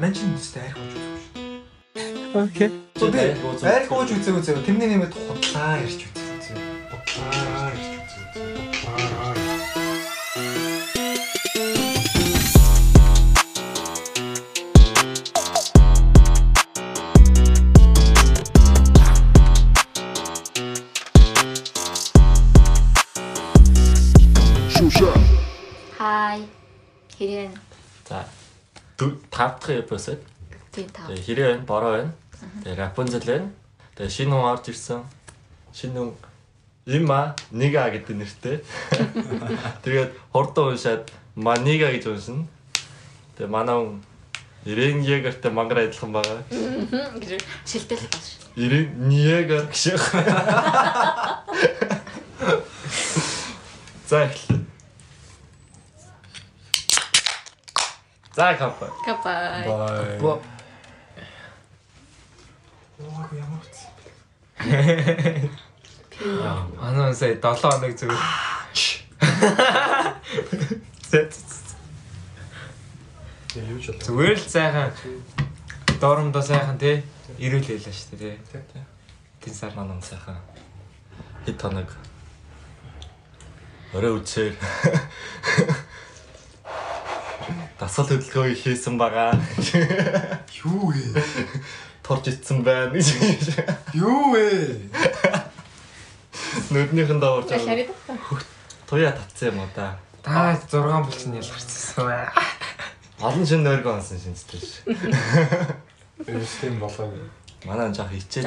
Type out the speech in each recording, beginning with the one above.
Ман чинь өстэй арх ууж үзсэн шүү. Окей. Би арх ууж үзээ үзээ. Тэрний нэмээд худлаа ярьж үзээ. Худлаа 5 дахь эпизод. тийм тав. Тэгээ хэрэг байна, бороо байна. Тэгээ Рапунзел байна. Тэгээ шинэ хүн орж ирсэн. Шинэ хүн Има Нига гэдэг нэртэй. Тэгээд хурдан уншаад Манига гэж уншина. Тэгээ манай хүн Ирен Ягертэй мангар адилхан байгаа. гэж шилтэл баш. Ирен Ниегер гэж. За эхлэе. За капа. Капай. Бай. Бо- Оо утсан. Анаа сая 7 хоног зүгээр. Зүгээр л сайхан доромдоо сайхан тий ирүүл хэлээ шүү дээ тий. Тэн сар Манай сайхан хэд хоног орой үцээр дасгал хөдөлгөөн хийсэн байгаа. Юу вэ? Турж ицсэн байна. Юу вэ? Нүднийхэн даварж байгаа. Туяа татсан юм уу да. та 6 булчин ялгарчихсан бай. Олон шин нойргоо онсон шинжтэй ш. Систем болоо. Манай жоох хичээд.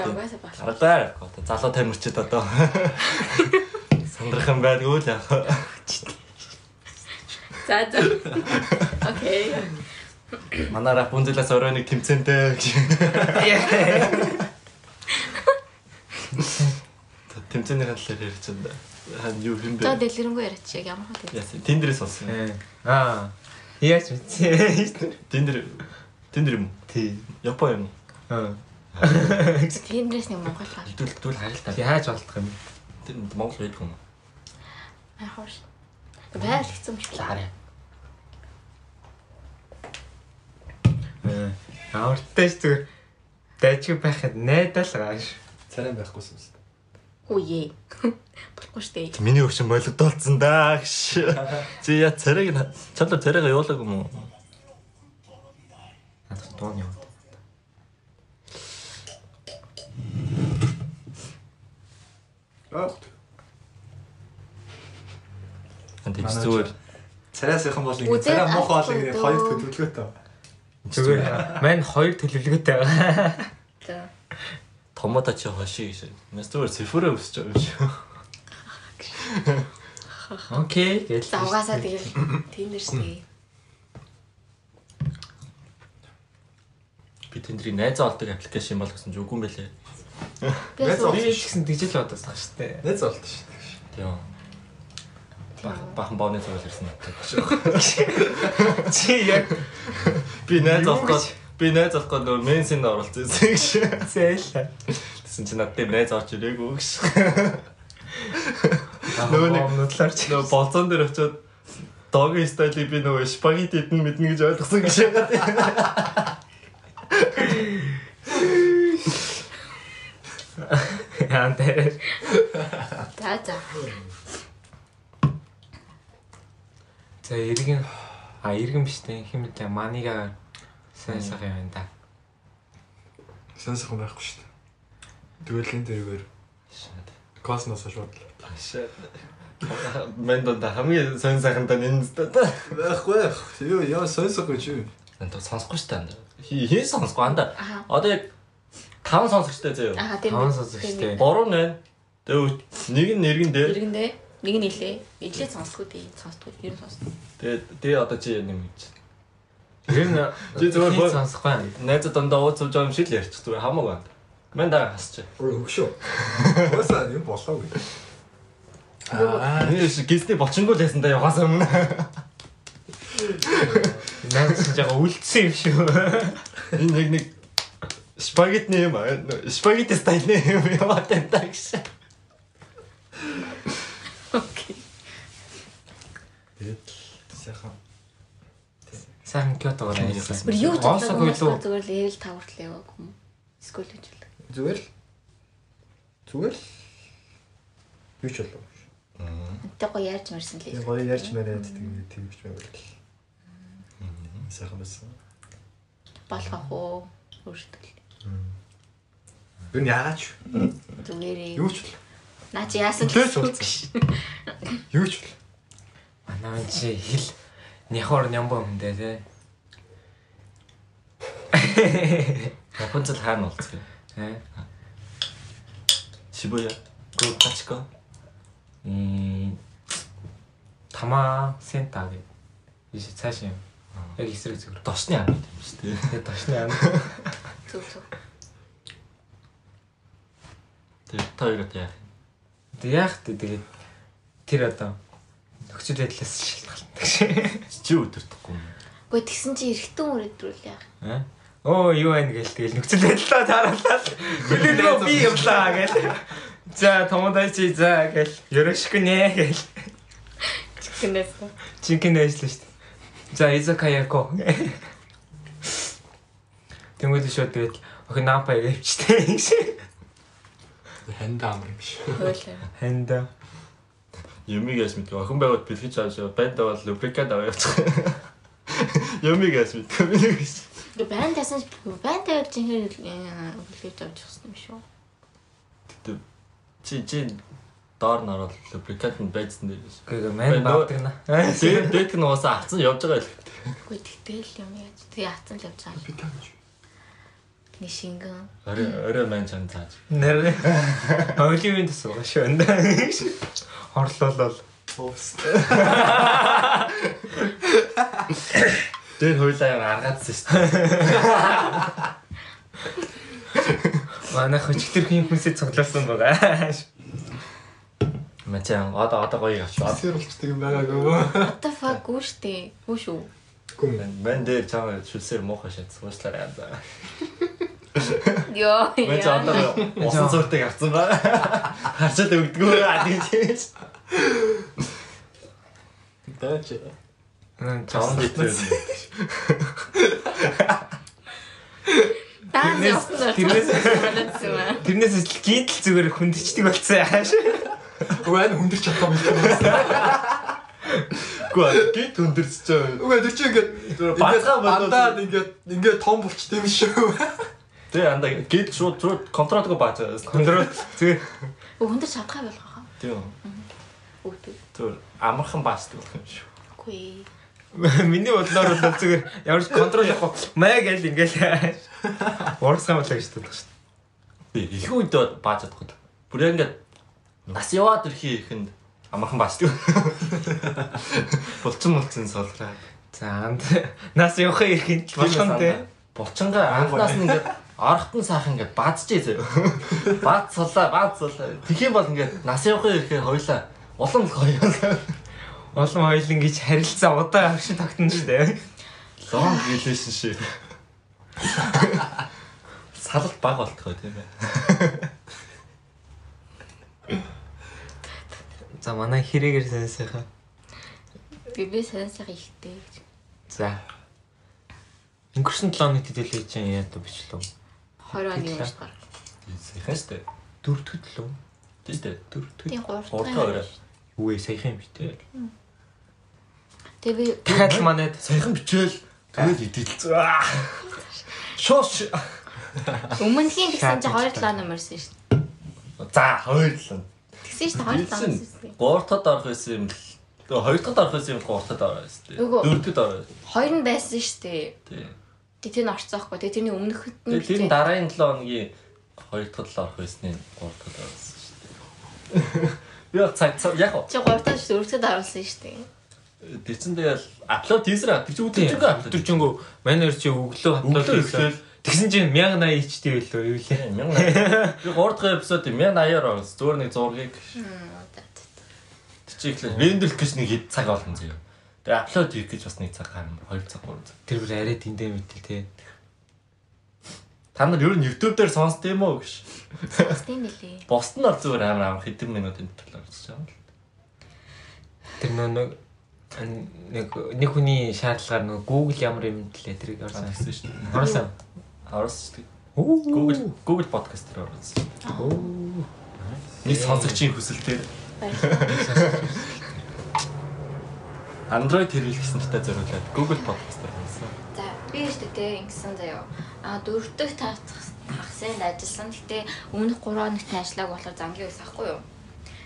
Аргаар одоо залуу тамирчид одоо сандрах юм байдгүй л яг. За за. Окей. Манай Рапунзелаас орой нэг тэмцэнтэй гэж. Тэмцээний хаалаар ярьж байна. Хан юу юм За бэ? дэлгэрэнгүй яриач яг ямар хөө. Яасан. Тиндерээс болсон. Аа. Яаж мэдсэн? Тиндер Тиндер юм. уу? Тий. Япон юм. уу? Аа. Тиндрээс нэг Монгол гал. Хэдүүл хэдүүл харилтаа. Яаж болдох юм? Тэнд Монгол байдаг юм. уу? Аа хоош. Юм шиг. Хараа. Аа. Аавартай ч зүгээр дайчиг байхад найдал gaаш. Царай байхгүйсэн юм. Үе. Болохгүй штэ. Миний өвчин болгодолцсон даа гэж. Чи я царайг чадвар царайгаа явуулаг юм уу? Надад дуун яваад. Аа. Манай зүгээр Царайсынхан бол ингэ царай муухай бол ингэ хоёр төлөвлөгөөтэй. Зүгээр мань хоёр төлөвлөгөөтэй байгаа. За. томото чи хоши гэж. Нас зүгээр цифрээ өсөж байгаа юм шиг. Окей. Гэл. За угаасаа тэгэл штэ. Би тэндний найз олдог аппликейшн болгосон ч үгүй юм байлээ. Би Найз ч гэсэн тэгжэл бодосон шүү дээ. Нэз болт шүү дээ. Тийм. Бах бахан бооны цогц ирсэн надад. Чи яг Би найз гээд би найз гээд нөө менсэнд оролцсон гэж. зээл. Тэсэн чи надад найз орж ирээгүй гэж. Нөгөө нэг- нудлаарч. Нөө болцон дээр очиод доги стайлыг би нөгөө спагетти идэн мэднэ гэж ойлгосон гэж яагаад. Яан дээр. За за. За иргэн а иргэн биш дээ. Хэмэдэ манига сайн сайхан юм да. Сонсох байхгүй шүү дээ. Дүгэлийн дээргээр космос шууд. Мэндонд хамгийн сонь сайхантай энэ та. Байхгүй. Юу яа сонсох гэж юу? Энд сонсохгүй шүү дээ. Хин сонсохгүй анда. Одоо яг таван сонсогчтой заяа. Аха тийм. Таван сонсогчтой. 3 нэ. Тэгээ нэг нь нэргэн дээр. Ирэгэндээ нэг нь илээ. Илээ сонсохгүй би сонсдгүй. Ер нь сонсдог. Тэгээ тэгээ одоо чи юм гэж. Иргэн Чи зүгээр хий боо- сонсохгүй. Найзад дандаа ууцж байгаа юм шиг л ярьчих зүгээр хамаагүй байна. Мэн дараа хасч. Өгшөө. Уусаа юм болоогүй. Аа. Энэ гисний бочингол ясан да явахаас өмнө. Наад чи жага үлдсэн юм шүү. Энэ нэг нэг спагетти юм аа. Спагетти стайлны юм яваад байна гэж. Окей. Тэгээд сайхан сайхан Кёотогоор ажилласан. Бүр юу болоогүй байлуу. зүгээр л ярил таварт л яваагүй юм. Скул гэж л. Зүгээр л. Зүгээр л. Юу ч болов. Тэ гоё ярьж марсан л. Тэгээ гоё ярьж мараад тэгээ тэгвч байвал. Сайхан байсан. Болох ах уу? Өөртөө. Юу нь яач? Зүгээрээ. Юу ч бол. Наа чи яасан. Юу ч бол. Манай чи хэл няхор нямбо хүндээ тий. Рапунцел хаана болцгоо? Э? Шибуя. Гү качко. М тама сента гэ. Иш цааш юм. Яг эсрэг зүгээр. Досны ам юм шүү дээ. Тэгээ ташны ам. Зүг зүг. Тэгээ та хоёроо яах юм? Тэг яах вэ тэгээд тэр одоо нөхцөл байдлаас шалтгаалдаг шээ. Чи өдөртөхгүй юм. Гэхдээ тэгсэн чи эргэтэн үрээдрүүл яах. Э? Оо юу байна гээл тэгэл нөхцөл байдлаа тааруулаад хүлээлгөө би явлаа гээл. За томодачи за гээл. Ёрошку нэ гээл. Чигнэс. Чинхэн ажиллаа шүү дээ. За изакаяко. Тэнгүүд шууд тэгэл охин нампа явчихтэй. Ханда амар юм биш. Хойлоо. Юмигээс мэдгүй охин байгууд бэлгэж авч банд бол лубрикант аваа явуучих. Юмигээс мэдгүй минийгээс. Гэ байн тасан байн тавьж жинхэнэ хүлээж авч явсан юм шүү. Чи чи доор нь ороод лубрикант нь байцсан дээр. Гээ мэн баадаг на. Тэгээд дээд нь уусаа авцсан явж байгаа л. Үгүй тэгтэл юм яаж. Тэгээ хатсан л явж байгаа. Би таа шингэн. Орой орой маань чам цааж. Нэр. Оливын тасгаа шүү. Хорлолол. Уус. Тэр хойлоо аргаадсан шүү дээ. Манай хөчгтөр хин хүнсээ цуглуулсан байгаа. Мачаа одоо одоо гоё явч. Сэр болчдаг юм байгаагүй. What the fuck гүү штэ. Гүү шүү. Гүм. Мэн дээр чам шүлсээр муухай шат суучлаарай Йоо. Мачаа одоо усан цууртыг авсан ба. Харчаад өгдгөө аа тийч. Даач. Чам дээр. Таа Тэрнээс- тэрнээс- байна. Тэрнээс л гинтл зүгээр хүндчдэг болсон яаш. Үгүй хүндэрч чадах юм байна. Гүн гит өндөрч чаа. Үгүй тэр чинь ингээд Бацгаа болоод- андаад ингээд ингээд том болчтой юм шүү. Тэгээ анда гит шууд шууд контролгүй бааж байгаа. Контрол зүгээр Өндөр чадхаа болгох. Тийм. Үгүй. Тэр амархан баачдаг юм шүү. Үгүй. миний бодлоор бол зүгээр ямар ч контрол явахгүй маа гэл ингээл урсгам болоо гэж боддог шүү. Би их үед бааж чадахгүй. Бүр ингээд нас яваад ирэхий ихэнд амархан баачдаг. Булчин булчин солраа. За анд нас явахын ихэнд л болгоно те. Булчингаа анхнаас нь ингээд арахтан сайхан ингээд. Баац сулаа, баац сулаа. Тэгэх юм бол ингээд нас явахын ирэхээр хоёлаа улам л гоё. Олон хоёул ингэж харилцаа удаа авшин тогтно шүү дээ. Long relationship. Салалт баг болтгоо тийм ээ. За манай хэрэгэр сэнсэхэ. Би би сайн сайхан ихтэй гэж. За. Өнгөрсөн 7 оны төдийлээ чинь яа дэ бичлээ. 20 оны үеэс гар. Сайхан штэ. Дөрөвдөд лөө. Тийм дээ. Дөрөвдөд. Тийм 3 Гуртаа өрөө. Үгүй саяхан юм биш те. Тэгээ би Дахиад манайд Сайхан бичээл тэгэл идэл. Шоош. өмнөхийн тэгсэн чи 2 7 номерсэн шүү дээ. За хоёрлаа. Тэгсэн шүү дээ 2 7 номерсэн шүү дээ. Гуравтад орох байсан юм л. Тэгээ хоёр дахьад орох байсан юм л гуравтад орох байсан. Дөрөвдөд орох. Хоёр нь байсан шүү дээ. Тийм. Тэгээ тэр нь орцоохгүй. Тэгээ тэрний өмнөхөд нь Тэгээ тэр дараагийн 7 хоногийн хоёр дахьад л орох байсны гурав дахьад орсон шүү дээ. Яа цаг цаг яг чи 3 дахь шүү 4 дахь оруулсан шүү дээ. Тэцэн тэгэл апплод хийсрэ тэр чи тийм үтэрчгүй апплод. өдөржингөө манайр чи өглөө Өглөө эхлээл Тэгсэн чинь 1080 HD байлоо юу лээ. Тийм 1000. Би 3 дахь эпизод 1080-аар орсон. Зүгээр нэг зургийг чи ихлэ рендерлэх гэж нэг хэд цаг болно зөө. Тэгээ апплод хийх гэж бас нэг цаг гарна. 2 цаг 3 цаг. Тэр бүр арай тэндээ мэтэл те. Та нар ер нь YouTube дээр сонсд юм уу гэж. Тийм нэлээ. Босд нь зүгээр амар амар хэдэн минутын дотор орчих юм л. Тэр нэг нэг нэг хүний шаардлагаар нөгөө Google ямар юм тлээ тэрийг орсон. гэсэн шүү дээ. Орсон. Орсон шүү дээ. Оо. Google Google podcast дээр орсон. Нэг сонсогчийн хүсэлтээр Android хэрэглэсэн талтай зориулаад Google podcast дээр орсон. За би өөртөө тэ ингэсэн заяа. А дөрөвдөг тагсын ажилласан. Гэтэ өмнөх 3 хоногт ажиллааг болохоор зангийн ус ахгүй юу?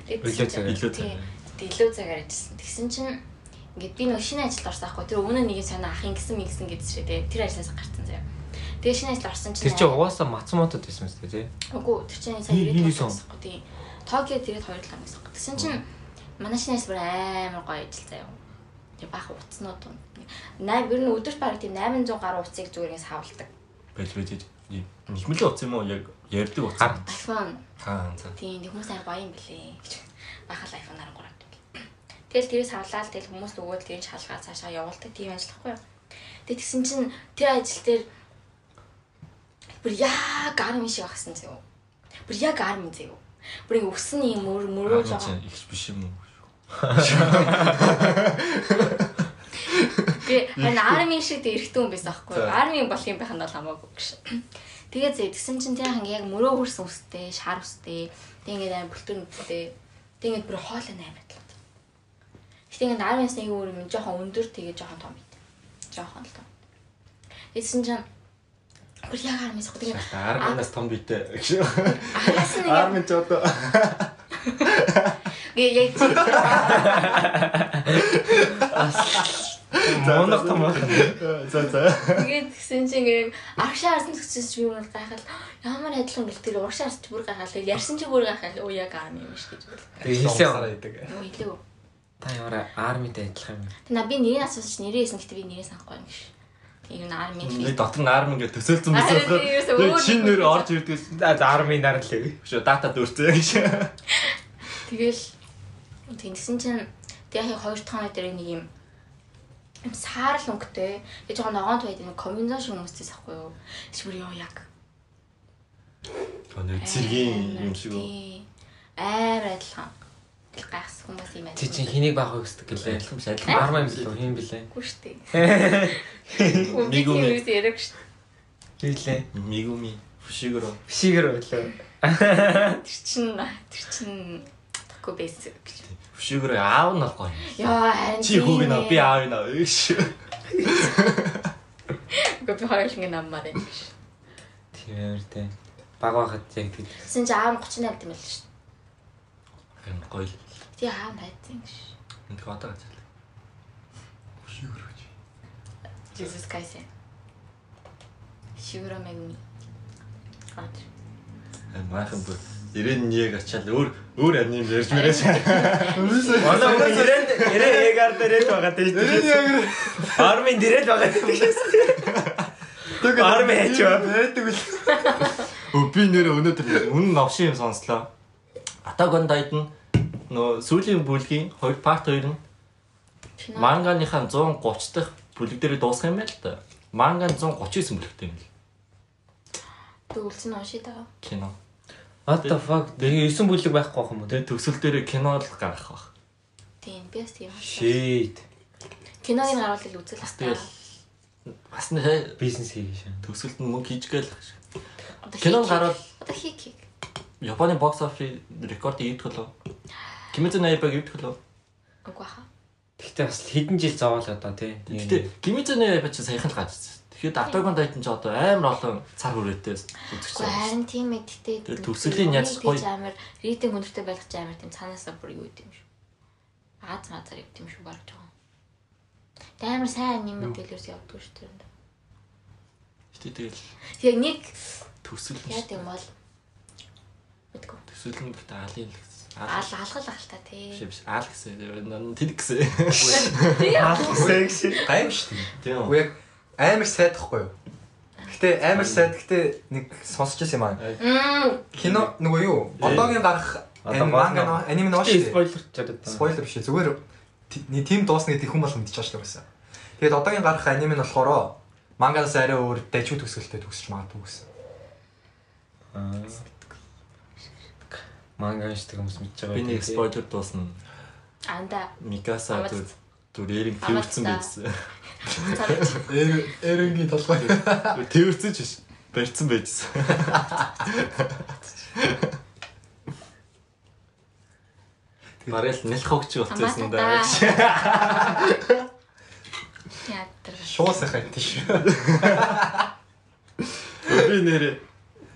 Тэгээд Илүү цагаар. Тий, тэгээд ажилласан. Тэгсэн чинь ингээд би нөгөө шинэ ажилд орсон ахгүй. Тэр өмнө нэг санаа ах ингэсэн мэгсэн гэдсэн шүү дээ. Тэр ажлаас гарсан заяа. Тэгээд шинэ ажилд орсон чинь Тэр чинь угаасаа Мацмотод байсан мэт тий. Үгүй тэр чинь сая ирээд тий. Токиод ирээд 2 7 гэсэн. Тэгсэн чинь манай шинэ ажил бүр амар гоё ажил заяа. Тэг баах утаснууд. 8 ер нь өдөрт бараг тийм 800 гаруй утсыг зүгээр ингэ савладаг. ийм ихмэлийн утас юм уу яг ярьдаг утас. IPhone Аа за. тийм хүмүүс гоё юм бэлээ. Бахал iPhone 13 авдаг. Тэгэл тэрийг савлаад тэгэл хүмүүс өгөөд тэрийг шалгаад цаашаа явуулдаг тийм ажил байхгүй юу. Тэг тэгсэн чинь тэр ажил дээр бүр яг гарми шиг багсан зөө. Бүр яг гарми зөө. Бүр ингэ өсөн юм мөр мөрөөж Аа байгаа. их биш юм уу? Би харин арми шиг дээ эрэхтэн хүн байсан байхгүй юу. За. Арми болох юм байх нь бол хамаагүй гэж. Тэгээ зэ тэгсэн чинь ханг яг мөрөө хөрсөн үстэй, шар үстэй. Тэг ингээд амар бүлтөр нүдтэй. Тэг ингээд бүр хоол амар талаад. Гэтэ ингээд армиас нэг өөр юм жоохон өндөр тэгээ жоохон том бит. Жоохон л том. Тэгсэн чинь бүр яг армиас хөө тэгээ Арминаас том битэй Армин ч одоо яг яг тийм Монох том байх. за за. Тэгээд тэгсэн чинь ингээд аргашаа харсан төсөж би бүр гайхал ямар адилхан гэл тэр урагшаа харсан чи бүр гайхал ярьсан чи бүр гайхал оо яг арми юм шиг гэж бодлоо. Тэгээ хэлсэн. байдаг. Юу хэлээгүй. Та ямар армитай адилхан юм. Тэг на би нэрээ асуусан чи нэрээ хэлсэн гэхдээ би нэрээ санахгүй юм шиг. Тийм энэ арми Нэг хэлээ. дотор нь армин гэж төсөөлсөн байсан. Шинэ нэр нэг орж ирдгээс За армийн дараа л шүү дата дүүрцээ гэж. Тэгэл тэгсэн чинь тэг яг хоёр дахь хоног дээр нэг юм юм саарл өнгөтэй. Тэг жоохон ногоон туйд нэг комбинзон шиг хүмүүсээс ахгүй юу. Бүр ёо яг. Өнөө цэргийн юм шиг үү? Амар адилхан. Тэг гайхс хүмүүс юм байна. Чи чинь хэнийг баахыг хүсдэг гэлээ. Адилхан биш адилхан. Армаа юм билүү? Хин билээ? Үгүй штэ. Нэг юм яриаг штэ. Билээ. Мигуми Фушигуро. Бишигэр байлаа. Тэр чин тэр чин тэгэхгүй байсан гэж. Фушигуро аав нь гоё. Яа харин Чи хүүг нь би аав нь аав хоёр л ингэ наммаар юм. Тийм амар тий. Баг байхад яг тийм. Тэгсэн чи аав нь 38 тийм байл шүү дээ. Харин гоё. л. Тий аав хайцсан гэж. Энд гэж. Фушигуро гэж. Jesus Kaisen. Шигура мэгми. Гад. Маахан бүр 91-ийг ачаал өөр өөр аним ярьж мэрээс. Манай хүн ирэнд ирээ ягаар дээрэл байгаа тийм шүү. Армийн дээрэл байгаа тийм шүү. Арми хайч ба. Байдаг үл. Өө би нэр өнөөдөр үнэн новшин юм сонслоо. On Titan нөө сүүлийн бүлгийн 2 part 2 нь манганыхаа 130 дахь бүлэг дээр дуусах юм байл та. Манга нь 139 бүлэгтэй юм л Дүүлсэн уншид байгаа. кино. What the fuck? Тэгээ 9 бүлэг байхгүй байх юм уу? Тэгээ төгсөл дээр кино л гарах баг. Тийм би бас тийм. Shit. Киног нь харуулал үзэл бас Тэгэл бас нэ Бизнес хийх шээ. төгсөлд нь мөнгө хийж гээл. Кино гараад одоо хий хий. Японы бокс офис рекорд ийдэх лөө. No Yaiba ийдэх лөө. Үгүй хаа. Гэхдээ бас хэдэн жил зовоол одоо тий. Kimetsu no Yaiba ч саяхан л гажсан. Тэгэхээр Attack on Titan ч одоо амар олон цар хүрээтэй үзэж Үгүй байгаа. харин тийм ээ гэтээ. Тэр төгсөлийн яц гоё. амар рейтинг өндөртэй байх ч амар тийм цаанаасаа бүр юу гэдэм шүү. Аз мазар юм шүү баг жоо. Тэ амар сайн аним модельээс явдаг шүү дээ. Гэтэ тэгэл Яг нэг төсөл яа гэм бол мэдгүй. төсөл нь гэхдээ аалын л гэсэн. Аал алгал та тий. Биш биш аал гэсэн. Тэлэг гэсэн. секси. Гайв шүү дээ. Тийм Уу яг амар сайдахгүй юу? Гэтэ амар сайд гэтэ нэг сонсч ирсэн юм аа. Кино нөгөө юу? Одоогийн гарах манга аниме дээ. спойлер ч чадаад. Спойлер биш ээ. Зүгээр нэг тим дуусна гэдэг хүн бол мэдчихэж байгаа шүү дээ. Тэгээд одоогийн гарах аниме нь болохоор мангаас арай өөр дайчуу төсөлтэй төгсөж магадгүй гэсэн. Манга шдэг хүмүүс мэдж байгаа. Би нэг спойлер дуусна. Анда. Микаса Зүр эрэг тэрвэрсэн Амааттай. байсан. Цалж. Эр эренгийн толгой. Тэрвэрсэн ч биш. Барьцсан байжсэн. Бараг л нэлх хогч болчихсон да. Яатар. Шуусахай тийш. Би нэр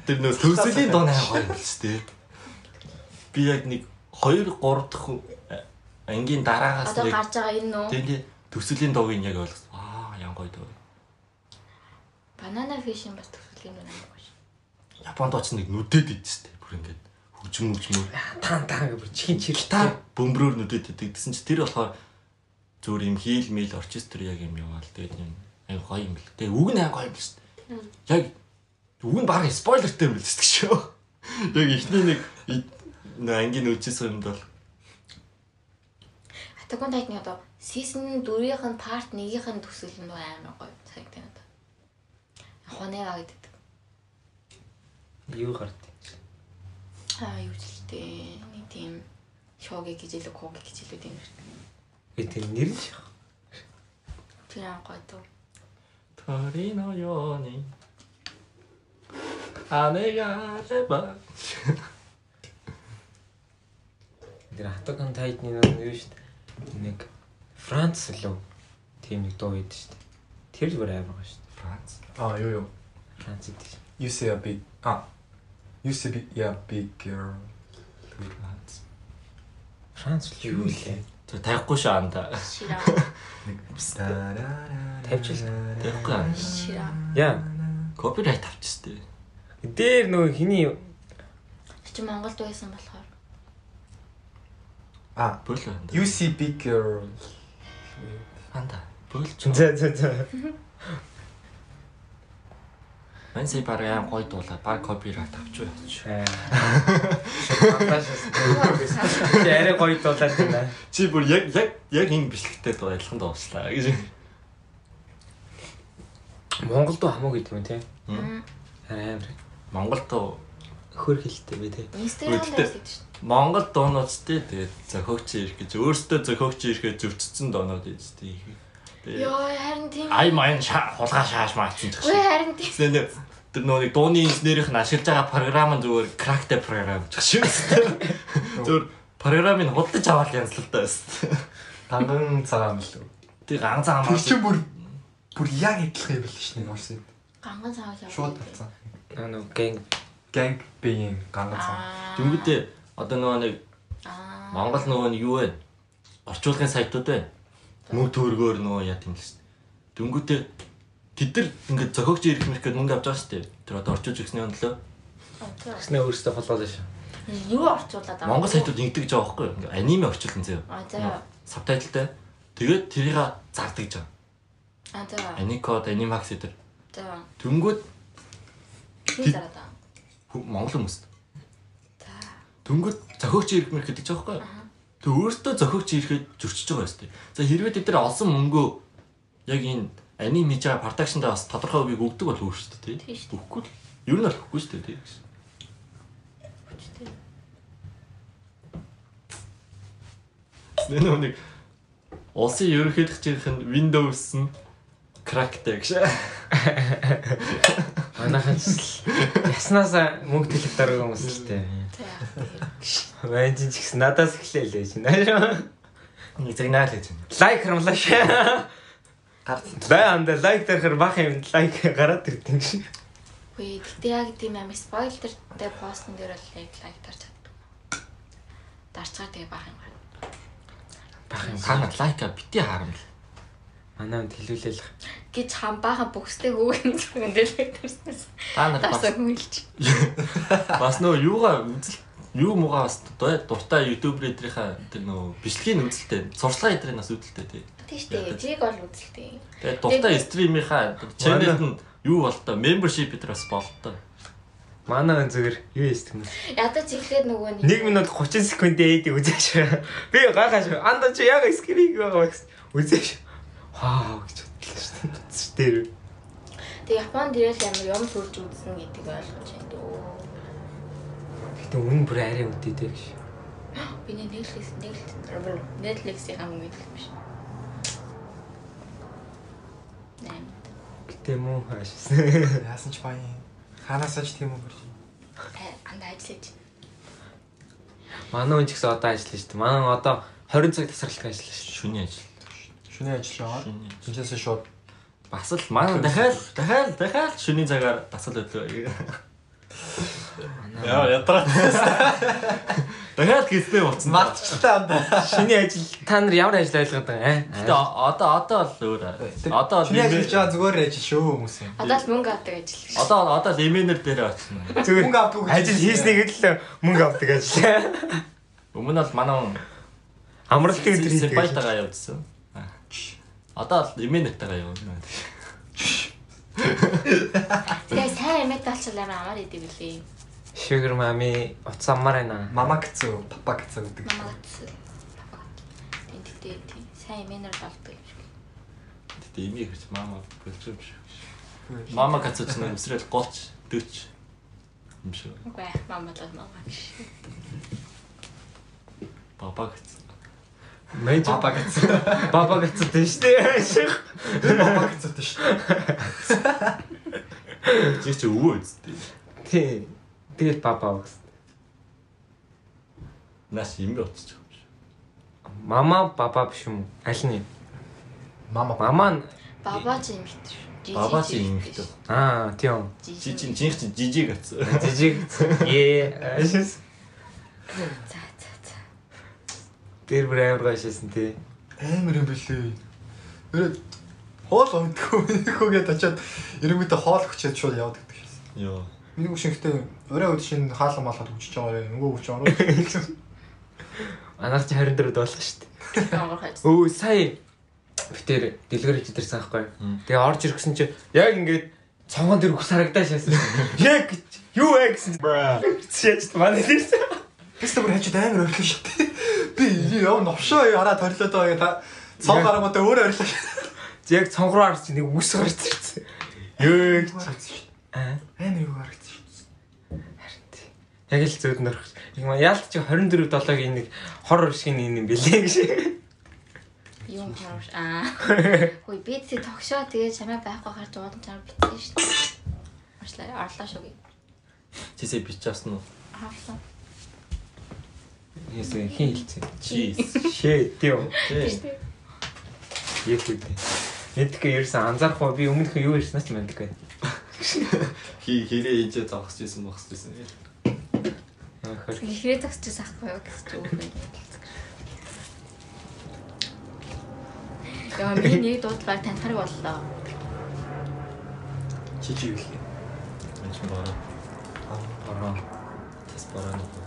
тэр нөө төвсөлийн доо аа гоё юм л ч тий. Би яг нэг 2 3 дахь ангийн дараагаас Одоо нэг гарч байгаа энэ нөө тий тий төвсөлийн доог яг ойлгосон. Гоё доо. банана фишинг бас төсөлийн байна аа гоё. Японд оч нэг нүдэд идэж тий. Бүр ингээд хөгжим хөгжмөр Таан таан гэж чихэн чир гитар бөмбөрөөр нүдэд идэг. Тэсэн чи тэр болохоор зүгээр юм хийл мэл оркестр яг юм яваал. Тэгээд юм ай гоё юм л. Тэгээд үг нь ай гоё юм шүү дээ. Яг үг нь баг спойлертэй юм л шүү дээ шүү. Яг ихний нэг ангийн үжсэн юмд бол Атакон тайтны одоо Season 4-ийнх нь part 1-ийнх нь төсөл нь амар гоё санагдана надад. Хонега гэдэг. Юу гарт. Аа юу ч лтэй. Нэг тийм шоги гэж илүү коги гэж илүү тийм хэрэгтэй. Э тэр нэр нь шах. Тэр гоё тоо. Торино ёоны. Анега леба. Тэр хатаган тайдны нэр нь юу шүү дээ. Нэг Франц лөө тийм нэг дуу байдаг шүү дээ. Тэр л бүр амар гоё шүү дээ. Франц А юу юу. Франц гэдэг шүү. You say a big а. You say big yeah big girl. Франц Франц л юу лээ. тэр тайхгүй шүү анда Шира. Тавьж Тавьхгүй аа. Шира. Яа. копирайт авчихсан тий Дээр нөгөө хиний Чи Монголд байсан болохоор. А бөөлөө анда You see big girl. Анда бөөлч за за за. Мэн сая баг аим гой дуулаад баг копирайт авч явчих Аа. Ярэ гоё дуулаад байна. чи бүр яг яг яг энэ бичлэгтэй дуу адилхан дууслаа гэж Монголд хамаагүй гэдэг юм тий. Мм. Харин амар Монголд дуу хөр хилтэй бэ тий. Инстаграм дээр гэдэг шүү. Монгол дуунуудтэй тэгээд зохиогч ирэх гэж өөрөөсөө зохиогч ирэхэд зөрчсөн дуунууд ийстэй. Тэгээд Йоо харин тийм. ай майн хулгай шааш маацсан ч Үгүй гэсэн. харин тийм. Тэгээд тэр нөгөө нэг дууны инженерийнх нь ашиглаж байгаа програм нь зүгээр крактэй програм ч гэсэн. Зүгээр програмыг худалдаж аваад янзлалтай байсан. Танган цагаан мэл үү. Тэг ганцхан Тэр хамаа. чинь бүр бүр яг адилхан юм л шнэ нуурсан. Ганган яваа. Шууд тавцсан. Аа нөгөө гэнг Gang being ганган цаг. Аа. Одоо нөгөө нэг Аа. Монгол нөгөө нэг юу вэ? Орчуулгын сайтууд байна. Мөнгө төгрөгөөр нөгөө яа тийм л шүү дээ. Дөнгөдөө тэд нар ингээд зохиогч ирэх мэрх гэдэг мөнгө авч байгаа шүү дээ. Тэр одоо орчуулж ирсний өндлөө. гэснээ өөрөөсөө холоолоо шээ. Юу орчуулад байгаа? Монгол сайтууд ингэдэг жаа байхгүй юу? Аниме орчуулсан заяа. А за. Сабтайлтай. Тэгээд тэрийг зардаг жаа. А за. Аникод, Animax гэдэг. За. Дөнгөд Хин зараад Монгол хүмүүс. Дөнгөд зохиогч ирэх мэрх гэдэг жаа байхгүй юу? Тэг өөртөө зохиогч ирэхэд зөрчиж байгаа шүү дээ. За хэрвээ тэд нар олсон мөнгөө яг энэ аним хийж байгаа продакшндаа бас тодорхой үгийг өгдөг бол өөр шүү дээ. Өгөхгүй л. Ер нь бол өгөхгүй шүү дээ. тийм. Хүчтэй. Нэ нэг улсын ерөнхийлөгчийнх нь Windows нь крактэй гэж. Манайхан ч яснаасаа мөнгө төлөх дарга хүмүүс л тээ. Вэ? Мэн чинь ч гэсэн надаас эхлэелээ чинь. Нэг сигнал хийж байна. Лайк харамлаа шээ. Гарц. Бай анда лайк дэрхэр бах юм лайк гараад ирдэг шин. Үгүй гэтээ яг тийм амар спойлертэй постн дээр бол яг лайк дарж чаддаг. Дарцгаар тэгээ бах юм байна. Бах юм. Та нар лайка бити харамл. Манай хүнд хэлүүлээл. гэж хам баахан бүхстэй хүүгийн зүгэн дээр лайк дарснаас. Та нар бас хүлж. бас нөө юугаа үзэл юу муугаа бас дуу- дуртай ютубер эдрийнхаа тэр нөө бичлэгийн үзэлтэй сурчлага эдрийн бас үзэлтэй тий. Тийм шүү дээ. Тийг бол үзэлтэй. Тэгээд дуртай стримийнхаа чанелд нь юу болтой membership эдэр бас болтой. Манай хүн зүгээр юу хийдэг юм. Ядаж эхлээд нөгөө 1 минут 30 секундын эдийг үзээш. Би гайхаж анда чи яг скрийг байгаа гэсэн. Үзээш вау гэж бодлоо шүү дээ. Үтс дээр. Тэг Японд ирэл ямар юм төрж үзсэн гэдэг ойлгож байна дөө. Гэтэ үнэн бүр арай үдээ дээр биш. Би Netflix Netflix-ийн хамгийн мэдэх биш. Нэм. Гэтэ мөн хаашсан. Яасан ч баян. Ханаасаа ч тийм үү. Э, анда ажиллаж. Манай хүн ч гэсэн одоо ажиллаж шүү дээ. Манай одоо 20 цаг тасралтгүй ажиллаж шүү. Шүний ажил. Шүний ажил ажил. Тинчээсээ шууд Бас л манай дахиад дахиад дахиад шүний цагаар дасал өдлөө. Яа ядраа. Дахиад гистэй болсон. мартчихлаа анда. Шиний ажил та нар ямар ажил ойлгоод байгаа Гэтэ юм? одоо одоо л өөр. Одоо л Шүний ажил жаа зүгээр ажил шүү хүмүүс юм. Одоо л мөнгө авдаг ажил. одоо одоо л эмээнэр дээр очно. Зүгээр Мөнгө авдаг ажил хийснийг л мөнгө авдаг ажил. Өмнө нь бол манай Амралтын өдөр хийдэг. ажил. Симпайтагаа явуулсан. Одоо л эмээнэртэйгээ явуулна. Тэгээ сайн эмэт талчил амар амар идэв билээ. Sugar mami уцаамаар байна. Мама гэцүү, папа гэцүү гэдэг. Мамаа гацсан. Папа гацсан. Тэнтээ тийм сайн эмээнэр болдог юм шиг. Гэтэ эмээ гэж мама болчих юм шиг. Мама гацууч нэг өсрэл 30 40 юм шиг. Үгүй мама бол мама биш. Баба гэсэн. Мэж Папа гэцүү. баба гэцтэй шүү дээ. Папа гэцүүтэй шүү. Чи чи өвөө үсттэй. Тий. Тэгээд баба. Наас эмээ очиж байгаа юм шиг. Мама баба биш юм уу? Аль нь? Мама. Мама нь Бабаа ч эмэгтэй шүү. Баба чи эмэгтэй. аа тийм. Чи чи чих чи жижиг гэсэн. Жижиг. За за. Тэр бүр амар гашсэн тий. Амар юм бэлээ. Өөрөө хоол өмдгөө нөхөгээд очиад эрэнгүүтээ хоол хүчээд шууд явдаг гэдэг шээ. Йоо. Миний гүшинхтэй өрөө өд шин хаалга малхад хүчиж байгаа юм. Нөгөө хүч ороо. Анаас чи 24-д болно шүү дээ. Өө сая битэр дэлгэр хийж дэрсэн аахгүй. Тэгээ орж ирсэн чи яг ингээд цонгон дээр үхс харагдаа шаасан. Яг юу вэ гэсэн. Чич манай дэрсэн. Тэст бүр хажууд амар өрлөө шүү дээ. Би яв новшоо хараа торлоод байгаа та гарангуудаа өөрөө өрлөө шүү. Яг цонгороо харж нэг үс гарч ирсэн. Ёо гэж. Аа. Амар юу харагдсан шүү. Яг л зөөд нөрөх. Яг маа яалт чи 24 7-гийн нэг хор уршгийн юм бэлээ гэж. Юм харууш. Аа. Хөөе би тэ тогшоо тэгээ чамаа байхгүй харж уудам чамаа битсэн шүү дээ. Орчлаа орлоо шүү гээ. Чисээ бичсэн уу? Хавлаа. Ясээ хин хэлцээ. Чи. Шээ тийм. Үгүй. Мэдгүй ерсэн анзаарахгүй би өмнөх юу ярьснаа ч мэдгүй. Хи хэрэг ээжээ зогсож исэн бохсож исэн. Аа хөр. Ихрээ тагсчихсан ахгүй юу гэж үгүй. Яа миний нэг дуудлаар танихарыг боллоо. Чи чи юу хэлээ? Энд чинь бараа. Аа. Тас бараа нэг.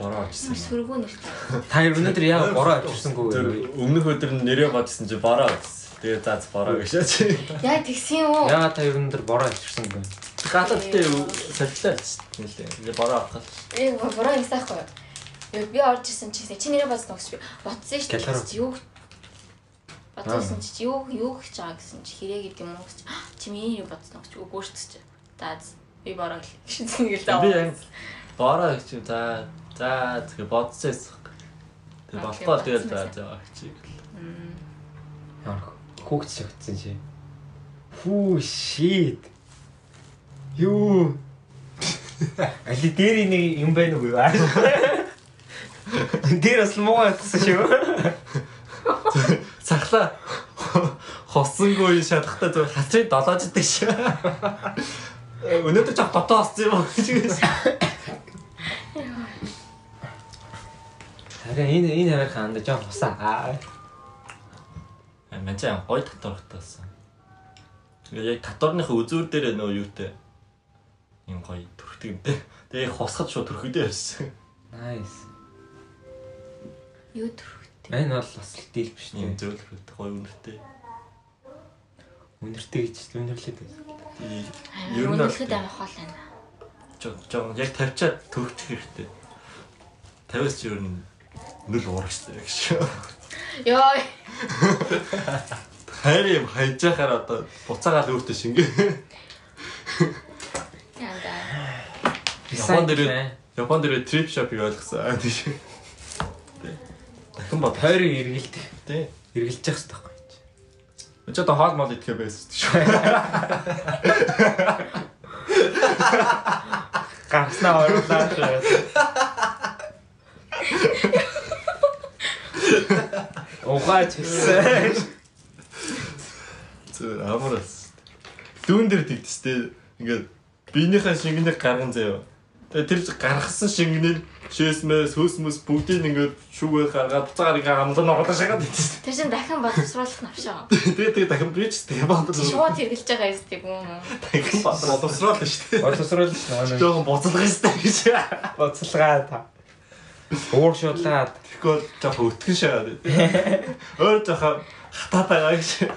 Бараа очсон. Сүргүү нэртэй. Та ер өнөөдөр яа бороо авчирсангүй Тэр вэ? өмнөх өдөр нь нэрээ бодсон чи бараа гэсэн. Тэгээ заац бараа гэж чи. Яа тэгсэн юм уу? Яа та ер өнөөдөр бороо авчирсангүй. Галаттай сольлоо ч нэлээ. Тэгээ бараа авах гал. Э бороо юм сайхгүй. Яа би орж исэн чи чи нэрээ бодсон гэж би бодсон шүү дээ. Юу бодсон чи юу юу гэж байгаа гэсэн чи хэрэг гэдэг юм уу гэж чи миний юу бодсон гэж өгөөшдөж. За би бороо гэж нэг л даа. Би яг бараа гэж. За за тэгээ бодсоос. Тэгээ Аа, болохгүй тэгээ тэгэл за бодсон за авчи. Ямар хүүхд шигтсэн чи. Фүү shit. Юу? Али дээр нэг юм байна уу? Тэр бас муу атсан шүү. Цахлаа хосонгүй шалахтаа зөв хацрын долоождаг шүү. Өнөөдөр ч дотоо хоссон юм уу гэж. Харин энэ энэ харах ханда жоо хусаа. Мачаа гой татвартаасан. Тэгээ яг татварныхаа үзүүр дээр нөө юутэй юм гоё төрхтэй юм дээ. Тэгээ хосход шууд төрхөдөө явсан. Nice. Юу төрхтэй. Энэ бол бас л дийл биш тийм. зөв төрхөдөө гоё үнэртэй. Үнэртэй гэж үнэрлээд байна. Ер нь бол амар хоол байна. жоо жоо яг тавьчаад төгчих хэрэгтэй. 50-аас ч ер нь нөл урагштай гэж. Йоо. Хайр юм хайж яхаар одоо буцаагаал өөртөө шингээ. Янда. Япон дээр Япон дээр трип шопыг ойлгосон. Аа тийш. Дахин бод тойрог эргэлдэх. тий. Эргэлж явах хэрэгтэй байхгүй. Чи одоо хоол мол идэхэ байсан шүү. Гарснаа оруулаа шүү. Угаач хэлсэн. Зүгээр амраас. Дүүн дээр тэгдэжтэй. Ингээд биенийхээ шингэнийг гарган заяа. Тэгээ тэр гаргасан шингэнийг шээсмэс хөөсмөс бүгдийг ингээд шүүгээ гаргаад буцаагаар ингээ амлан оголоо шагаад идэж. Тэр чинь дахин боловсруулах навшаа. Тэгээ тэгээ дахин бич тэгээ бод. Шууд хэрглэж байгаа юм тийм үү? Дахин бод. Боловсруулна шүү дээ. Боловсруулж байна. Жохон боцолгох юмстай гэж. Боцолгаа та. Уур шудлаад Тэгэхгүй бол жохон өтгөн шагаад. Өөр жохон хатаад байгаа гэж.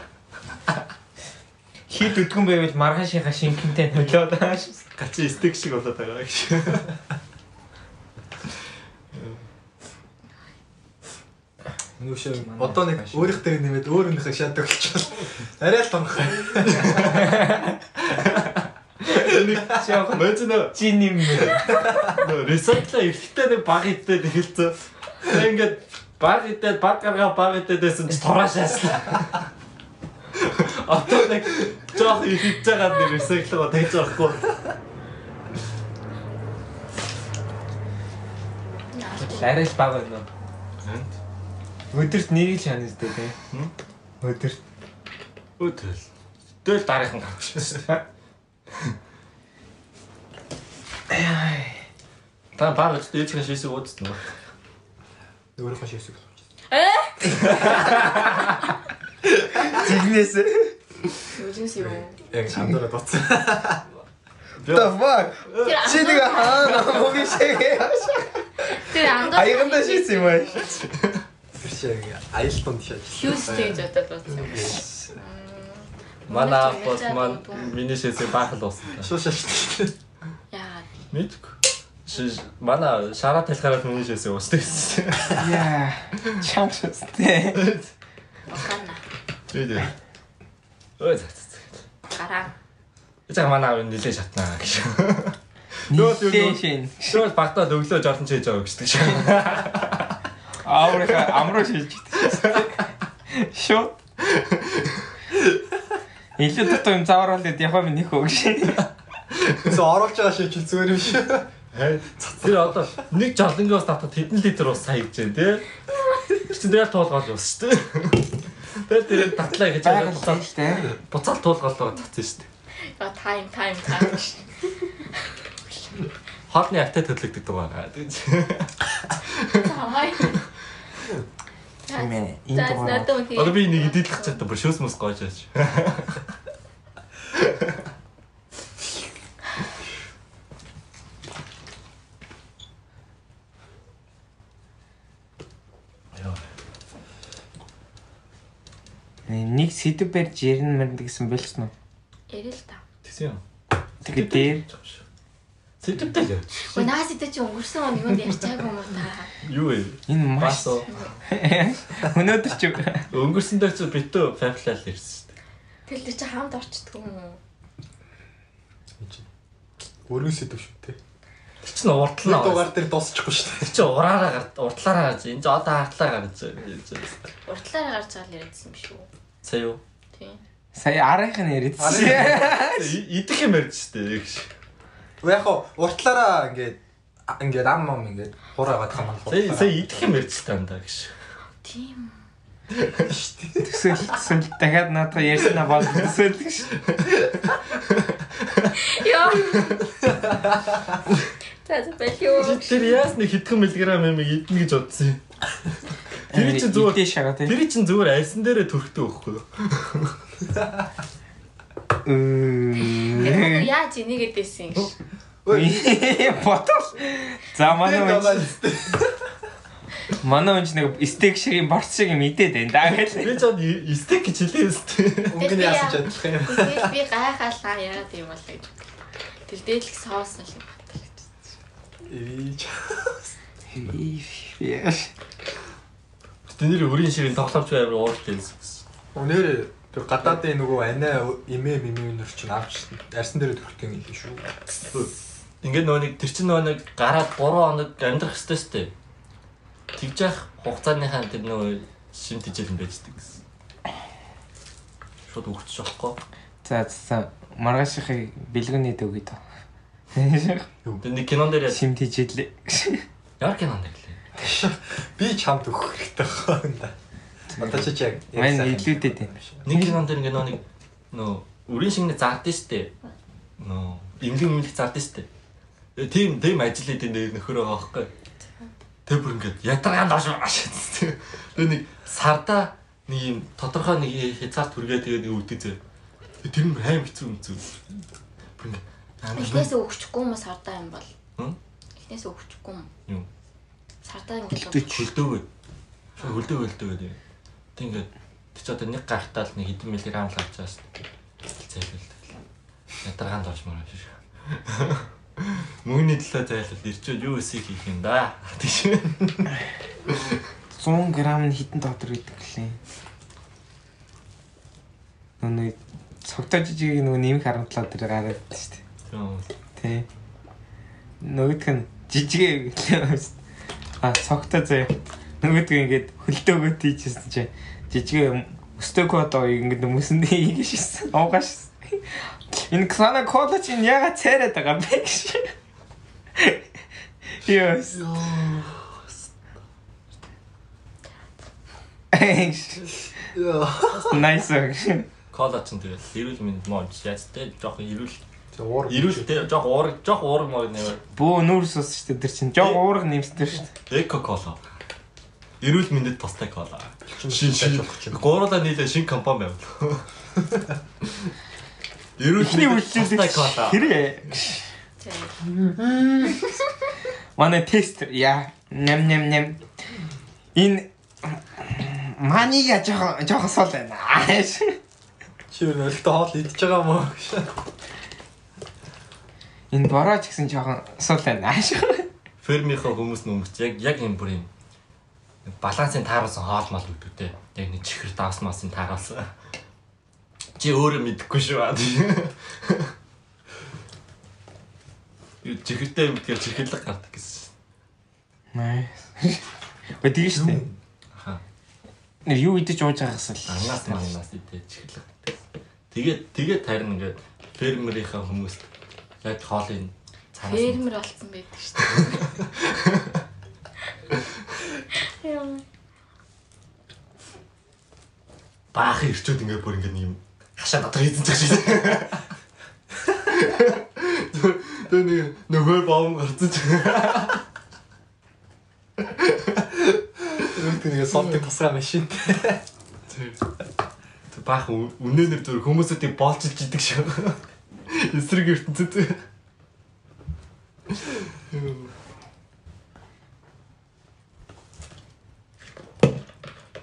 хит өдгөн байвал маргаашийнхаа шингэнтэй нөлөөд шүү. Гачи стек шиг болоод байгаа гэж. Нүшээ одоо нэг өөрийнх дээр нэмээд өөрийнхөө шат өгчөөл. Арай л тонхоо. Жохон Мөцнө чин юм. ресайтла эвтэлтэй нэг баг идээд эхэлсэн. Тэгээ ингээд баг идээд баг гаргаа баг идээдсэн чи тураашаасан. Одоо нэг жоох их идж байгаа нэг ресайклгаа тавьж байхгүй. Арай л баг байна. Өдөрт нэг л шанаа зү тэ. Өдөрт Өтөл. Тэгэл дараахан гарах шүү дээ. Та баг дэжгээ шийсэг уудсан уу? Өөрийнхөө шивсэг. зигнээс Юужинс юу? Яг хамдаараа дуцсан. the fuck чи нэг хаана мөгийн шиг тэр андаа аяганда шийсэн юм аа. Тэр шиг аялтанд шааж. Хьюстейж одоо дууссан. Манай апос маань миний шийсэг баахал уусан. Шуу шааш. Яагаад? Мэдгүй. Ши манай шараа талхаараа миний шээсээ уусдаг гэсэн. Яа. Чамшс тэ. Бахана. Тэгээд. Ой за. Гараа. За манай аав нилээ шатнаа гэж. Нийлээ шин. Шууд багтаа өглөө жолон чийж байгаа гэж шиг. Ааврах амруу шийж. Шот. Илүү дутуу юм зааварлаад яваа минь нөхөө гэж. Тэс оруулж байгаа шийч зүгээр юм шиг. Тэр одоо нэг жолонгоос татад хэдэн литр ус сая гэж дээ. Тэр чинь тэгэл туулгаал ус шүү дээ. Тэр тэр татлаа гэж байгаа буцаал штэ. буцаал туулгаалгаа татсан шүү дээ. Яа тайм тайм тайм. Хоолны автаа төрлөгдөг байгаа. Тэгээд Хай. Энэ За дугаар. надад үгүй. одоо би нэг идэлэх чадсан бүр шөөс мөс гоож аач. Нэг сэдв барьж ярина мэрнэ гэсэн уу? Ярил та. Тэсэн юм. Тэгээ дээр Сэтгэвтэй л. Өө наас идэ чи өнгөрсөн он юунд ярьчаагүй юм уу та? Юу вэ? энэ маш уу. өнөөдөр ч Өнгөрсөн дээр чи битүү фамилиал ирсэн шүү дээ. Тэгэл тэр чи хамт орчдгүй юм уу? Өргөн сэдв шүү дээ. Тэр чинь уртлаа. Тэр дугаар дээр дуусчихгүй шүү дээ. Тэр чинь ураараа гард уртлаараа гарч энэ одоо хартлаа гарч байна. Уртлаараа гарч байгаа л яриадсан юм шүү. Сая юу? Тийм. сая арайх нь яриадсан. Идэх юм ярьж шүү дээ. Яг уртлаараа ингээд ингээд ам ам ингээд хураагаад хамаа. Сая сая идэх юм ярьж тандаа гэж. Тийм. Төсөөл төсөөл дахиад наадах ярьснаа бол төсөөл гэж. Яа. За болио. Тэр яас нэг хэдхэн миллиграм юм идэнэ гэж бодсон юм. Тэр чинь зүгээр тэр чинь зүгээр альсан дээрээ төрхтэй? Мм. Яаж энийг эдээсэн юм. Ботол. За манай манай хүн ч нэг стейк шиг юм борц шиг юм идээд байна даа гэж. Би ч стейк гэж хэлээ өстэй. Өнгө нь яасан ч адилхан юм. Тэгээд би гайхаалаа яагаад юм бол гэж. Тэр дээдлэх соос л юм батал гэж. Ивич. Яаш. Тэний өрийн ширийн тоглоомч байвар уурч хэлсэн. Өнөр тэр гадаадын нөгөө анаа эмээ мэмээ нөр чинь авч арсан дээр төрхтэй юм хэлээ шүү. Ингээд нөгөө нэг тэр чинь нөгөө нэг гараад 3 хоног амьдрах ёстой дээ. Тэгж яах хугацааныхаа тэр нөгөө шим тижэл юм байждаг гэсэн. шууд өгчих болохгүй. За за маргаашихыг бэлгэний дөгөө тоо. Тэгээ нэг кинон дээр яа- Сим тийжлээ. ямар кинон дээр лээ. Би чамд өгөх хэрэгтэй байна. Одоо чи яг Мань илүүдэд байна. Нэг кинон дээр ингээ нэг нөө үрийн шингний зардсан штэ. Нөө имлэг имлэг зардсан штэ. Тэгээ тийм тийм ажил хийдэг нэг нөхөрөө хаахгүй. Тэр бүр ингээд ядаргаан доош маш. Тэгээ нэг сарда нэг юм тодорхой нэг хязгаарт хүргээ тэгээ нэг үүдээ зэ. Тэр нь хайм хэцүү юм зү. Бүр ингээд Эхнээсээ өгчихгүй юм уу сардаа юм бол? Хм? Эхнээсээ өгчихгүй юм. Юу? Сардаа ингээд хөлдөөгөө. Хөлдөөгөө хөлдөөгөө. Тэг ингээд тэг чи одоо нэг гартаал нэг хэдэн миллиграмм л авч байгаа шүү дээ. Зайлвал. Ядаргаан доош маар шүү. Мөнгөний төлөө зайлвал ирчүүд юу эсийг хийх юм да. Тийш. 100 г нь хитэн дотор гэдэг гэлээ. Нүг цогтой жижиг нөгөө нэмэх харамтлаа дээр гараад шүү дээ. Тий. Нөгөөх нь жижигэ гэлээ. А цогтой заяа. Нөгөөх нь ингээд хөлдөөгөө тийжсэн чи жижигэ өстөг одоо ингээд хүмүүсэнд хийгээш шсэн. Уугаш. Энэ крана кола чинь яга царайд байгаа бэ гэж. Яс. Nice. Кола ч тэгэл эрүүл мэнд мод яаж тэ жоох эрүүл уур. эрүүл тэ жоох уураг жоох уураг мөр нэр. Бөө нүүрс ус шүү дээ тэр чинь. Жог уурга нэмсдэр шүү дээ. Эко кола. Эрүүл мэндэд тустай кола. Шин Шин шин. Гурлаа нийлээ шинэ компани байв. Эрүүл мэндэд тустай кола. хэрэг. Манай тестер яа нэм нэм нэм энэ манига жоо жоо сол байна. Чи юу нөлтөө хоол идчихэж байгаа юм уу? Энэ бороо ч гэсэн жоохон сул байна. Фермийнхаа хүмүүс нөмч яг яг юм бүр юм балансын тааруулсан хоол мал те. Яг нэг чихэр давс масын тааруулсан. Чи өөрөө мэдэхгүй шүү аа. Юу чихэртэй юм тэгэхээр чихэрлэг гардаг гэсэн. Nice. Бэдгийг шүү дээ. Аха. Нэр юу идэж ууж байгаас л Ангаас мангаас идэ чихэрлэг. Тэгээд тэгээд харин ингээд фермерийнхаа хүмүүс яг хоолыг фермер болсон байдаг шүү дээ. Яа. баахан ирчүүд ингээд бүр ингээд юм хашаа дотор хийсэн ч гэсэн. Тэ нэг нөгөө бом гарцсан ч. Юу гэдэг солтыг тусгай машин. Тэ баахан үнэнээр зүр хүмүүсүүдийг боолчилж идэг шүү. Эсрэг ертөнцид.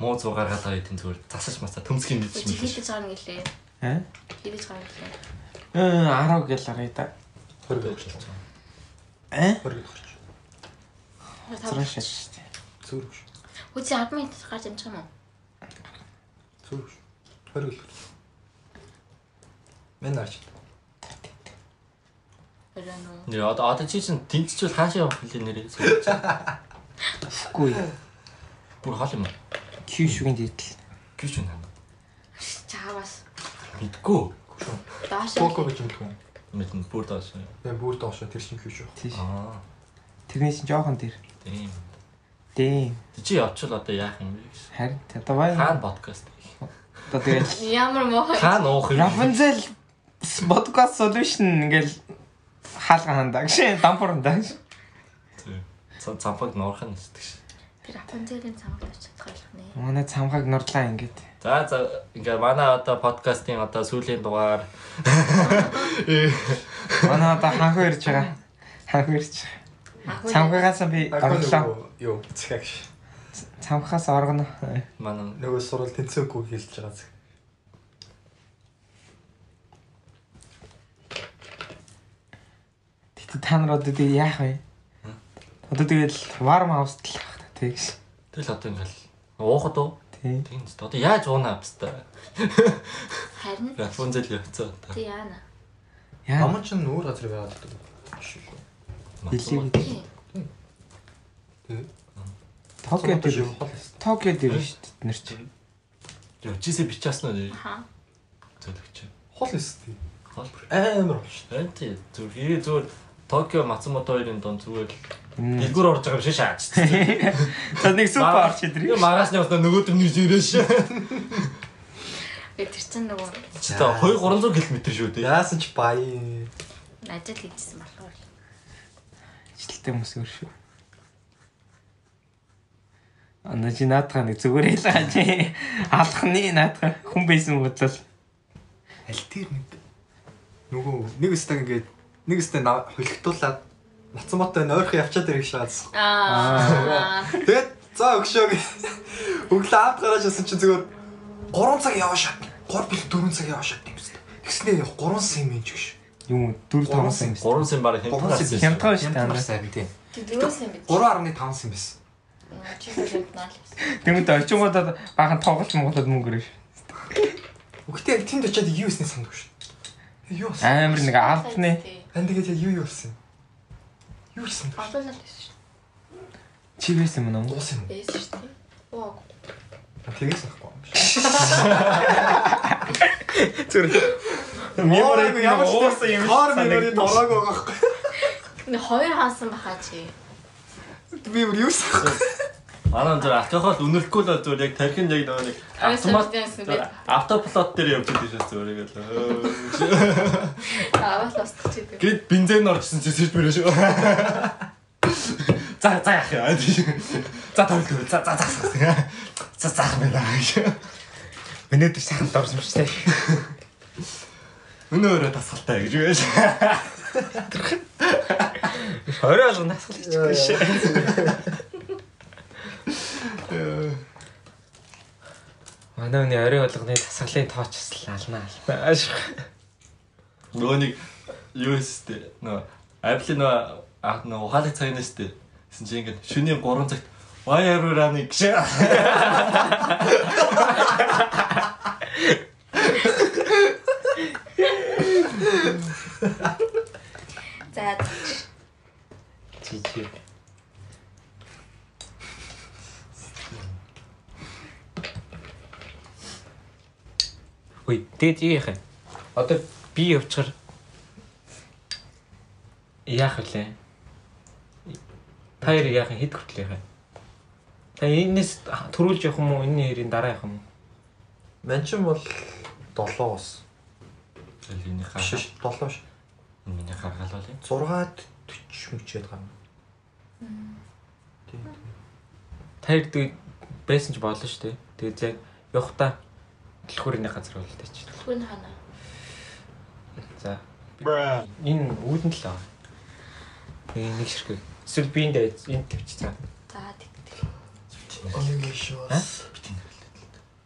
Муу зуу гаргаад байгаа тийм зүгээр засаж мацаа төмсг юм Чи дийж мэдсэн. хийдэж байгаа нь гэлээ. Аа? Хийдэж байгаа нь гэлээ. Э 10 гэл арай да. 20 гэж болж байна. Аа? 20 гэж. Цааш шүү дээ. Зүрх. Үгүй 10 минут гарч амжих юм уу? Зүрх. 20 гэж. Мен арч. Нэр одоо одоо чи чинь тэнцчүүл хаашаа явах хэлээ нэрээ. Үгүй. Бүр хол юм. Кью шүгэн дийдэл. Гэж үнэ. Чаавас. Мэдгүй. Даашаа. Коко гэж юм л хүн. Мэдэн бүр доош. Ben бүр доошо тэр шиг хийж шүү. Тийш. Аа. Тэрнээс жоохон тэр. Тийм. Дэм. Чи явчвал одоо яах юм бэ гэж. Харин давай. Хаан подкаст. Одоо тэгэл Ямар муухай. Хаан уух юм. Rapunzel podcast solution ингээл хаалга хандаа гэж дампуурандаа гэж. Цан цампаг нуурах нь гэдэг ш. Тэр Рапунцелийн цамаг тавьж чадах байх нэ. Манай цамхаг нурлаа ингээд. За за ингээ манай одоо подкастын одоо сүүлийн дугаар Манай одоо ханхуу ирж байгаа. Ханхуу ирж байгаа. Цамхагаас би орлоо. Юу, цэгэг. Цамхаас оргоно. манай Нөгөө сурал тэнцээгүй хэлж байгаа зүг. Тэгтээ та нар одоо тэгээ яах вэ? Одоо тэгэл warm house л тэгш. тэгэл одоо ингээл уухад уу? Тий. Тийм ч одоо яаж уунаа бста. Харин Рапунзел явцаа. тий яана. Яа. Аман ч нүүр газар байгаад байдаг. Тий. Тэгээ. Токио дээр хол. Токио дээр шүү дээ нэр чинь. Явчихсэ бичээсэн үү? Аха. зөөлөгч. Хол өстэй. Гол Амар бол шүү. байна тий. Зүгээр хэрэг зүгээр Токио Мацумото хоёрын дон зүгээр дэлгүүр орж байгаа юм шиг шаач. За нэг супер орч идрээ. Магаас нь явснаа нөгөөдөр нь ирээш. Би тэр чинь нөгөө Чи та 2 300 км шүү дээ. Яасан ч баяа. ажил хийжсэн болохоор. Ажилттай хүмүүс өөр шүү. Ана чи наадах нэг зүгээр ялгаа чи алхны наадах хүн байсан бодлоо. Аль тэр нэг нөгөө нэг өстэй ингээд нэг өстэй хөлгтуулаад Мацмото нойрхон явчаад ирэх шаадсан. Аа. Тэгээд за өгшөө. Өглөө авт гараад ясан чи зүгээр 3 цаг яваа шат. 3 бил 4 цаг яваа шат юм тест. Тэгснээ 3 сим ч гэж. Юм 4 5 сая юм. 3 сая бараг хямдхан. Хямдхан шүү дээ. Сайн тийм. Тэг дөрөөс юм бид. 3.5 сим байсан. Чи хэлбэнаа л. Тэгмэд орчингуудад баахан тоглож монголод мөнгө. Өгтөө яг тэнд очиад юу хийснээ сандгүй шүү. Юу? Амар нэг алфны Ан тэгээд яг юу юу болсон? Юу хийсэн бэ? Бодлоо л байсан шүү. чи байсан юм уу? Уус юм. Байсан шүү дээ. Оо. Тэгээс ахгүй. Зүр. Мемори ямар уусан юм Хаар мемори дорог байгаа байхгүй. Хоёр хаасан баха чи. Би бүр юу сах. Манай зөв автохол үнэлэхгүй л зөв яг тархин яг нөгөө нэг автомат автоплот дээр явж байгаа шүү зөв яг л. Аваад устгах чи. Гэт бензин орчихсон чи сэрж мөрөө шүү. За за яах яа. За тавил за за за. За заах мэн аа. Өнөөдөр сайхан дорсон шүү дээ. Өнөөрөө тасгалтай гэж байж. Орой алга насгалж гэж. Манай үний орой болгоны тасгалын тооч ална ална. Нөгөө нэг юу өстэй. Нөгөө Apple нөгөө аа нөгөө ухаалаг цагнаа өстэй. Гэсэн чи ингээд шөнийн 3 цагт Why are running гэж. За Чи чи. Тэгээд юу яах вэ? Одоо би явчихар яах вэ? Та хоёр яах? Хэд хүртэл яах вэ? Та энэс төрүүлж явах юм уу? Энэний хэрийн дараа явах юм уу? Манчин бол 7-оос. Энийг Биш хараа. ш 7 ш. Миний харгалаа ли. 6-ад 40 мөчээд гарна. Тийм. Та хоёр тэгээд байсан ч болно шүү дээ. Тэгээд яг явахдаа дэлхүүрийн газар бол тач. хүн хана. За. Энэ үүдэн л аа. Нэг нэг ширхэг. Эсвэл би энд энд тавьчих цаа. За тэг тэг. Онгийн шоос.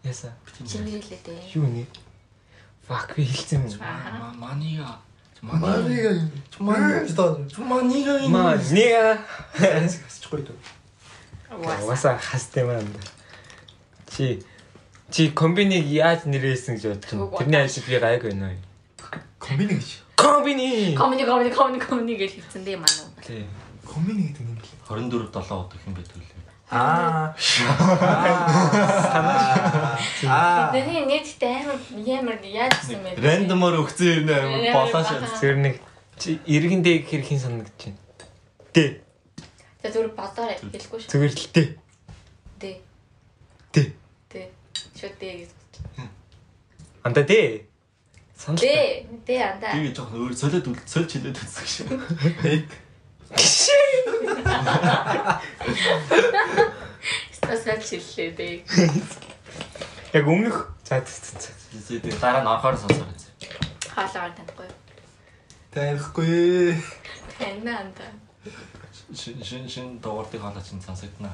Яса. Чингэрэлээ дээ. Юу нэ? Fuck би хэлсэн юм. Манига. Манига. Манига Маа нэга. Хасчихгүй дөө. Васа хастай маань. Чи чи комбиниг яаж нэрээсэн гэж бодчих. Түг Тэрний ажил би гайг байна уу? Комбини гэж. Комбини. Комеди комеди комеди комеди гэж хэлсэн дээ манай. Тий. Комбини гэдэг юм бэл. 24 7 удаа хэм байдаг лээ. Аа. Аа. Тэний нийтдээ амар ямар яаж гэсэн бэ? Рандомор өгсөн юм Амар болоо шээ. баха. Зэр нэг чи иргэндээ хэр хин санагдаж байна. Тэ. За зүр бодоорой хэлэхгүй шүү. Зүгээр л тэ. Дээ. Тэ. Дээ. Шүт дээ гэж. Анда тэ. Санал. Дээ. Дээ андаа. Тэгээ жоохон өөр солиод үл сольж хилээд үзсэн шүү. Нэг Стасаа чиллээ дээ. Яг өмнөх за. Тэгээ дараа нь орохоор сонсоо гэж. Хаалгаар танихгүй. таахгүй. Танина андаа. Шин шин шин дугаартыг хаалаа чинь сонсогдно.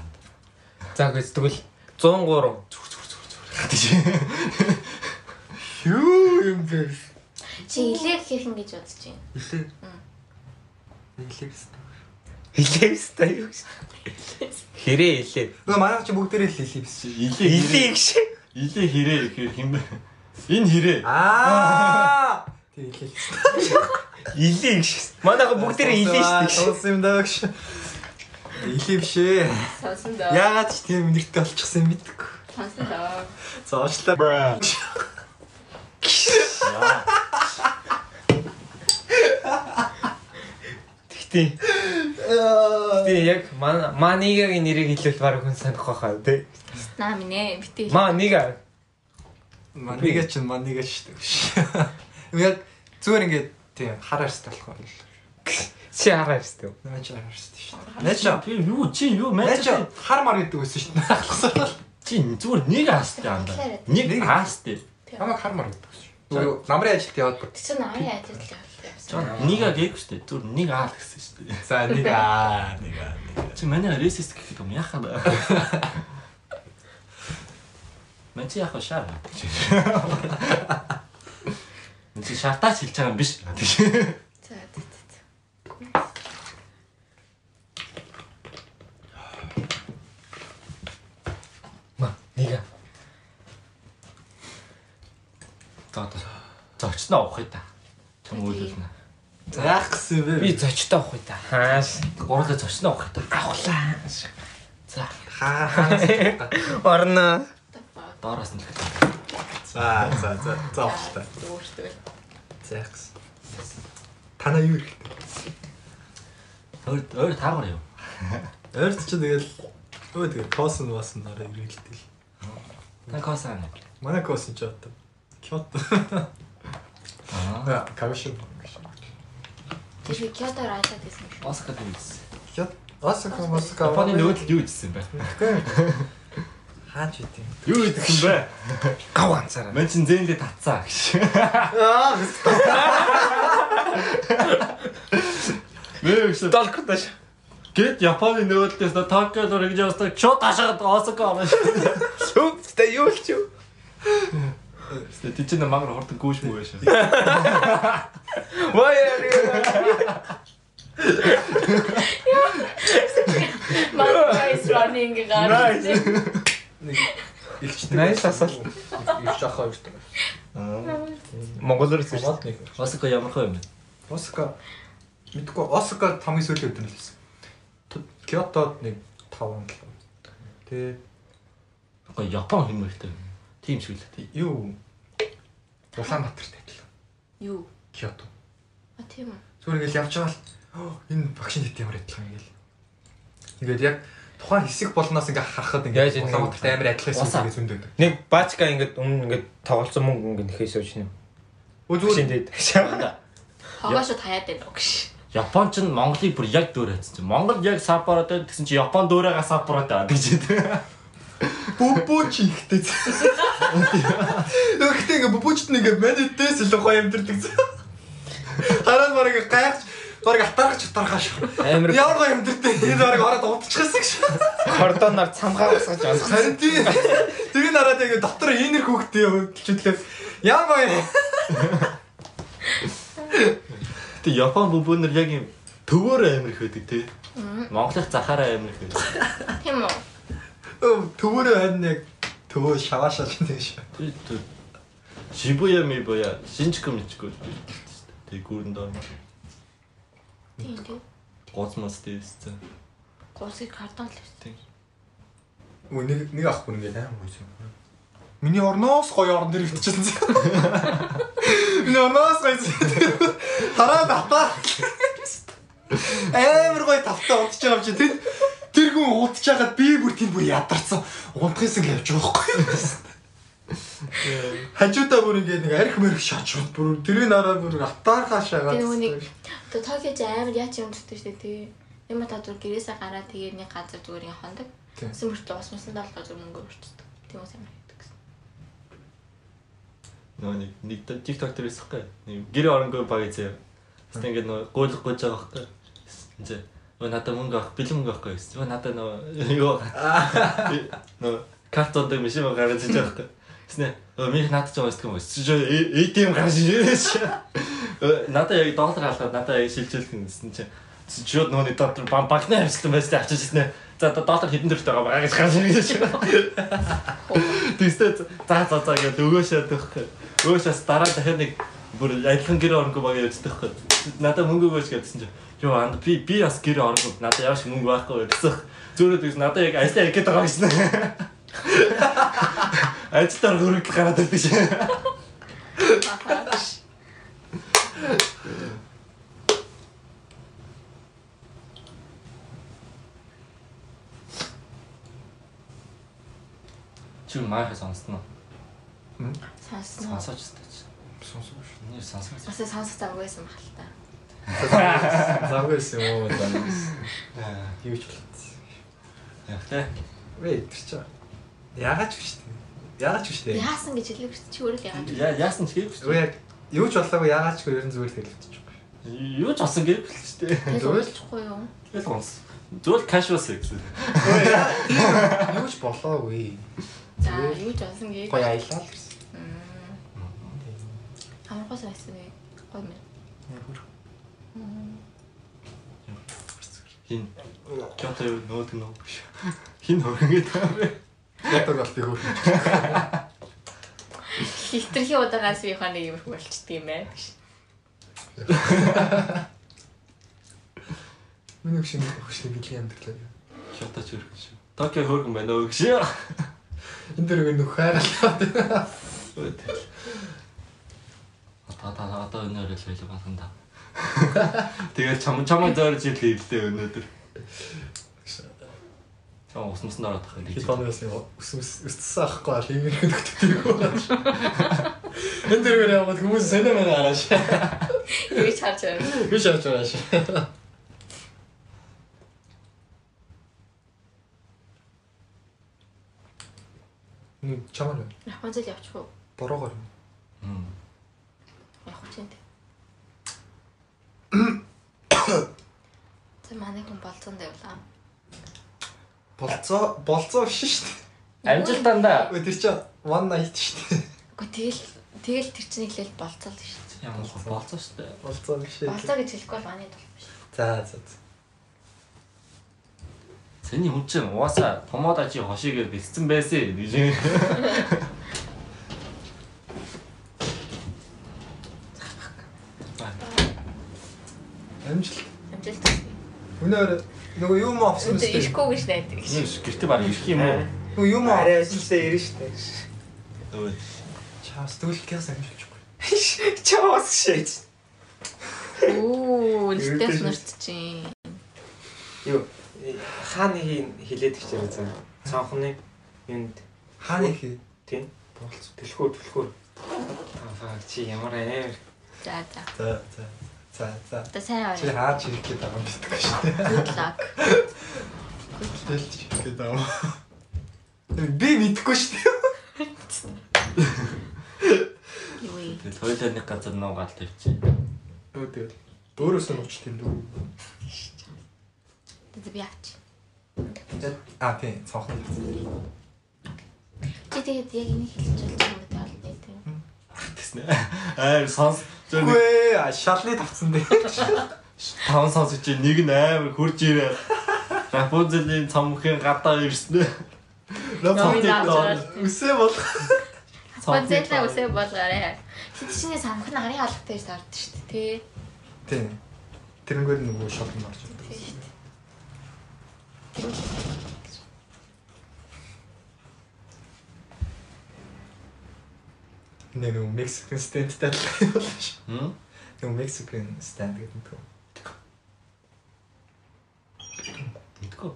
За гэж тэгвэл 103. Юу юм бэ? Чи илээ хийх юм гэж бодож байна. Илээ. Мм. Илээ гэсэн. Илээстэй юу гэж. Хэрээ илээ. Нөгөө манай чи бүгдээрээ л илээ биш. Илээ Илээ гэж. Илээ хэрэг гэхээр хэм бэ? Энэ хэрэг. Аа. Тэг илээ. Илээ гэж. Манайха бүгдээрээ илээ шүү дээ. Сонс юм даа гэж. Илээ биш ээ. Сонсон доо. Яагаад ч тийм нэртэй болчихсон юм мэдгүй. Сонсон доо. Зоочлаа. Яа. Тэгтээ. Тэгтээ яг манигагийн нэрийг хэлвэл баг хүн санах байхаа тий. Наа минь битээ. Манига. Манига ч манига ч шүү. Яг зүгээр ингээд тийм хараарстай болохоор л. Чи хараа шүү. Наач хараарстай шүү. Наач Би юу чи юу наач мэж хар мар гэдэг үсэн шүү дээ. Ахлахсаар. чи зүгээр нэг аастай андаа. Нэг аастай. Намайг хар мар гэдэг шүү. Зүгээр намрын ажилд яваад бүр. Тэсэр намын ажилд явуулсан. Нэг аа гээгүй шүү. Зүгээр нэг аа л гэсэн шүү. За нэг аа нэг аа. Чи манай ресист гэхэд юм яхаа бэ? Мэн чи яхаа шаа. Мэн чи шартаач хэлж байгаа юм биш. За за за. Манига. За за. Зочноо авах юм да. Чам үйлүүлнэ. За яах гэсэн бэ? Би зочтой авах уу та. Хааш. Гурлаа зочноо авах юм да. Авлаа. За. хаа. Орно. Доороос нь л. За за за за авах та. Өөртөө. За яах гэсэн. Танаа юу хэрэгтэй? Өөр өөр таагаар юу? Ойрт чи тэгэл өө тэгээ косон басан нараа ирээлтэл. Та косан. Манай косон ч одоо. Кёто. Аа. Кавшин. Тэр Кёто райлаад байсан юм шүү. Осака дээс. Кёто. Осака мосака. Японы нөөдөл юу ийдсэн бэ? хаач үгүй. Юу ийдсэн бэ? Гав ганцаараа. Мэн чин зэндээ татцаа гэж. Аа, Мэ өшөө Долкоташ. Гэт Японы нөөдлөөс на Токио руу гэж явсан. Шууд хашаад Осака орно шүү. Та юу л ч юу. Тэ чинь мангар хортон гүйш мүү шүү. Вай яа. My is running гараад. ихчтэй. Найс асуулт. Их жахаа өртөө. Монголоор зүйл. Монголд нэг. Осака ямар хөө юм бэ? Осака мэдгүй Осака хамгийн сүүлийн өдөр нь л байсан. Кётод нэг 5 км. Тэгээ Ага Япон хэмээгтэй. Тим шиг л. юу Улаанбаатарт адил. Юу? Кёто. А тийм үү. Зүгээр ингээл явж байгаа л энэ багшийн хэд ямар адилхан ингээл. Ингээд яг тухайн хэсэг болноос ингээ харахад ингээ ингэ- Улаанбаатарт амар адилхан хэсэг зөндөө. Нэг баачка ингээд өмнө ингээд тоглолцсон мөнгө ингээд нэхээ сууж нэ. Өө Зүгээр зүгээр дээд. Хогоошо таяад байна уу гэж. Япон ч Монголыг бүр яг дөөр хайцсан чинь. Монгол яг сапороод байна гэсэн чи Япон дөөрөөгөө сапороод байна гэж. Бөбөч ихтэй. Өгтөө ингээ бөбөчт нэг ингээ медитээс илүү гоё амьдэрдэг. Хараад бараг гайхаж бараг атаргач атаргааш. Амар Ямар гоё амьдэрдэг. Энэ бараг ороод удчихсан гэж. кордоноор цамгаа усгаж онцгсон. Харин тийм. Тэгээ нараад ингээ дотор инэр хүүхдээ явуулчихлаа. Ямар гоё. Гэтэ Япон бүбөнөр яг юм төвөөр амир их байдаг тий. Монголын захаараа амир их байдаг. Тийм үү? Өө төвөрөө харин яг төвөө шаваашааж нэг шүү. Тий, тий. Шибуя мибуя шинчку мичку. Тэг гүрэн доо. Тийм тийм. Гоцмос дэстэй. Гусыг картон л байсан. Өө нэг нэг ах бүр ингээ аим гоё юм. Миний орноос гоё орон дээр өвчсөн. Миний орноос гоё. Хараа батаа. Амар гоё тавтаа унтж байгаа юм чи тэр тэр хүн унтж байгаад би бүр тийм бүр ядарсан. Унтахсан гэж явж байгаа байхгүй. Хажуудаа бүр ингээ нэг арх мэрх шаачвал бүр тэрийн нараа бүр атаархаа шагаад. Тэр хүнийг одоо Токиод амар яач юм дутдаг шүү дээ. Юм та зүр гэрээсээ гараад тэгээ нэг газар зүгээр юм хондог. Тэсэн мөртлөө ус мөсөн даалгаа зүр мөнгө өрчдөг. Тийм үс амар хийдэг гэсэн. Нөө нэг нэг TikTok дээр 있었гүй. Нэг гэр оронгүй баг зэ. Тэст ингээд нөө гуйлах гэж байгаа байхгүй. Зэ. Надад мөнгө авах, бэлэн мөнгө авахгүй гэсэн. Надад нөө юу нөө картон дээр мишээ гаргаж иж байгаа байхгүй. Тэснэ. Минь надад ч уусдаг юм байна. Чи ATM гаргаж иж. Надад яг доллар халаад надад шилжүүлэх юм гэсэн чи. Чиод нөөний доктор бам багны амьсгалан байсан авчиж ирсэн. За одоо доллар хэдэн дөрөвтэй байгаа гаргаж гаргаж ирж байна. Тэстэй за за за гэж өгөөшөө төгөх. Өгөөшөөс дараа дахиад нэг бүр адилхан гэр оронгүй баг явцдаг хэ. Надад мөнгө өгөөч гэдсэн чинь юу анд би би бас гэр оронгүй надад яаш мөнгө байхгүй гэсэн. Зөөрөд гэсэн надад яг ажлаа гэдэг байгаа гэсэн. Ажилтар хөрөнгө гараад ирдэг шээ. Чи маяг сонсноо. Сонсноо. Сонсож өстэй чи. Сонсоош. Нэр сонсох. Бас сонсох завгүйсэн баг л та. Завгүйсэн юм уу завгүйсэн. Аа. Юу ч болов. Яг тэ. Вэ тэр чи. Яагаад ч биш тийм. Яагаад ч биш тийм. Яасан гэж хэлэх чи өөрөө яагаад. Яа яасан ч хийв. Үгүй яг юу ч болоогүй яагаад ч ерөн зүгээр хэлчихгүй. Юу ч болсон л тэ. Тэгэл уулзахгүй юу? Тэгэл гонс. Зөвл casual sex. Яа. Юу ч болоогүй. За юу ч болсон гээ. Гоё аялал гэсэн. Амархаас байсан гээ. Гоё мэн. Хин. Кёто юу нөт нөө. Хин хөрөнгөд байгаа бэ. Ятаг бол би хөрх. Хитрхи удаагаас би ханаа юмрх болчдөг юм байна. Миний хөшин хөшин билийн амьдралаа. Кёто ч хөрөнгө шүү. Токио хөргөн байна уу гэж. Энэ дэр нэг хайрлаа. Та та одоо өнөөр л хэлээ басанда. Тэгэл чам чамаа зөөрж ил хэллээ өнөөдөр. Чам усмсан ороод тахад Хэд хоногоос нэг ус ус устсан ахгүй бол ийм нэг нөхдөг байна. Энэ дэр яваад хүмүүс санаа маа гарааш. Юу ч харж байна. Би шаарч байгааш. Мм чамаа Японд л явчих уу? бороогоор. Мм. Явах чинь. За манай хүн болцоонд явлаа. Болцоо болцоо биш шүү дээ. Амжилтанда. Өө тэр чинь one night шүү дээ. Гэхдээ тэгэл тэгэл тэр чинь хэлэл болцоо л шүү дээ. Ямар болцоо шүү дээ. Болцоо биш. Болцоо гэж хэлэхгүй бол манай тул биш. За за. за. Цэний хүн чинь угаасаа томоодо чи хошигээр бэлдсэн байсан гэж. Амжилт. Амжилт. Өнөөр нөгөө юу мó авсан мэт. ирэхгүй гэж найдаг. Нэг гэрте баг ирэх юм уу? Нөгөө юу мó Арай ажилдаа ирнэ штэ. Өө. чаас кяс амжилтгүй. Чаас шээч. Оо, нэстээс нурт чинь. Юу хааны хилээд гэж байгаа зэн. Цонхны юунд Хааны хий. тийм Болцоо. төлхөө төлхөө. Аа чи ямар амар За за. За за. За за. Одоо сайн Чи аваа. хаач ирэх гээд байгаа юм битггүй шүү дээ. Good luck. Дэлж ирэх гээд байгаа. Би мэдхгүй шүү дээ. Юу вэ? Тэгэл хоёулаа нэг газар нуугаал тавьчих. Өө тэгэл. Өөрөөсөө нууч тийм дүү. Тэгээд би авч. А тийм цонхны. Чи тэгээд яг энийг хэлж болж байгаа юм байна тийм. Тэснэ. Аа сонс. Үгүй ээ, шалны тавцсан дээ. таван сонсож чи нэг нь амар хурж ирээ. Рапунзелийн цомхын гадаа ирсэн. Номын авч Үсээ бол. Бонзэтлээ үсээ болгоорой. Чи чиний самхан арын алгатай гэж таард шүү дээ. Тэ. Тийм. Тэрнгээр нөгөө шопинг орж ирдэг. Тэ шүү дээ. Нэг Mexican stand-тай адилхан юм байна шүү. Хм? Нөгөө Mexican stand гэдэг нь. Мэдгүй.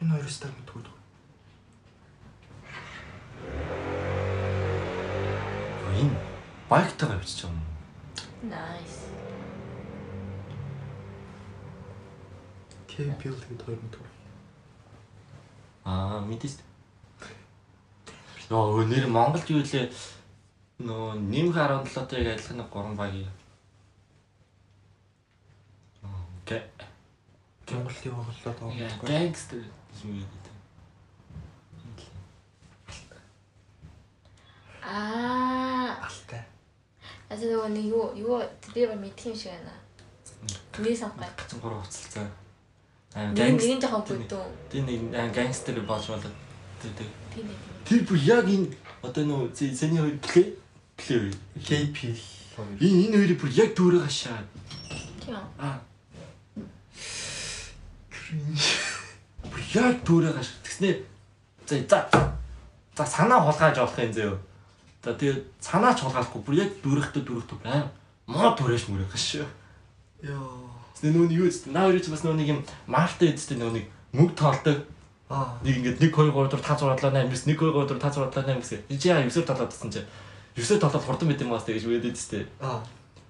Энэ хоёр stand мэдгүй. Энэ байктайгаа бичиж байгаа юм. Nice. K-Build гэдэг хоёр мэдгүй. Аа мэдээс. Йоо нэр Монголд юу лээ нөө нэмх 17-ыг адилхан нэг 3 багийн. Окей. Монголын хооллоод байгаа. Gangster юм гэдэг. Аа. Алтай. Аса нөгөө нэг юу юу би ба мэдх юм шиг байна. Миний самхай. 3 уцалцаа. Аа Нэг gangster. нэг жоохон бүдүүн. Тэр нэг гангстер болж болоод тэр тэр Тийм нэг. Тэр бүр яг энэ одоо нөө зэний хоёр плей плей KP энэ энэ хоёрыг бүр яг дүүрээ хашаа. Тийм? Аа Cringe. бүр яг дүүрээ хашаа. Тэгснээ за за за санаа хулгайж болох юм зөө. За тэгээ цанаа ч хулгаалахгүй бүр яг дүрэхтэй дүрэхтэй аим мод дүрэш мөрөх шүү. Йоо. Тэгээ нүүн юу гэдэг наа өөрөө ч бас нөө нэг юм марта гэдэг нөө нэг мөг тоолдог. Аа. Нэг ингээд 1 2 3 4 5 6 7 8 9 1 2 3 4 5 6 7 8 гэсэн. Чи яа 9-ээр толоод тасан чи. 9-ээр толоод хурдан байт юм аа тэгэж үгээд идэж Аа.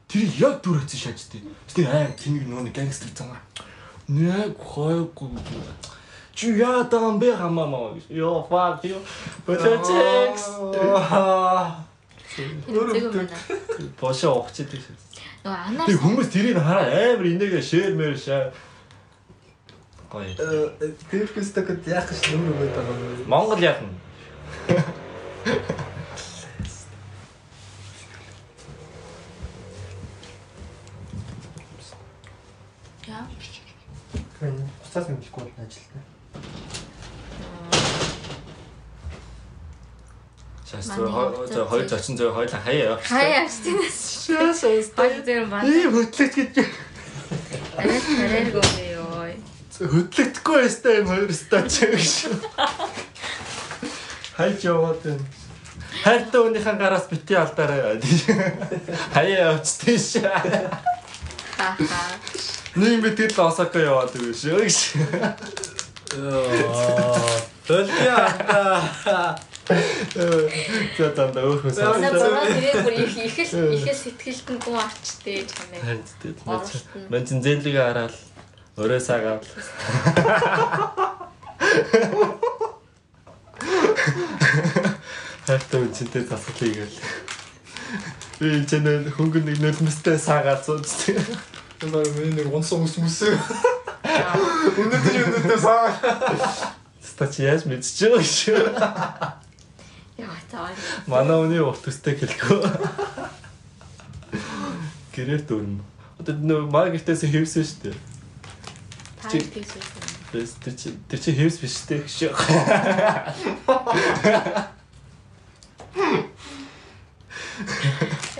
Тэр яг дүрэхсэн шаажтэй. Тэгээ аим тэнэг нөө нэг гангстер цангаа. Нэг хойггүй. Чи яа таам бэ хамаа ёо fuck you. Politics. Зээг юм байна. Бошоо ухчих тийм. Нөгөө анаар Тэг хүмүүс тэрийг хараа амар инээгээ шеэр мэр шаа. Гоё. Э тэрхүүстэй гэд яах гэж нүр өгöd байгаа юм. Монгол яах нь? яа. Гэн буцаас мэдэхгүй бол ажилтаа. Шаас Манай зөө зөө хоёр зочин зөө хоёлаа хаяа явах. Хаяа авчихсан. Шаас Хоёр зэр байна. ийм хөдлөгч гэж. Арай ёо. Хөдлөгдөхгүй байстай юм хоёр стач гэж. Хайж яваад байна. Хайртай өөнийхэн гараас бити алдаарай. Хаяа явчихсан ш. Ха ха. Нэг би тэр Осака яваад байгаа шүү гэж. Йоо. Төлгөө. За дандаа. Манай зураг тэрийг бүр их их их л сэтгэлтэн гүн авчтэй чамээ. Харин тийм. Мэн чин зэлэг хараад өрөө сагаад. Хайртай үнцэнтэй засал хийгээл. Би энэ ч нэ хөнгөн нэг нулимстай саагаад зүүц. Энэ миний нэг унсан ус мүсээ. Өнөөдөр өнөөдөр саа. Стач яаж мэдчихэв шүү. Яа цаа. Манай үний урт төстэй хэлэхгүй. Гэрээр дөрнө. Одоо нөө маа гэртээс хэвсэн шүү дээ. Тэр чи тэр чи хэвс биш дээ шүү.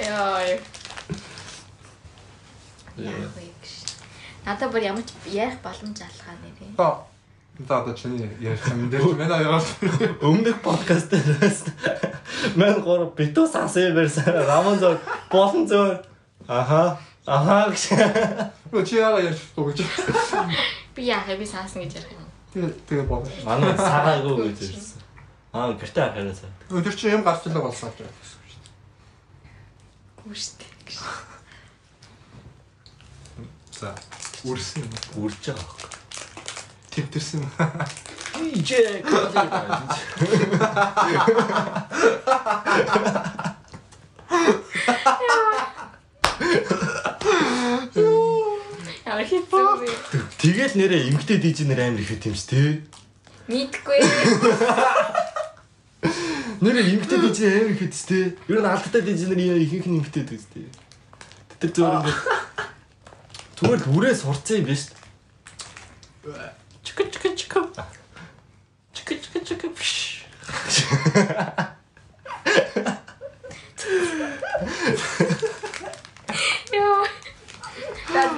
Яа. Надад бүр ямар ч ярих боломж алхаа нэрээ. Та За одоо чиний ярих юм дээр манай яа. Өмнөх подкаст дээрээс мэн гоор битүү сасан байсан. Рамон зөө болон зөө. Аха. Аха гэж. Чи яагаад ярьж байгаа гэж. Би яахаа би саасан гэж ярих юм. Тэгээ тэгээ боо. Манай сагаагүй гэж ирсэн. Аа гэртээ хараасаа. Өдөр чи юм гарчлаа болсон гэж. Гүштэй. За. Үрсэн юм. Үрж байгаа байхгүй. Тэмтэрсэн. Ижээ. Ямар хэцүү вэ? Тэгэл нэрээ эмгтэй диж нэр амар их юм ш тий. Мэдгүй. Нэрээ эмгтэй диж амар их хэвчтэй тий. Ер нь алдтай диж нэр ихэнх нь эмгтэй диж тий. Тэр зүгээр ингээд зүгээр л үрээ сурцсан юм биш. Чик чик чик. Чик чик чик.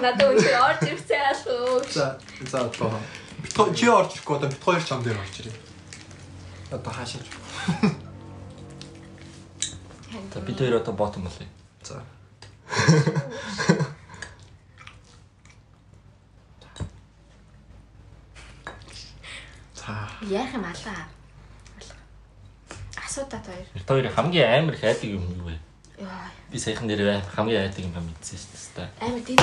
Надад үнээр орж ирсэн аашгүй. За за одоо. Бит хоёр чи орж ирэхгүй одоо бит хоёр чам дээр орж ирээ. Одоо хаашаач. За бид хоёр одоо ботом болъё. За. За. Яах юм алаа. Асуудаг хоёр. Хоёр хамгийн амар их айдаг юм юу вэ? Яа. Би саяхан нэр хамгийн айдаг юм ба мэдсэн шүү дээ. Амар тийм.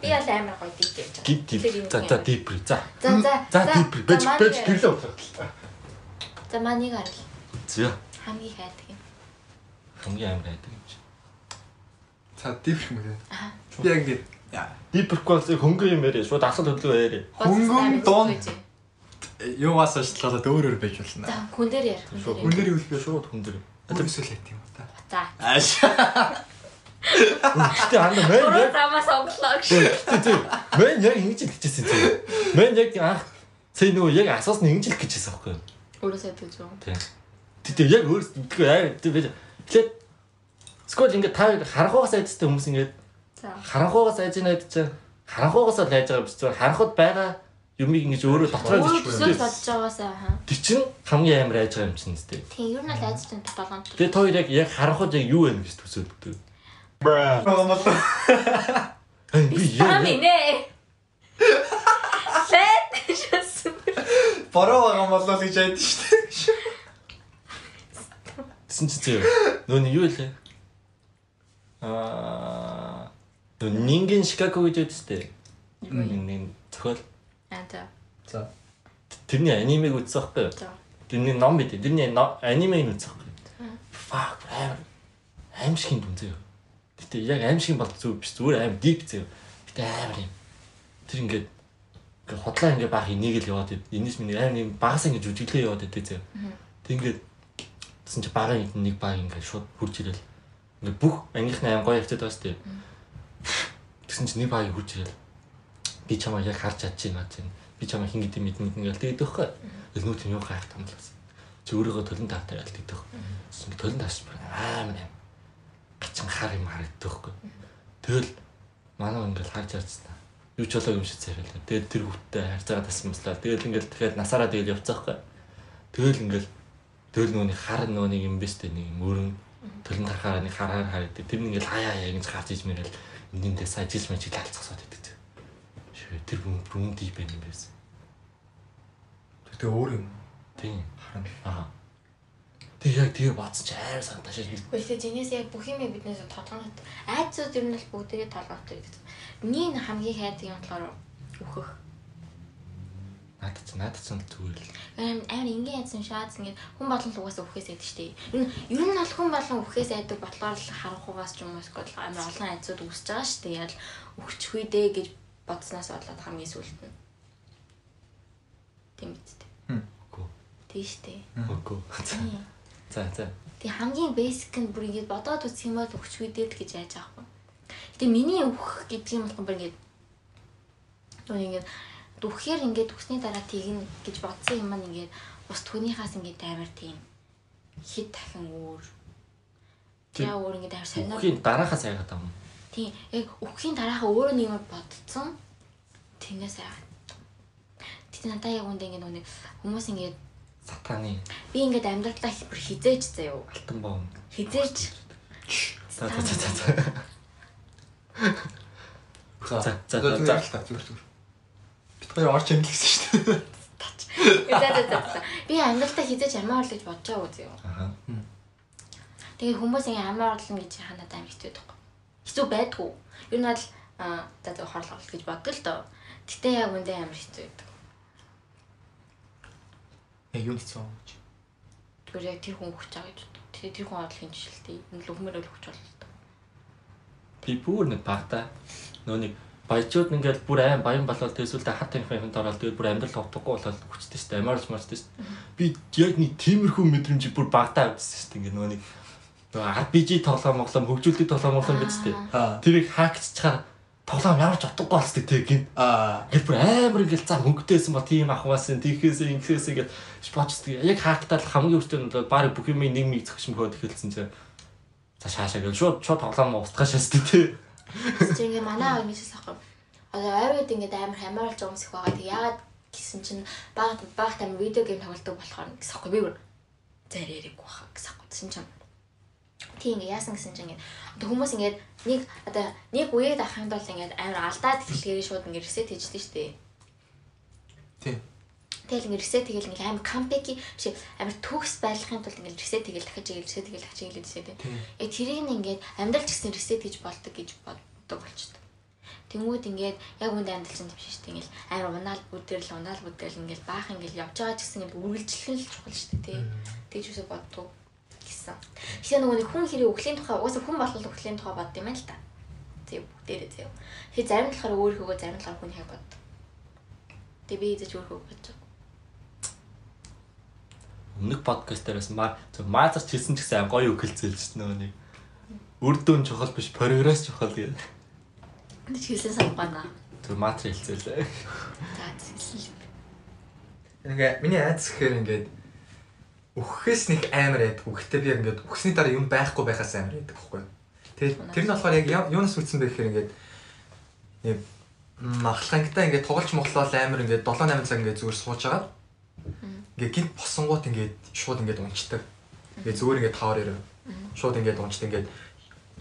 Би ял амар гоё тийм гэж. Гид тийм. За за дипри. За. За за. За дипри. Бэж бэж тэрлээ болоо. За манийг харал. Зөө. Хамгийн хайдаг юм. Хамгийн амар айдаг юм чи. За дивх юм бэ. Аа. Би яг ингэ. Яа. Дипркол хөнгөн юм яриа. Шууд асал хөдлөө яриа. Хөнгөн дон. Юугаас ажиллаад өөрөөр байж болно. За хүн дээр яар. Хүн дээр. Юу хэлбэ? Шууд хүндэр. Өөрөөсөө л ят юм та. За. Ааш. Гэтэ анда мэн яг замаас оглоо гэж. Тэ. Мэн яг ингэж гэжсэн тийм. Мэн яг анх цээ нөгөө яг асуусан ингэж л гэжсэн байхгүй юу? Өөрөөсөө тэгж юм. Тийм. Тэ тэ яг өөр тэгээ яа тэ би тэгээд скол ингэ та харанхугаас айдстай хүмүүс ингэ За. харанхугаас айж найд чинь харанхугаас л айж байгаа биш зүгээр харанхуд байгаа юмыг ингэж өөрөө дотроо төсөөлж бодож байгаасаа хаа. Тэр чинь хамгийн амар айж байгаа юм чинь үстэй. Тийм ер нь л айж чинь болгоомт. Тэгээд хоёр яг яг харахад яг юу вэ гэж төсөөлдөг. Бра. Гомол. Ай би яа. Ам инэ. Лэт шээс. Бороо гомол л гэж айд штэ. Тэсэн чи зөө. Нөө юу лээ? Аа нинген шикаго гэж штэ. Нэг зохиол. Аа за. За. Тэрний анимыг үзсэн байхгүй юу? За. Тэрний ном бид. Тэрний анимыг үзсэн байхгүй юу? Fuck амар аимшиг юм дүнзээ. Гэтэ яг аимшиг бол зүг биш. Зүгээр аим дип зөө. Гэтэ амар юм. Тэр ингээд ингээд хотлоо ингээд баах энийг л яваад байд. Энэс миний аим юм багасаа ингээд жүжиглээ яваад байд зөө. Тэг ингээд тэгсэн чи багын нэг баг ингээд шууд хурж ирэл. Ингээд бүх ангийнхны аим гоё явцад байгаа шүү дээ. Тэгсэн чи нэг баг хурж ирэл. Би чамаа яг харж чадчихна гэж. Би чамаа хин гэдэг мэдэн мэдэн гээл тэгээд өгөхгүй. Элнүүд юм юу гайх тамлаас. Чи өөрийгөө төлөн таатаа гээл тэгдэх. Төлөн тааш амар юм. Гачин хар юм харагддаг байхгүй. Тэгэл манай ингээл харж ярьцсан. Юу ч болоо юм шиг царайлаа. Тэгээд тэр хүүхдтэй харьцаагаа тассан юмслаа. Тэгэл ингээл тэгэхээр насаараа тэгэл явцсан байхгүй. Тэгэл ингээл тэгэл нөгөөний хар нөгөөний юм биш дээ нэг юм өрн төлөн тарахаараа нэг хараар харагддаг. Тэр нэг ингээл хаяа хаяа ингэж гарч иж мэрэл эндээс ажил мэж талцсаад байдаг. Тэр бүм бүм дип юм байсан. Тэгээ өөр юм. Тийм. Харин. Аа. Тэг яг тэгээ бац чи амар санташ. Гэхдээ зинээс яг бүх юм биднээс тодгонод айцууд ер нь л бүгдээ толгойтой гэдэг. Миний хамгийн хайдаг юм болохоор үхэх. Наад чи наад чи л зүгээр л. Амар амар ингийн ядсан шаац ингээд хүн болон л угаасаа үхээс айдаг штеп. Ер нь ер нь бол хүн болон үхээс айдаг болохоор л харах угаас ч юм уу эсвэл амар олон айцууд үсэж байгаа штеп. Яг л үхчих үе дээ гэж бодсноос болоод хамгийн сүлд нь. Тийм үсттэй. Үгүй. Тийм штеп. Үгүй. Тийм. За за. Тэг хамгийн basic нь бүр ингэж бодоод үзэх юм бол өгчгүй дээр л гэж яаж аахгүй. Гэтэ миний өгөх гэдэг юм бол бүр ингэж тоо ингэж дүхээр ингэж өгсний дараа тэгнэ гэж бодсон юм маань ингэж бус түүнийхээс ингэж амар тийм хэд дахин өөр. Тэг- Тэгээ өөр ингэж амар сонио. Үхийн дараахаас яагаад юм? Тийм яг өгөхийн дарааха өөрөө нэг юм бодцсон. Тэнгээс яагаад. Тэгтээ надаа яг үндэ ингэ нүг хүмүүс ингэ Сатаны би ингэж амьдралаа бүр хизээж заяа. алтан бом. Хизээж За за за за. За. За, за, зүгээр за. л та зүгээр зүгээр. Бид хоёр орч юм л гэсэн шүү дээ. За за за за. Би амьдралдаа хизээж амар орлоо гэж бодож байгаа үзье. Аа. Тэгээ хүмүүс ингэ амар орлоо гэж ханаад амар хэцүү байдаг. Хэцүү байдгүй. Ер нь аа за за хорлол гэж боддог л доо. Гэтэ яг үндэ амар хэцүү байдаг. Яг юу хийсэн юм гэж. Тэгвэл яг тэр хүн өгч байгаа гэж. Тэгээ тэр хүн орлогын жишэлтэй. Энэ л өгмөр л өгч болно. Би бүр нэг багтаа нөө нэг баячууд ингээл бүр аим баян болоод тэсүүлдэ хат тамхинд ороод тэгээд бүр амьдрал ховдохгүй болоод хүчтэй шүү дээ. Амарч марчтэй шүү дээ. Би яг нэг тиймэрхүү мэдрэмж бүр багтаа авчихсан шүү дээ. Ингээ нөө нэг нөгөө RPG тоглоом моглоом хөгжүүлдэг тоглоом моглоом шүү дээ. Аа. Тэрийг хаакччихаар тоглоом ямар ч утгагүй болцдог тэг гин. Аа. Ингээл бүр амар ингээл зам хөнгөтэйсэн ба тийм ахваас тийхээс ингэхээс ингээд бодчихдаг. Яг хаактал хамгийн өртөө нь бол баг бүх юм нэг миг зөгш мөхөд эхэлсэн чинь за шаашаа гэл шууд шууд тоглоом устгах шаастай тий. Чи ингэ манай аав нэгээс ахгүй. Одоо ойрууд ингэ амар хамаарч их байгаа. Тэг яагаад гэсэн чинь багт багт амар видео гейм тоглодог болохоор гэсэн ахгүй би бүр зарээрэг баха гэсэн ахгүй. Тэсэн чинь тийм ингэ яасан гэсэн чинь ингэ одоо хүмүүс ингэ нэг одоо нэг үеэд авах юм бол ингэ амар алдаад эхлэхээр шууд ингэ reset хийждэг шүү дээ. Тийм. Тэгэл ингэ reset тэгэл ингэ амар comeback биш амар төгс байлгахын тулд ингэ reset тэгэл дахиж игээл reset тэгэл дахиж игээл reset. Яг тэрийг нь ингэ амьдрал ч гэсэн reset хийж болдог гэж боддог болчихдээ. Тэнгүүд ингээд яг үнд амьдрал чинь тийш шүү дээ. Ингээл амар унаал бүдэрл унаал бүдэрл ингээл баах ингээл явж байгаа ч гэсэн ингээл үргэлжлэх нь л чухал шүү дээ. Тэгж үсэ боддог гэсэн. Тэгэхээр нөгөө нэг хүн хэрэг өхлийн тухай угаасаа хүн болол өхлийн тухай бодд юм байна л та. Тэг бүгдээрээ заяа. Тэгэхээр зарим талаараа өөрийнхөө зарим талаараа хүний хайг бод. Тэг би эзэж өөрийнхөө бодож байгаа. Өмнөх подкаст дээрээс маа зөв маазарч хэлсэн ч гэсэн гоё үг хэлцээлж нөгөө нэг үр дүн чухал биш прогресс чухал гэдэг. Энд ч хэлсэн санахгүй наа. Зөв матер хэлцээлээ. За хэлсэн. Ингээ миний айдас гэхээр ингээд өгөхөөс нэг амар айдаг. Гэхдээ би яг ингээд өгсөний дараа юм байхгүй байхаас амар айдаг байхгүй юу. Тэгээд тэр нь болохоор яг юунаас үлдсэн бэ гэхээр ингээд нэг махлангтай ингээд тоглож моглол амар ингээд 7 8 цаг ингээд зүгээр сууж байгаа. Ингээд гинт босонгууд ингээд шууд ингээд унцдаг. Ингээд зүгээр ингээд тавар ирээ. Шууд ингээд унцдаг ингээд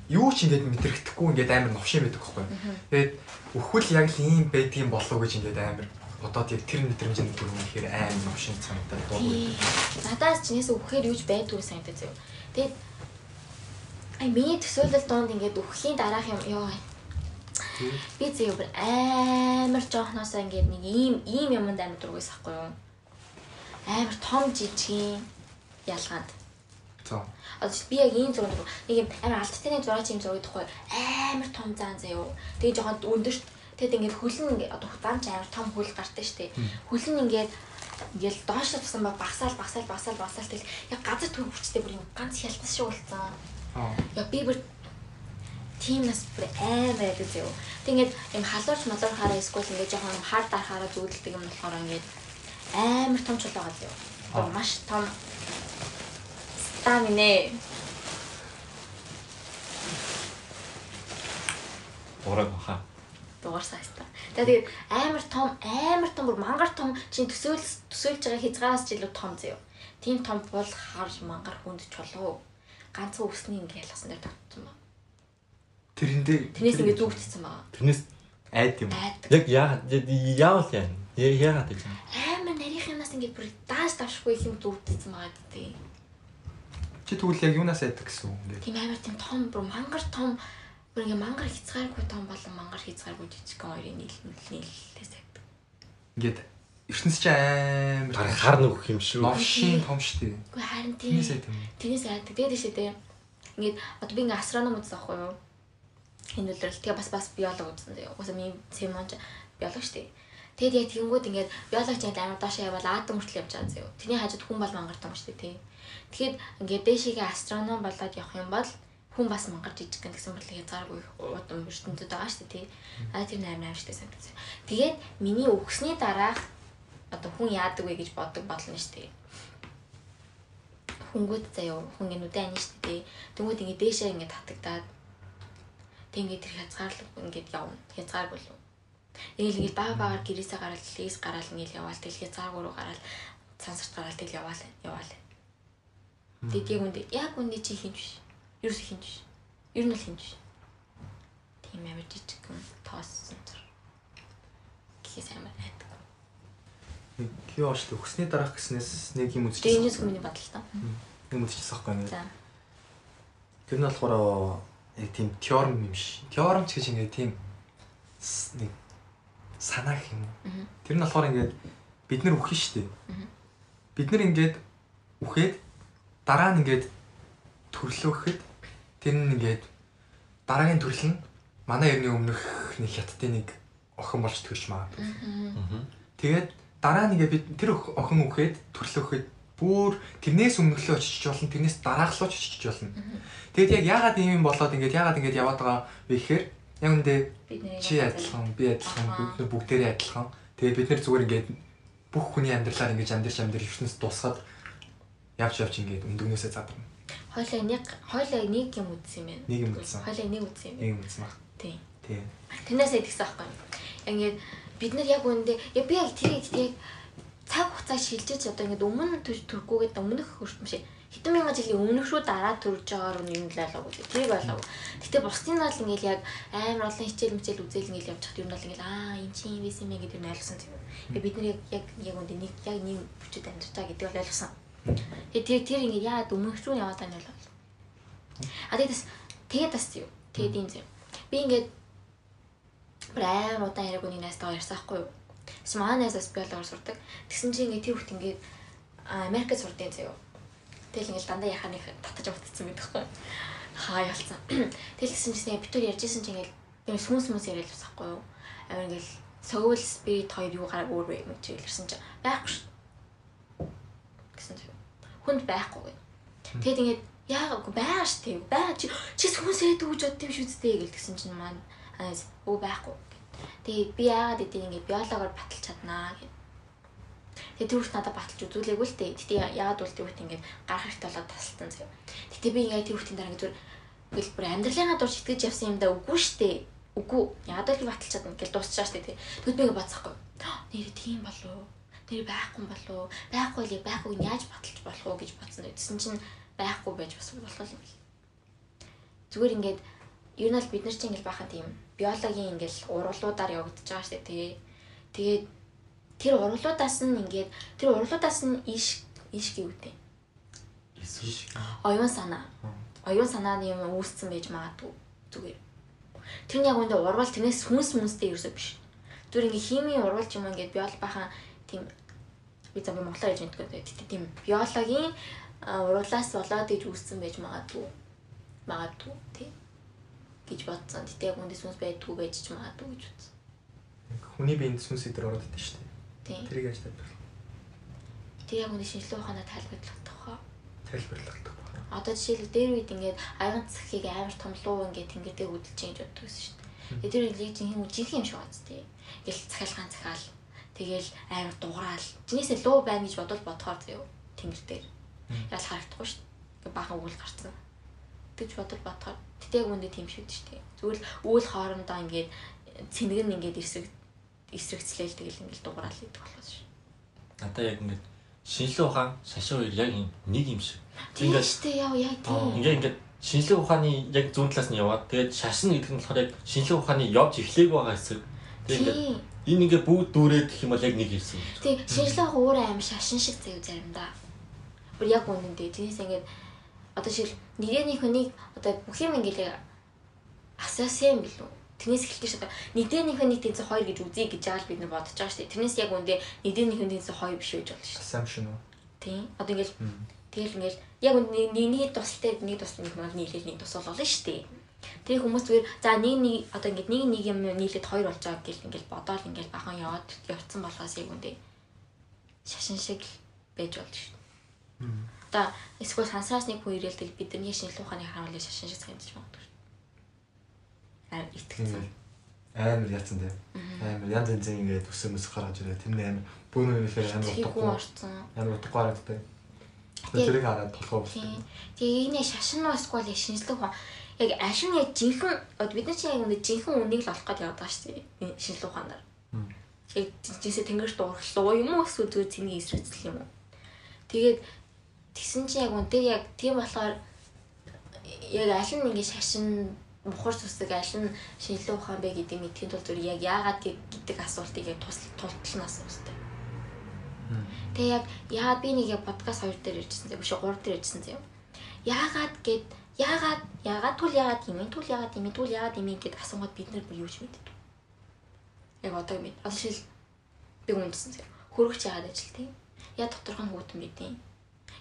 юу ч ингээд мэдрэгдэхгүй ингээд амар новшин байдаг байхгүй. Тэгээд өхвөл яг л ийм байдгийн болов гэж ингээд амар бодоод яг тэр мэдрэмжэнд дүрмэхээр амар новшин цантай дуугүй. Надаас чинээс үхэхээр юуж байдгүй санагдаж заяа. Тэгээд ай миний төсөөлөл донд ингээд үхэхийн дараах юм ёо Би зөө бүр амар жоохноосоо ингээд нэг ийм ийм юмд амар дургүйс ахгүй юу? Амар том жижигэн ялгаанд. За. Одоо би яг ийм зураг нэг юм амар алттай нэг зураг чим зураг ихгүй амар том заан заяо. Тэгээ жоохон өндөрт тэгэд ингээд хөлн ингээд одоо худаан ч амар том хөл гартай штэ. Хөлн ингээд ингээл доош тасан ба багсаал багсаал багсаал багсаал тэгэл яг газар төв хүчтэй бүр юм ганц хялтас шиг болцсон. Яг би бүр тийм нас бүр аймаа байдаг зөө. Тэгээд юм халуурч малуур хараа эсвэл ингээд жоохон хар дарахаараа зүудэлдэг юм болохоор ингээд амар том чул байгаа зөө. Одоо маш том стаминэ. Ураг баха. Дуурсаа хэвээр. Тэгээд амар том амар том бүр мангар том чинь төсөөл төсөөлж байгаа хязгаараас ч илүү том зөө. Тийм том бол хар мангар хүнд чулуу. Ганцхан өсний ингээд ялгасан дээр татсан байна. Тэрэндээ Тэрнээс ингэ зүгтсэн байгаа. Тэрнээс айд юм. Яг яагаад яавал яа. Яагаад гэж. Амар нарийнх юмнаас ингэ бүр дааш давшгүй юм зүгтсэн байгаа гэдэг. Чи тэгвэл яг юунаас айдаг гэсэн үг ингэ. Тийм амар тийм том бүр мангар том бүр ингэ мангар хязгааргүй том болон мангар хязгааргүй жижиг хоёрын нийл нийллээс айдаг. Ингээд ертөнц чи амар хар нөх юм шүү. Новшин том штий. Үгүй харин тийм. Тэрнээс айдаг. Тэгээд шээ дээ. Ингээд одоо би ингээ астроном үзсэн аахгүй юу? энэ үлрэл тэгээ бас бас биолог үзсэн заяа. Угсаа миний Симон ч биолог шүү дээ. Тэгэд яг тэгэнгүүт ингээд биологч яг амар доош явбал атом хүртэл явж байгаа заяа. Тэрний хажууд хүн бол мангар том шүү дээ тий. Тэгэхэд ингээд дээшигээ астроном болоод явах юм бол хүн бас мангар жижиг гэн гэсэн бодлоо хязгааргүй удам ертөнцид байгаа шүү дээ тий. А тэр 8 8 штэ санагдсан. Тэгээд миний өгсний дараах одоо хүн яадаг вэ гэж боддог болно шүү дээ. Хүнгүүд заяа хүн гинүүдээ ани шүү дээ. Тэнгүүд ингээд дээшээ ингээд татагдаад Тэг ингээд тэр хязгаарлаг ингээд явна. Хязгаар болов. Ээл ингээд бага багаар гэрээсээ гараад лээс гараал ингээд яваал тэл хязгааргүй руу гараад цансарт гараад тэл яваал яваал. Тэгэд яг үндэ яг үндэ чи хинж биш. Юу ч хинж. Ер нь л хинж. Тийм амар жижиг юм тооссон зур. Гэхээс амар байдаг. Кио оштой өгсний дараах гэснээс нэг юм үзчихсэн. Дэнис хүмүүний бодлоо. Нэг үзчихсэн байхгүй ингээд. Тэр нь болохоор яг тийм теорем юм ш. Теорем ч гэж ингээд тийм нэг санаа гэх юм уу. Тэр нь болохоор ингээд бид нар үхэн штэ. Бид нар ингээд үхээд дараа нь ингээд төрлөөхөд тэр нь ингээд дараагийн төрөл нь манай эртний өмнөх нэг хятадын нэг охин болж төрж магадгүй. Тэгээд дараа ингээд бид тэр охин үхээд төрлөөхөд бүр тэрнээс өмнөхлөө очиж болно тэрнээс дараахлуу очиж болно. Тэгэд яг яагаад ийм юм болоод ингээд яагаад ингээд яваад байгаа вэ гэхээр яг үндэ чи адилхан би адилхан бид нар бүгдээрээ адилхан. Тэгээд бид нар зүгээр ингээд бүх хүний амьдралаар ингээд амьдарч амьдрал ертөнцид дуусгаад явж явж ингээд өндөгнөөсөө задарна. Хойлоо нэг хойлоо нэг юм үзсэн юм байна. Нэг юм үзсэн. Хойлоо нэг үзсэн юм. Нэг юм үзсэн баг. Тийм. Тийм. Тэрнээс идэгсэн аахгүй. Ингээд бид нар яг үндэ яг би яг тэр яг цаг хугацаа шилжиж одоо ингээд өмнө төрөхгүйгээд өмнөх шиг хэдэн мянган жилийн өмнөх рүү дараад төрж байгаагаар юм л алаагүй. Тэрийг болов. Гэтэ бусдын бол ингээд яг амар олон хичээл мичээл үзэл ингээд явж хат юм бол ингээд аа эн чинь юм байсан юм гэдэг нь ойлгосон тийм. Бид нар яг яг яг үндэ нэг яг нэг бүчэд амьдарч байгаа гэдэг бол ойлгосон. Тэгээ тэр ингээд яагаад өмнөх рүү яваад байгаа нь бол. А тэгээс тэгээд бас юу. Тэгээд юм зэ. Би ингээд амар удаан яриаг үнийг найстаа ярьсан хгүй юу Сманасаас биологоор сурдаг. Тэгсэн чинь ингээд тэр хүүхд ингээд Америкт сурдیں۔ заяа. Тэгэл ингээд дандаа яханы татаж утцсан байдаг хгүй. Хаа ялцсан. Тэгэл гэсэн чинь бид түр ярьжсэн чинь ингээд юм сүнс сүнс яриад басахгүй юу. Амар ингээд soul spirit хоёр юу гараг өөр юм чи илэрсэн чинь байхгүй ш. Гэсэн чинь хүнд байхгүй. Тэгэд ингээд яагаад байгаа ш тийм байгаа чи чи сүнсээ дүүж бодсон шүү дээ гэлтгсэн чинь маань өө байхгүй Тэгээд би яагаад эдийг ингээд биологоор баталж чаднаа гэв. Тэгээд тэр хүүхд надад баталж үзүүлээгүй л дээ. Гэтэ яагаад бол тэр хүүхд ингээд гарах хэрэгтэй болоод тасалтан заяа. Гэтэ би ингээд тэр хүүхдийн дараа ингээд зүгээр ингээл бүр амьдралынхаа дурж итгэж явсан юм да үгүй штэ. үгүй яадаг л баталчаад ингээл дуусчаа штэ тий. Тэгвэл би ингээ бодсохгүй. Нэр тийм болов нэр байхгүй болов байхгүй л байхгүй яаж баталж болох уу гэж бодсон. Тэгсэн чинь байхгүй байж бас болох юм бэл. Зүгээр ингээд ер нь л бид нар чинь ингээл бахан тийм биологийн ингээл ургуулуудаар явагдаж байгаа штэ тий. Тэгээд тэр ургуулуудаас нь ингээд тэр ургуулуудаас нь иш иш гэвтэй. Оюун санаа. Оюун санааны юм үүсцэн байж магадгүй зүгээр. Тэр нь яг үндэ урвал тэрнээс хүнс мүнстэй ерөөсөө биш. Зүгээр ингээ химийн урвалж юм ингээд биол бахан тийм би зам монголоор ярьж мэдгүй гэдэг тийм биологийн урвалаас болоод иж үүсцэн байж магадгүй. Магадгүй тий гэж бодсон. Тэгтээ яг үндэ сүнс байдгүй байж ч магадгүй гэж бодсон. Хүний биеинд сүнс идэр ороод идэв шүү дээ. Тэрийг яаж тайлбарлах? Тэр яг үндэ шинжилгээ ухаанаа тайлбарлах тохоо. Тайлбарлах Одоо жишээлбэл дээр үед ингээд аян цахыг амар томлуу ингээд тэнгэрдээ хөдөлж чинь гэж боддог гэсэн шүү дээ. Тэр үед яг жинхэнэ юм шиг байна тий. Ингээл цахилгаан цахаал тэгэл амар дуграал. Чинээсээ луу байна гэж бодвол бодохоор зөө тэнгэр дээр. Ял харагдахгүй шүү дээ. Баахан үйл гарцсан. Тэгж бодвол бодохоор тэгтээ яг үндэ тийм шүү дээ. Зүгээр л үйл хоорондоо ингээд цэнэг нь ингээд эсрэг эсрэгцлээл тэгэл ингээд дуграал идэх болохоос шүү. Надаа яг ингээд шинжлэх ухаан шашин хоёр яг нэг юм шиг Тийм шүү дээ яа яа тийм. Ингээ ингээ шинжлэх ухааны яг зүүн талаас нь яваад тэгээд шашин гэдэг нь болохоор яг шинжлэх ухааны явж эхлэх байгаа хэсэг. Тэгээд энэ ингээ бүгд дүүрээд гэх юм бол яг нэг хэсэг. Тийм шинжлэх ухаан өөрөө аим шашин шиг заяа заримдаа. Бүр яг үнэндээ тиймээс ингээ одоо шиг нэгний хүнийг одоо бүх юм ингээ асаасан юм билүү? Тэрнээс эхэлж шатаа нэгдэнийх нь нэг тэнцээ хоёр гэж үзье гэж яал бид нар бодож байгаа шүү дээ. Тэрнээс яг үндэ нэгдэнийх нь тэнцээ хоёр биш байж болно шүү дээ. Assumption уу? Тийм. Одоо ингээл Тэгэл ингээл яг нэг тусалтай нэг тус нэг мал нийлэл нэг тус болоо шүү дээ. Тэгээ хүмүүс зүгээр за нэг нэг одоо ингээд нэг нэг юм нийлээд хоёр болж байгаа гэл ингээл бодоол ингээл бахан яваад явцсан болохоос яг үндэ шашин шиг байж болж шүү. Одоо эсвэл сансраас нэг хүн ирээлдэг бидний шинжлэх ухааны харуулын шашин шиг санагдаж магадгүй. Аа итгэцэн. Амар яцсан тийм. Амар янз янзын ингээд өсөө мөс гаргаж ирээ. Тэрний амар бүүнээр ихээр амар утгагүй. Амар утгагүй харагддаг. Тэрийг хараад толгой уусан. Тэгээ энэ шашин уу эсвэл шинжлэх ухаан яг ашин яг жинхэнэ бид нар чи яг үнэ жинхэнэ үнийг л олох гэж яваад байгаа шүү дээ. Шинжлэх ухаанаар. Яг жинсээ тэнгэрт дуурлаа юм уу эсвэл зүгээр цэний эсрэцэл юм уу? Тэгээд тэгсэн чи яг үнэ яг тийм болохоор яг аль нь ингэ шашин мухар зүсэг аль нь шинжлэх ухаан бэ гэдэг мэдхийн тулд зүгээр яг яагаад гэдэг асуултыг яг тус тулталнаас үстэй. Тэгээ яг яагаад би нэг яг подкаст хоёр дээр ярьжсэн зэ биш гурав дээр ярьжсэн зэ. Яагаад гэд яагаад яагаад түл яагаад юм түл яагаад юм түл яагаад юм гэд асуугаад бид нар юу ч мэддэг. Яг одоо мэд. Одоо шил би үндэсэн зэ. Хөрөгч яагаад ажил тийм. Я доторх нь хүүтэн мэдээ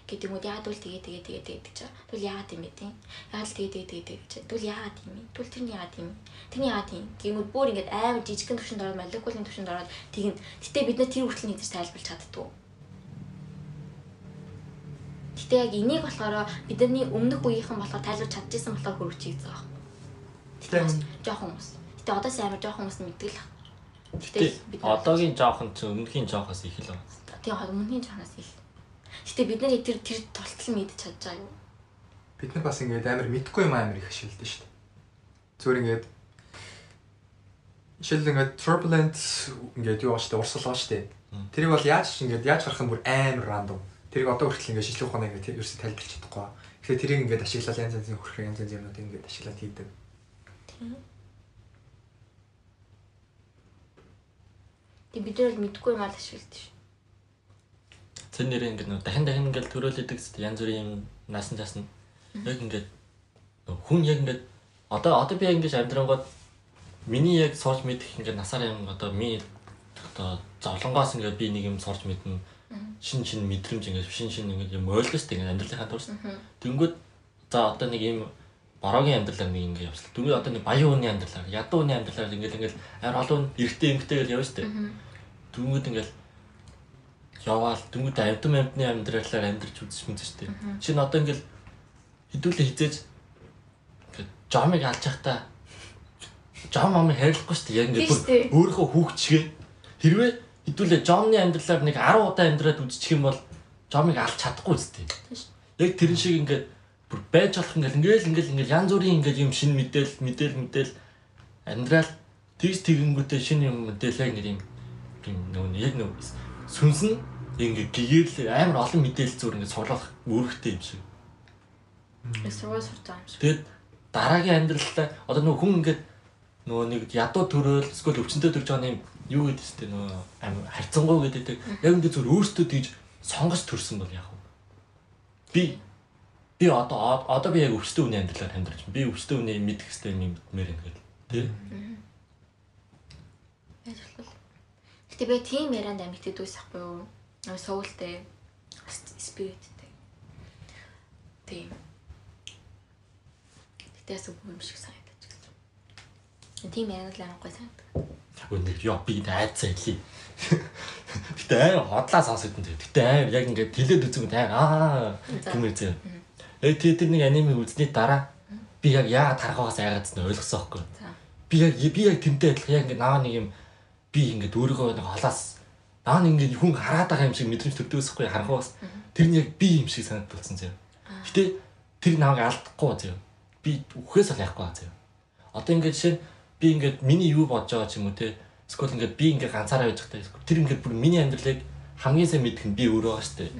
гэдэг юм уу яагаад үл тэгээ тэгээ тэгээ тэгээ гэж байгаа. Тэгвэл яагаад юм тийм? Яагаад тэгээ тэгээ тэгээ тэгээ гэж. Тэгвэл яагаад юм? Тэгвэл тэрний яагаад юм? Тэрний яагаад юм? Гэмүүд бүр ингээд амар жижигхэн төвшөнд ороод молекулын төвшөнд ороод тэгин. Гэтэ бид нар тэр хүртэл нэгдэж тайлбарлаж чаддгүй. Гэтэ яг энийг болохоор бидний өмнөх үеийнхэн болохоор тайлбарч чадчихсан болохоор хөрөгчийг заа. Гэтэ жоохон хүмүүс. Гэтэ одоо сайн амар жоохон хүмүүс мэддэг л. Гэтэ одоогийн жоохон ч өмнөхийн жоохоос их л байна. Тэгээ өмнөхийн жоохоос их. Гэтэ бид нар тэр тэр тултал мэдж чадж байгаа юу? Бид нар бас ингээд амар мэдхгүй юм амар их ашигладаг шүү дээ. Зүгээр ингээд жишээл ингээд turbulent ингээд юу ааштай урсгал байгаа шүү дээ. Тэрийг бол яаж ингээд яаж харах юм бүр амар рандом. Тэрийг одоо хүртэл ингээд шинжлэх ухааны ингээд ерөөсөй тайлбарлаж чадахгүй. Тэгэхээр тэрийг ингээд ашиглаад янз янзын хөрх янз янзын юмнууд ингээд ашиглаад хийдэг. Тийм. Тэг бид нар мэдгүй юм аа ашигладаг шүү. Тэр нэр ингээд нөө дахин дахин ингээд төрөөлөдөг зү янз бүрийн насан цаасна. Яг ингээд хүн яг ингээд одоо одоо би ингэж амьдрангууд миний яг сорж мэдэх ингээд насаар юм одоо ми одоо зовлонгоос ингээд би нэг юм сорж мэднэ шин шин мэдрэмж ингээд шин шин ингээд юм ойлголт ингээд амьдралынхаа турс. Тэнгүүд за одоо нэг юм бороогийн амьдралаар нэг ингээд явсан. Дүнгийн одоо нэг баян хүний амьдралаар, ядуу хүний амьдралаар ингээд ингээд амар олон эрэгтэй эмэгтэй гэж явна шүү дээ. Дүнгүүд ингээд яваал тэнгууд амтан амтны амьдралаар амьдарч үзэж мэдэж штеп. Чинь одоо ингээл хідүүлээ хизээж жомыг алж явахдаа жом ам харилцахгүй штеп. Яг ингээд өөрийнхөө хүүхчгээ хэрвээ хідүүлээ жомны амьдралаар нэг 10 удаа амьдраад үзчих юм бол жомыг алж чадахгүй үстэй. Яг тэрэн шиг ингээд бүр байж болох ингээл ингээл ингээл ингээл янз бүрийн ингээл юм шин мэдээл мэдээл мэдээл амьдрал тэгс тэгэнгүүтээ шинэ юм мэдээлэл ингэ юм юм нөгөө яг нөгөө сүнс нь ингэ гэгэрл амар олон мэдээлэл зүгээр ингэ сурлах үүрэгтэй юм шиг. Сургууль сурч байгаа юм шиг. Тэгээд дараагийн амьдралдаа одоо нөгөө хүн ингээд нөгөө нэг ядуу төрөөл эсвэл өвчнөд төрж байгаа юм юу гэдэг ч тийм нөгөө амар харьцангуй гэдэг яг ингэ зүгээр өөртөө тийж сонгож төрсөн бол яг би би одоо одоо би яг өвчтөе үний амьдралаар амьдарч би өвчтөе үний мэдэх хэвээр юм мэдмээр гэл тий Гэтэ би тийм ярианд амьд идвэс ахгүй юу? Нөө соултэй спириттэй. Тийм. Гэтэ ясаг юм шиг санагдаж байна. Тийм ярианд л амахгүй санагдав. Үнэ яа би найзаа хэлий. Гэтэ аа хотлаа сонсогдсон тийм. Гэтэ аа яг ингээд тэлээд үзэн аа гэмээр зэ. Яг тэр тэр нэг аниме үзсний дараа би яг яагаад тархаагаас айгаад зэн ойлгосон байхгүй. Би яг би яг тэмтэй адилхан яг ингээд наваа нэг юм би ингээд өөрийгөө нэг холоос наа ингээд хүн хараад байгаа юм шиг мэдрэмж төрдөг байхгүй харахаас тэр нь яг би юм шиг санагдсан заяа. Гэтэ тэр намайг алдахгүй заяа. Би үхээс л яахгүй заяа. Одоо ингээд жишээ би ингээд миний юу бодож байгаа ч юм уу те эсвэл ингээд би ингээд ганцаараа байж байгаа тэр ингээд бүр миний амьдралыг хамгийн сайн мэдэх нь би өөрөө байгаа дээ.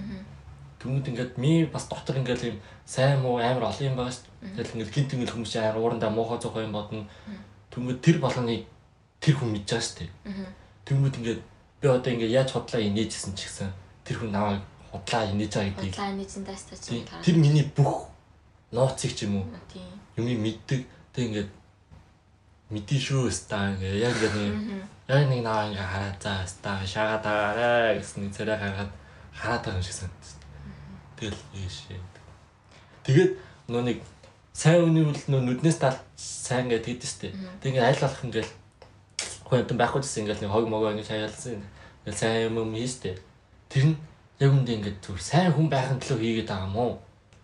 Тэгмэд ингээд ми бас дотор ингээд юм сайн муу амар олон юм байгаа шүү дээ. Тэгэл ингээд гинт ингээд хүмүүс амар уурандаа муухай зохой юм бодно. Тэгмэд тэр болгоныг тэр хүн мэдж байгаа шүү дээ. Тэнгүүд ингээд би одоо ингээд яаж худлаа инээжсэн ч гэсэн тэр хүн намайг худлаа инээж байгаа гэдгийг худлаа инээжсэн даастаа чи тэр миний бүх нууцыг ч юм уу юм мэддэг тэг ингээд мэдээ шүү стаа ингээ яг ингээд нэг яг нэг наваа ингээ хараад за стаа шагаад байгаарэ гэсэн нэг царай хараад хараад байгаа юм шиг санагдсан. Тэгэл ийшээ. Тэгээд нөө нэг сайн үний үл нөө нүднээс тал сайн гэдэг гэдэг штеп. Тэг ингээ аль болох ингээл хүн байхгүй гэсэн ингээл нэг хог могоо ингэ шаялсан. Ингээл сайн юм хийстэй. Тэр нь яг үндэ ингээд зүгээр сайн хүн байхын төлөө хийгээд байгаа юм уу?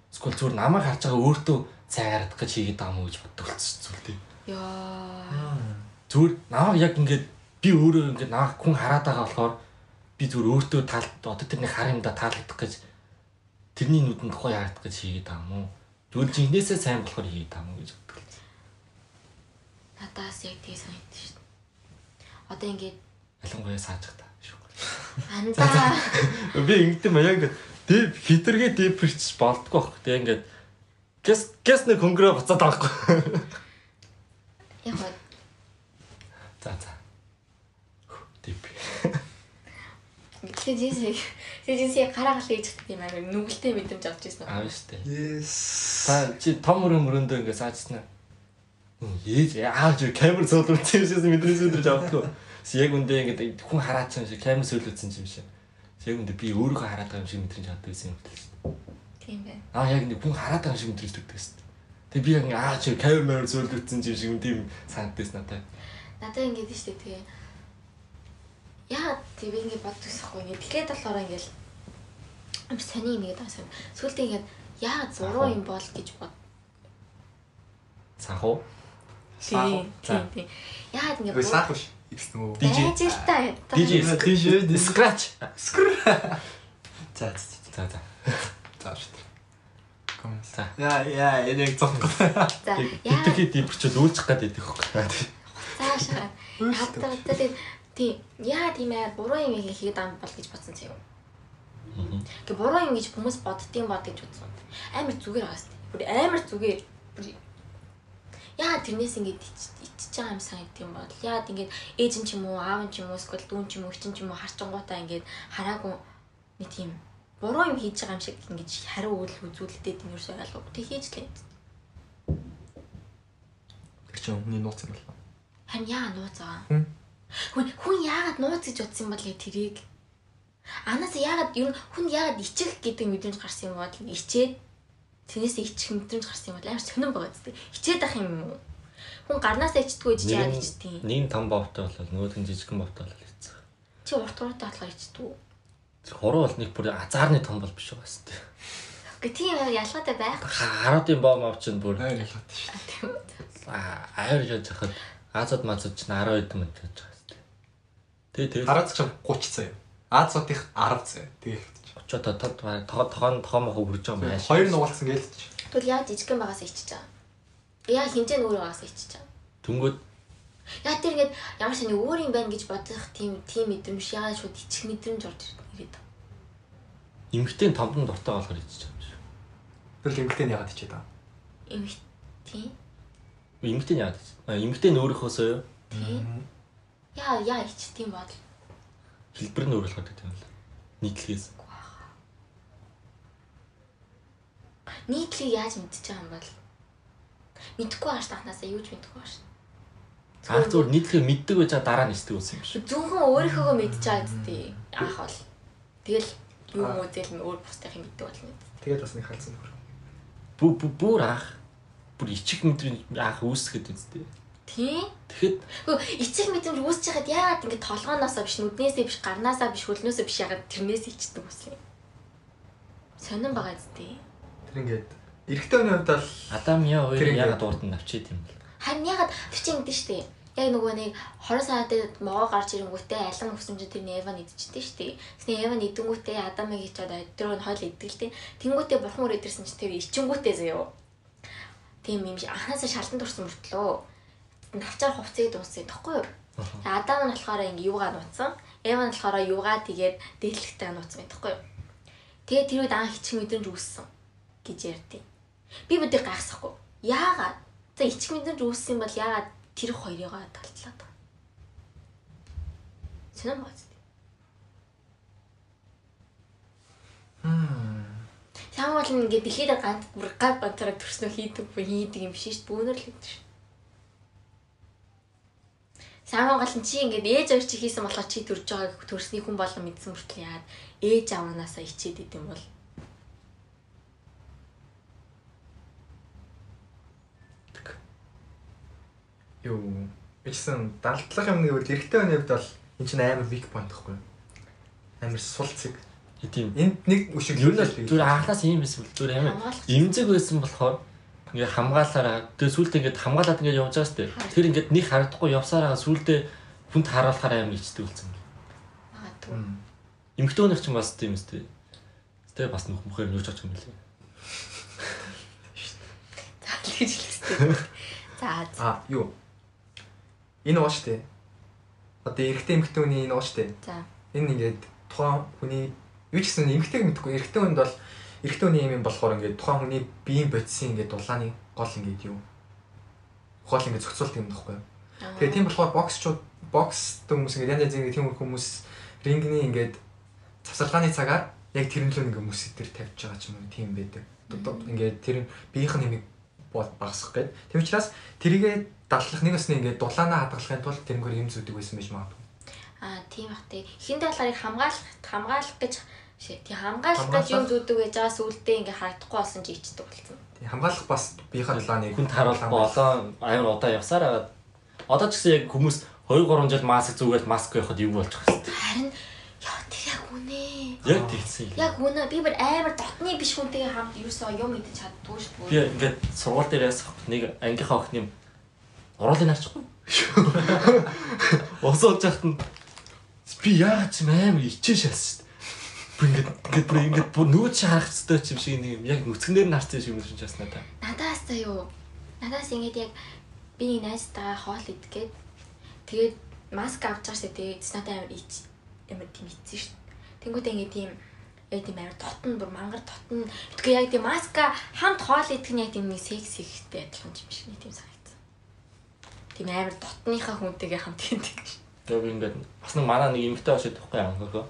Эсвэл зүгээр намайг харж байгаа өөртөө сайн харагдах гэж хийгээд байгаа юм уу гэж боддог болчихсон зүйл дээ. Яа. Зүгээр намайг яг ингээд би өөрөө ингээд намайг хүн хараад байгаа болохоор би зүгээр өөртөө таалт одоо тэрний хар юмда таалагдах гэж тэрний нүдэнд тухай харагдах гэж хийгээд байгаа юм уу? Зүгээр жинхнээсээ сайн болохоор хийгээд байгаа юм уу гэж боддог. Надаас яг тийм санагдсан шүү дээ. Одоо ингээд ялангуяа сааж та шүү. андаа Би ингэдэм баяа ингээд дип хитэргээ дипэрч болдгоо баг. Тэг ингээд гэс гэс нэг хөнгөрөө буцаад байгаа байхгүй. Яг гоо За за. Дип. Гэтэ жинсээ жинсээ гараа галаа хийж чадсан юм аа нүгэлтэй мэдрэмж авч ирсэн Аав штэ. Yes. Та чи том өрөө мөрөндөө ингээд саажснаа. Ээж аавч камер юм шиг мэдрэмж өдрөж авахгүй. Яг үндэ ингээд хүн хараад юм шиг камер сөөлөдсөн юм шиг. Яг үндэ би өөрийгөө хараад байгаа юм шиг мэдрэмж авдаг байсан юм тийм байна. Аа яг нэг хүн хараад байгаа юм шиг мэдрэмж өгдөг гэсэн. Тэгээ би яг аа чи камер сөөлөдсөн юм шиг тийм санагдсан надад. Надаа ингээд дээ тэгээ. Яа тийм ингээд боддогсохгүй ингээд тэгээд болохоор ингээд юм сони юм гэдэг байсан. Сүүлдээ ингээд яа зуруу юм бол гэж бод. Санхуу. Тийм За. тийм тийм. Яа ингээд Ой саах биш. Гэсэн үү? DJ. DJ. DJ Scratch. скр. За за За за. за шүү. Коммент. За. Яа яа энийг зовхгүй. За яа Итгэхэд дипэрчүүд үйлчих гад идэх хөөе. цаашаа. Хатаа тэгээд тийм яа тийм ээ буруу юм хийгээд ам бол гэж бодсон заяа. Гэ буруу юм гэж хүмүүс боддtiin бод гэж бодсон. Амар зүгээр байгаа сте. Бүр амар зүгээр. Бүр яа тэрнээс ингэж ичиж байгаа юм санагд юм бол яа ингэж ээж нь ч юм уу аав нь ч юм уу эсвэл дүүн ч юм уу чин ч юм уу харчангуудаа ингэж хараагүй нэг тийм буруу юм хийж байгаа юм шиг ингэж хариу үйл үзүүлэлтэд юм ерөөсөө ойлгоогүй. Тэг хийж лээ. Тэр чинь өмнө нууц юм байна. Харин яа нууцаа. Хүн? Хүн хүн яагаад нууц гэж бодсон юм бол тэрийг. Анаас яагаад ер нь хүн яагаад ичих гэдэг мэдрэмж гарсан юм бол ичээд тэрнээс ичих мэдрэмж гарсан юм бол амар сонирн байгаа зү. Ичээд ах юм уу? Хүн гарнаасаа ичдэггүй гэж яагаад ичдэг юм? Нэг нь том бовтой болол нөгөөх нь жижигхэн бовтой болол хийцээ. Чи урт уртаа болохоор ичдэг үү? Хуруу бол нэг бүр азарны том бол биш байгаа сте. Гэхдээ тийм ялгаатай байх. Харуудын бом авчин бүр Айр ялгаатай шүү. А, тийм үү. аяр яаж хахад Азад мазад ч 12 дэм гэж байгаа сте. Тэ тэ. Хараац чинь 30 цаа. Аазуудынх 10 цаа. Тэгээ хэлчих. Очоо тод тохон тохон мохоо хүрж байгаа юм байна. Хоёр нугалсан гээл ч. Тэгвэл яа жижигхэн багаас ичиж байгаа. Яа хинжээ нүүр багаас ичиж байгаа. Түнгүүд Яа тэр ингээд ямар ч нэг өөр юм байна гэж бодох тийм тийм мэдрэмж яагаад шууд ичих мэдрэмж орж ирээд. Эмгтэн томдон дуртай болохоор ичиж байгаа юм шиг. Тэр л эмгтэн яагаад ичээд байгаа? Эмгтэн. Эмгтэн яагаад ичиж? А эмгтэн өөрийнхөөсөө юу? Тийм. Яа яа ич тийм бод. Хэлбэр нь өөрөлдөх гэдэг юм л. Нийтлэгээс. Нийтлийг яаж мэдчих юм бол мэдхгүй ааш тахнасаа юу ч мэдхгүй ааш. Анх зүгээр нийтлэгийг мэддэг байж байгаа дараа нь эсдэг болсон юм шиг. Зөвхөн өөрийнхөө мэдж байгаа зү анх бол. Тэгэл юу юм уу зэл өөр бусдын мэддэг болно. Тэгээд бас нэг халдсан нөхөр. Бүр бүр анх бүр ичих мэдрийн анх үүсгэхэд үстэй. Тийм. Тэгэхэд эцэг мэдрэмж үүсэж байхад яагаад ингэ толгооноосоо биш нүднээсээ биш гарнаасаа биш хөлнөөсөө биш яагаад тэрнээс ичдэг үсэн юм. Сонирн байгаа зү. Тэр ингээд эрэгтэй хүний хувьд бол Адам яа хоёр яагаад дурдан навчид юм бэ? Харин яагаад тэр чинь гэдэг штеп. Яг нөгөө нэг хорон сараад могоо гарч ирэнгүүтээ алан өсөмж тэр Эван идчихтэй штеп. Тэсний Эван идэнгүүтээ Адамыг хийчихэд өдрөө нь хойл идэгтэй. Тэнгүүтээ бурхан өөр идэрсэн чинь тэр ичингүүтээ заяо. Тийм юм анханасаа шалтан турсан мөртлөө навчаар хувцсыг дууссан тэгэхгүй юу? Адам нь болохоор ингэ юугаа нууцсан. Эван нь болохоор юугаа тэгээд дээдлэгтэй нууцсан байхгүй юу? Тэгээд тэр үед анх ичих мэдрэмж үүссэн гэж ярьдیں۔ Би бүдийг гайхсахгүй. Яагаад За ичих мэдрэмж үүссэн бол яагаад тэр хоёрыгоо талтлаад байгаа. Сонирм гоц. Хм. Сам бол ингээд дэлхийд ганц бүр гад ганцаараа төрснөө хийдэг бүх хийдэг юм шиг шүү бөөнөр л гэдэг шүү. Сам гол нь чи ингээд ээж авч чи хийсэн болохоор чи төрж байгааг төрсний хүн болон мэдсэн мөртлөө яагаад ээж аваанаасаа ичээд идэм бол юу бичсэн далдлах юм гэвэл эрэгтэй хүний хувьд бол эн чинь амар weak point гэхгүй юу? Амар сул цэг. Тийм. Энд нэг өшиг Юу л зүгээр анхаас ийм бол зүгээр амар имзэг байсан болохоор ингээ хамгаалаараа тэгээ сүултээ ингээ хамгаалаад ингээ явж байгаа сте. Тэр ингээ нэг харагдахгүй явсараа сүултээ хүнд харуулахаар амар ичдэг болсон. магадгүй. Имхтөөнөх ч бас тийм сте. Тэ бас нөх мөхөр юу ч очих юм лээ. За тэгж хэлсэн. За за. А юу? Энэ уу штэ. Одоо эрэгтэй эмэгтэй хүний энэ уу штэ. За. Энэ ингээд тухайн хүний юу ч гэсэн эмэгтэйг мэдхгүй эрэгтэй хүнд бол эрэгтэй хүний юм болохоор ингээд тухайн хүний биеийн бодисын ингээд дулааны гол ингээд юу? Гол ингээд зохицуулт юм дахгүй юу? Тэгээ тийм болохоор боксчууд боксд хүмүүс ингээд янз янзын тийм хүмүүс рингний ингээд завсаргааны цагаар яг тэрэн л ингээд хүмүүс тэр тавьж байгаа ч юм уу тийм байдаг. Ингээд тэр биеийнх нь нэмийг багасгах гээд. Тийм учраас тэрийгэ дадлах нэг өсний ингээд дулаанаа хадгалахын тулд тэрнгээр юм зүдэг байсан байж магадгүй. Аа тийм бах тий. Эхэндээ болохоор их хамгаалах хамгаалах гэж тий хамгаалах гэж юм зүдэг байж байгаа сүултээ ингээ харагдахгүй болсон чи ичдэг болсон. Тийм хамгаалах бас биеийнхээ дулааныг Хүнд харуулахгүй одоо амар удаа явсаар агаад одоо ч гэсэн яг хүмүүс 2 3 жил маск зүгээд маск явахад юу байгаа юм. Харин яа тэр яг үнэ. Яг тэгсэн юм. Яг үнэ би бүр амар дотны биш хүнтэйгээ хамт юусоо юм мэдэж чаддгүй шүү Би дээ. ингээд сургууль дээр ясах нэг ангийнхаа охины уруулыг нарчихгүй. Усуулж яхад нь би яагаад ч юм амар ичээ шалсан шүү дээ. Бүр ингээд ингээд бүр ингээд бүр нүүц харах хэвээр ч юм шиг нэг юм яг нүцгэнээр нарцсан шиг юм шиг чаас надаа. Надаас та юу? Надаас ингэж яг би найзтайгаа хоол идгээд тэгээд маск авч байгаа шүү дээ. Тэс надад амар ич амар тийм ицсэн шүү. Тэнгүүтээ ингэ тийм яг тийм амар дотн бүр мангар дотн. Тэгэхээр яг тийм маска хамт хоол идэх нь яг тийм нэг секс ихтэй адилхан юм шиг нэг тийм санагдсан. Тийм амар дотныхаа хүнтэйгээ хамт шүү. Тэгээ би ингээд бас нэг манай нэг эмэгтэй очиж тахгүй ангахаа.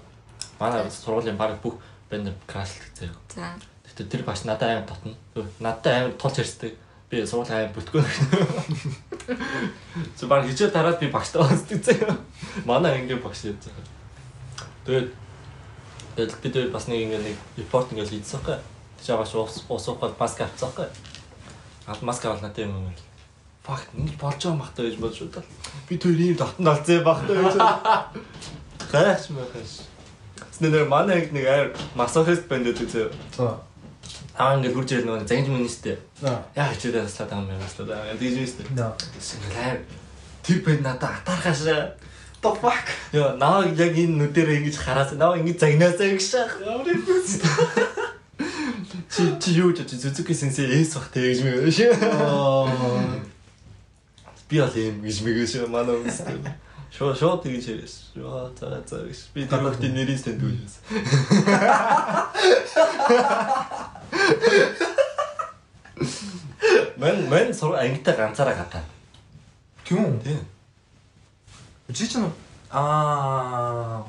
Манай сургуулийн баг бүх банд крашлт заяа. За. Гэтэ тэр баш надад амар дотно. Надад амар тулж ярьсдаг. Би сургуулийн амар бүтгэн. Зөв баг хичээл тараад би багштай уулздаг заяа. Манай ангийн багш яаж байгаа. Тэгээд тэгээд бид бас нэг ингээ нэг репорт ингээ хийсэн хэрэг. Тэг чагаш ус усуугаад маск авцсан хэрэг. Аад маск авал надад юм юм. Фак нэг болж байгаа махтай гэж бодож удаа. Би тэр ийм дотн олцсон бахтай гэж. Гайхаш махаш. Снээр манай нэг аир масохист бэндэд үзээ. За. Аа ингээд хурж ирэл нөгөө загинж министэй. Аа. Яа хичээд таслаад байгаа юм да. Тэгж юмстэй. Да. Синглэр тэр бэнд надад атархашаа. The fuck. Яа наа яг энэ нүдэрээ ингэж хараас наа ингэж загнаасаа гэж шах. Чи чи юу ч чи Сузуки сенсей эс бах тэгж мэ. Аа. би бол юм гэж мэгэж манай өмстэй. Шоо шоо тэгж ярьж. Шоо за за гэж би тэр хүүхдийн нэрийг тэнд үгээс. Мэн мэн сур ангитай ганцаараа гадаа. Тийм үү? Тийм. Чи чинь аа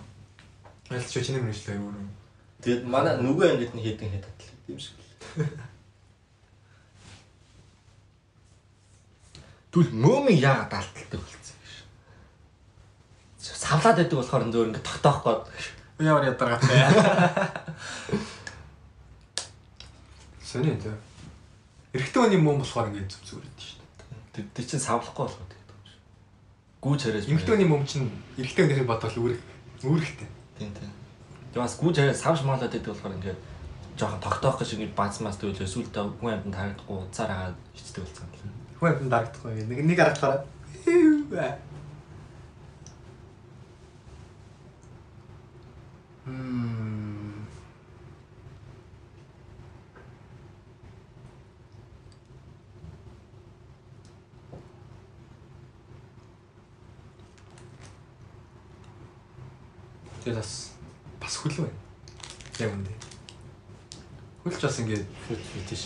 Ялч чи нэмэр шлээ юу. Тэгээд манай нөгөө ангид нь хэдэн хэд татлаа тийм шиг. Түл мөөмийн яагаад алталдаг болсон гэж. Савлаад байдаг болохоор зөөр ингэ тогтоох гээд Яавар ядаргатай. Сони тэ. Эрэгтэй хүний мөн болохоор ингээд зүг зүгээр байдаг шүү дээ. Тэг чинь савлахгүй болох гэдэг юм шиг. Гүүж хараач. Эмэгтэй хүний мөн чинь эрэгтэй хүнийхээ бодвол үүрэг үүрэгтэй. Тийм тийм. Тэг бас гүүж хараа савш маалаад байдаг болохоор ингээд жоохон тогтоох гэж ингээд бац мас төвлөө сүултээ хүн амьд харагдахгүй уцаар агаад ичдэг болсон юм. Хүн амьд дарагдахгүй нэг нэг харахаараа Мм. Тэгээд бас бас хөл байна. Яг үндэ. Хөлч бас ингээд Фэтиш.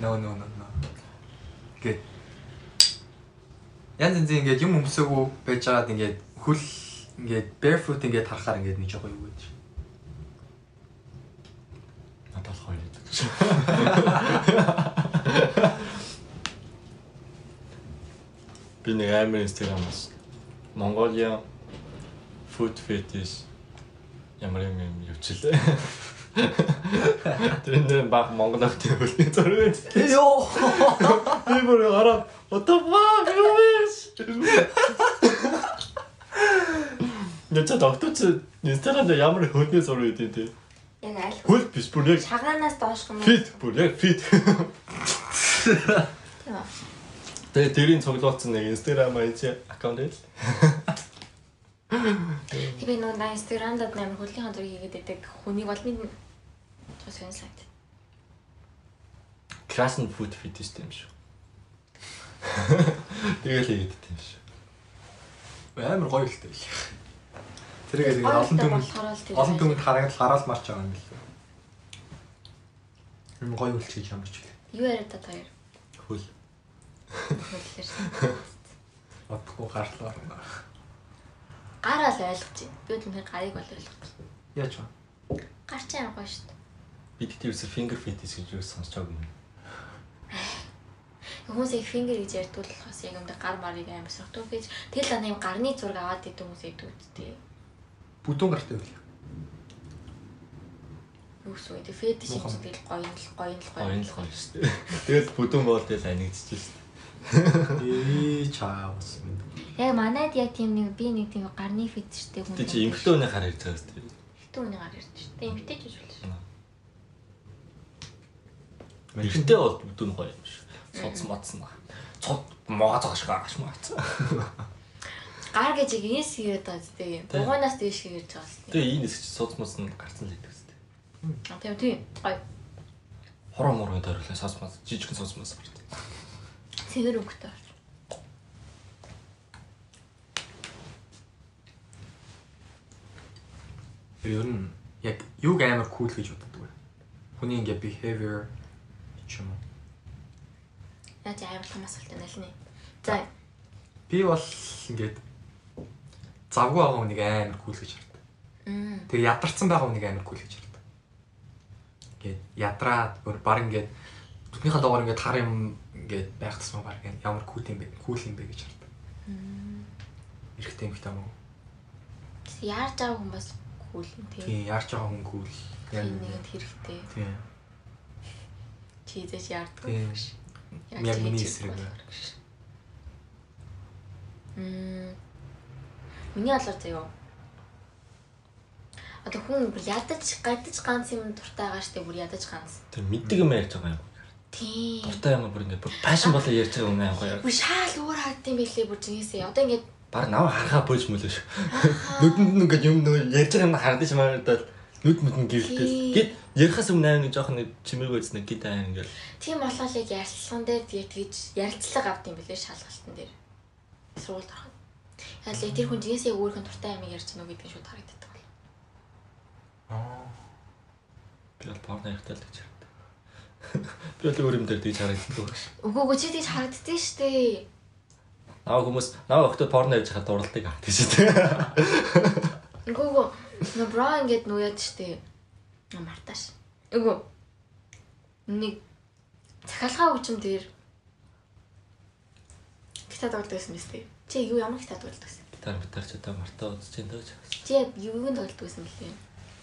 нөө нөө нөө. Ингээд янз янзын ингээд юм өмсөөгөө байж байгаад ингээд хөл ингээд barefoot ингээд харахаар ингээд нэг жоохон юу гэдэг. Надад хоёр гэдэг. Би нэг амар инстаграмаас Mongolia food fetish ямар юм юм. Тэр нэр баг Монгол ахтай хөлний зураг байж. Йоо. Би бүр гараа what the fuck юу вэ? Яцаа тогточ инстаграмд ямар хөлний зураг өгдөө тий. Яг аль Хөл биш бүр яг шагаанаас доош юм? Фит бүр яг фит. Тэгээ тэрийн цуглуулсан нэг Instagram IG аккаунт ээ. Тэгээ нөгөө на инстаграмдад амар хөлийн хандурыг хийгээд байдаг хүнийг бол минь тус сонслаад. Красн фуд фитиш юм шүү. Тэгэл хийгээд тийм шүү. Амар гоё л дээ. Тэрийг тэгээд олон түмэнд олон түмэнд харагдал гараал марч байгаа юм бэл. Юм гоё үлч хийж ямарч үлээ. Юу яриад та хоёр? Хөл. Хөллөөр. Одохгүй гарлаа. Гараа л ойлгож байна. Би түнхээ гарыг бол ойлгохгүй. Яаж вэ? Гар чи амар гоё шүү дээ. Би тэгтээс finger fetish гэж юу сонсож байгаа юм. Хүмүүс их фингер гэж ярьдаг болохоос яг юм да гар марыг амар сохтуу гэж тэл ана юм гарны зураг аваад идэв хүмүүс идэв үсттэй. Бүдүүн гартай байл. Юу гэсэн үг вэ? Фетиш юм чи тэгэл гоё л гоё л гоё. Гоё л гоё шүү дээ. Тэгэл бүдүүн бол тэгэл анигдчихэж шүү дээ. Ээ чаавс минь. Яг манайд яг тийм нэг би нэг тийм гарны фетиштэй хүн. Тэг чи эмхтөөний хар ярьж байгаа шүү дээ. Эмхтэн хүний гар ярьж шүү дээ. Эмхтэй ч үгүй шүү. Эмхтэй бол бүдүүн гоё юм шүү. Цуц моцсон ба. Цуд моо цааш гарч маац. Гар гэж яг энэс хийгээд байгаа зү тийм. Бугуунаас дээш хийж байгаа зү. Тэгээ энэ хэсэг чи цуц моцсон гарцсан л шүү дээ. А тийм тийм. Гоё. Хороо моргийн тойрлоо сос мас жижигхэн сос мас гарч. Цэвэр өнгөтэй. Ер нь яг юг амар кул гэж боддог вэ? Хүний ингээ behavior ч юм уу. Яаж амар том асуулт байна л нэ. За Би бол ингээд завгүй байгаа хүнийг амар кул гэж хардаг. Тэгээ ядарсан байгаа хүнийг амар кул гэж хардаг. Ингээд ядраад бүр баг ингээд бүхнийхээ доогоор ингээд хар юм ингээд байх тусмаа баг ямар кул юм бэ? Кул юм бэ гэж хардаг. Эрэхтэй юм хтаа мó. Яарж байгаа хүн кул юм тийм. Тийм яарч байгаа хүн кул. Яг Тийм нэгэнд хэрэгтэй. Тийм. Чизэж яарддаг Тийм. гэж. Яг миний эсрэг. Мм. Миний бодлоор заяа. Одоо хүн бүр ядаж гадаж ганц юм дуртай байгаа штеп бүр ядаж ганц. Тэр мэддэг юм ярьж байгаа юм. Тийм. Дуртай юм бүр ингэ бүр пашн болоо ярьж байгаа юм аа гоё. Бүр шаал өөр хагдсан байлээ бүр зинээсээ. Одоо ингээд Бар нав харахаа бууж мөлөө шүү. Нүдэнд нь ингээд юм нөө ярьж байгаа юм хардаж маагдаад нүд мүд нь гэрэлтэй. Гэт ярихаас өмнө айн жоохон нэг чимээг байцсан нэг гид айн ингээл тийм болол яг ярилцлаган дээр тэгээ тэгж ярилцлага авд юм бэлээ шалгалтын дээр. Сургуульд ороход. Яг л тэр хүн жинээс яг өөрийнхөө дуртай амиг ярьж гэнэ гэдгийг шууд харагддаг бол. Аа. Би бол порно ярихтай л гэж харагдав. Би бол өөр юм дээр тэгж харагддаг. Үгүй үгүй чи тийж харагддаг шүү дээ. Наа хүмүүс наа өгтөд порно ярьж хахад авдаг шүү дээ. Үгүй үгүй нөө бра ингээд шүү дээ. Мартааш. Үгүй. Нэг захиалгаа хүчм дээр гитар тоглодог гэсэн дээ. Чи юу ямар гитар тоглодог гэсэн? Гитар гитар ч одоо мартаа удаж энэ дөөж. Чи юуг нь тоглодог гэсэн бэлээ?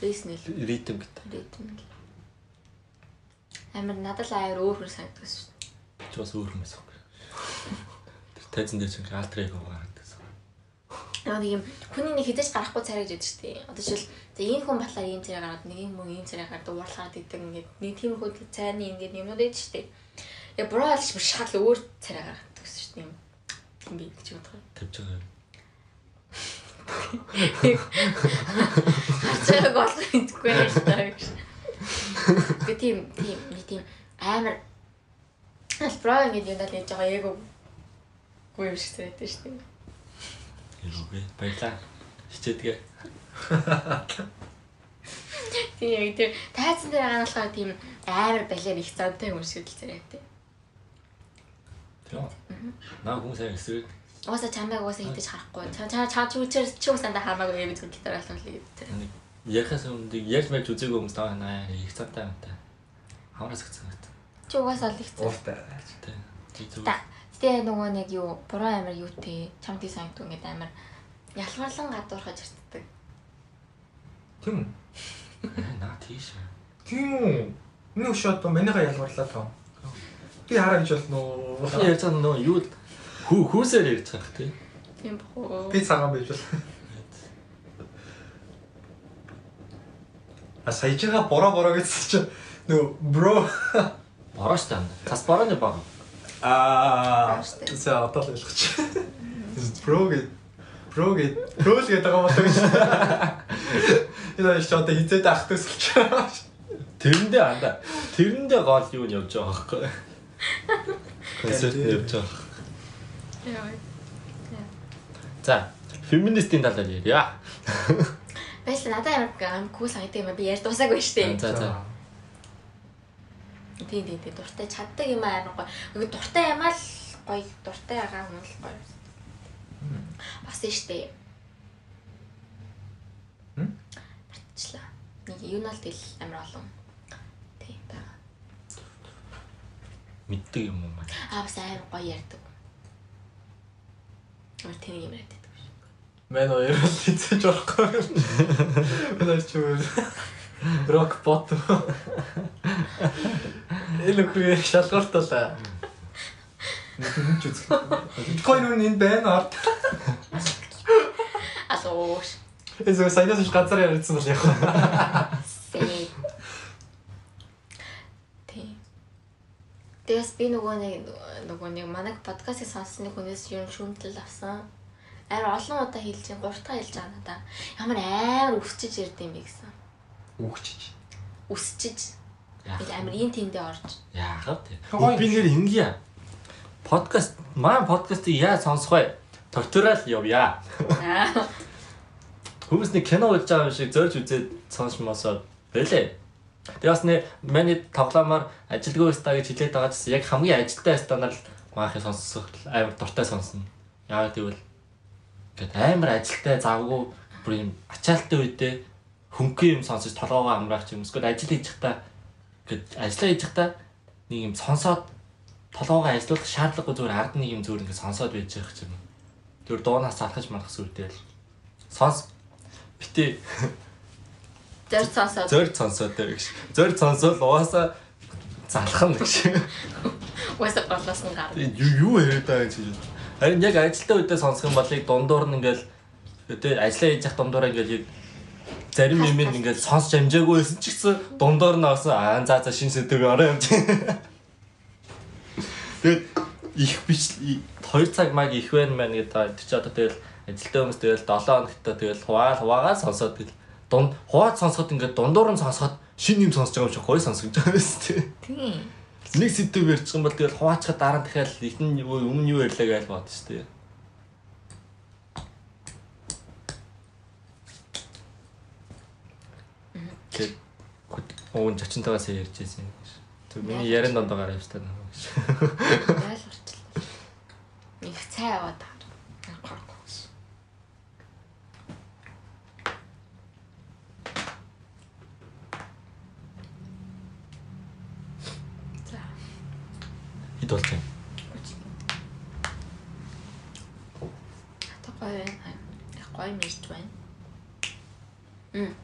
Бэснэл, Ритм гитар. ритм. Амар надад л аяар өөр хүн санагддаг шүү. Чи бас өөр юм байсан. Тайзан дээр чинь альтер эго гаргадаг. Яг нэг юм хүний нэг хідэж гарахгүй царай гэж яддаг шүү дээ. Одоо жишээл за энэ хүн батлаар ийм царай гаргаад нэг юм ийм царай гаргаад уурлаад идэг ингээд нэг тийм хөө цайны ингээд юмнууд байдаг шүү дээ. Яг буруу алж бүр шал өөр царай гаргадаг гэсэн шүү дээ. Юм юм би гэж бодох. Тавьж байгаа. Хацааг болох гэдэггүй шүү дээ. Гэ тийм тийм нэг тийм амар албра ингээд юм даа яаж байгаа яг үгүй юм шиг санагдаж шүү дээ. Эйгөө баялаа. Хичээдгээ. Тийм яг тийм тайзан дээр байгаа нь болохоор тийм амар балер их зантай юм шиг л зэрэгтэй. Тийм. Наа хүмүүс сайн эсрэг. Уусаа чамайг уусаа хитэж харахгүй. Чам чам чам чи үчир чи уусаанда хамаагүй яг зөв гитар алуулъя гэдэг. Яхаас өмнө ярьж мэж үзээгүй хүмүүс таа наа их цантай юм та. Хамраас гцэн гэт. Чи угаасаа л их зөв. Ууртай. Тийм. Би тэгээ нөгөө нэг юу буруу амар юутэй чам тий санагдуу ингээд амар ялгарлан гадуурхаж иртдэг. Тийм үү? Наа тийш. Тийм үү? Миний өшөөд манайга ялгарлаа тоо. Би хараа гэж болно. Би ярьж байгаа нөө юу хүү хүүсээр ярьж байгаа тийм. Тийм бохоо. Би цагаан байж бол. А саяжгаа бороо бороо гэсэн чинь нөгөө бро Бороо штэ. Цас борооны баг. Аа за одоо л ойлгоч. Бро гэ бро гэ бро л гэдэг байгаа болоо гэж. Энэ ч одоо хизээд ах төсөлч. Тэрэндээ анда. Тэрэндээ гол юу нь явж байгаа байхгүй. Концерт явж байгаа. Яа. За, феминистийн талаар ярья. Баясаа надад амар кул санагддаг юм би ярьж дуусаагүй шүү дээ. За за. Тийм тийм тийм дуртай чаддаг юм аа амар гоё. Ингээ дуртай юм аа л гоё дуртай байгаа хүн л гоё. Бас нь штэ. Хм? Батчлаа. Нэг юунал тэл амар олон. Тийм байгаа. Мэддэг юм уу. Аа бас амар гоё ярьдаг. Ор тийм юм ярьдаг шүү. Мэн хоёр л хизээж болохгүй. Манай ч юу рок бот. Элэхрээ шалгарталаа. Нэг ч үзэх. Биткойн үнэ энэ байна ард. Асууш. Эсвэ сайнаас газар ярьсан бол яг. Тэгээс би нөгөө нэг нөгөө нэг манай подкастыг сонссон хүнээс юм шүүмтэл авсан. Амар олон удаа хэлж чинь 3 дахь хэлж байгаа надаа. Ямар амар өсчиж ярд юм бэ гэсэн. Үгчиж. Өсчиж. Яах Тэгэл амар ин тэндээ орж. яах вэ? Гоё. Би нэр ингэя. Подкаст маань подкастыг яа сонсох вэ? Туториал явъя. Хүмүүс нэг кино үзэж байгаа юм шиг зорж үзээд сонсмосоод бэлээ. Тэгээ бас нэ миний тоглоомоор ажилгүй өстаа гэж хэлээд байгаа чинь яг хамгийн ажилтай станаар маахыг сонсох амар дуртай сонсно. Яагаад гэвэл ингээд амар ажилтай завгүй бүр юм ачаалттай үедээ хөнгөн юм сонсож толгоогоо амраах юм эсвэл ажил хийж захтаа ингээд ажиллаа хийж захтаа нэг юм сонсоод толгоогоо ажилуулах шаардлагагүй зүгээр ард нэг юм зүгээр ингээд сонсоод байж байгаа юм. Тэр дуунаас залхаж малах сүрдэл сонс бити Зэр сонсоод. зорь сонсоод дээр гэж. Зорь сонсоод угаасаа залах нь гэж. Уусаа голоос нь гар. Тэгээд юу юу яриад байгаа юм чи. Харин яг ажилтаа үедээ сонсох юм бол яг дундуур нь ингээл тэгээд ажиллаа хийж явах дундуур ингээл яг зарим юм ингээл сонсч амжаагүй байсан ч гэсэн дундуур нь авсан аа за за шин сэдвэг ороо юм чи. Тэгээд их биш 2 цаг маг их байна мэн гэдэг чи одоо тэгэл ажилтаа хүмүүс тэгэл 7 хоногтой тэгэл хуваал хуваагаа сонсоод тэгэл дунд хуваад сонсоход ингээд дундуур нь сонсоход шин юм сонсож байгаа юм шиг гоё сонсгож байгаа юм шүү дээ. Тийм. Нэг сэдв ярьчих юм бол тэгэл хуваачхад дараа нь дахиад ихний өмнө юу ярьлаа гэж бод шүү дээ. тэгээд уун чачинтайгаас ярьж байсан. Тэг миний ярен дондоо гараа явж тань гэж. Ойлгорчлаа. Их цай аваад. За. Хэд болж байна? Гоё байна. Гоё мэрч байна. Мм.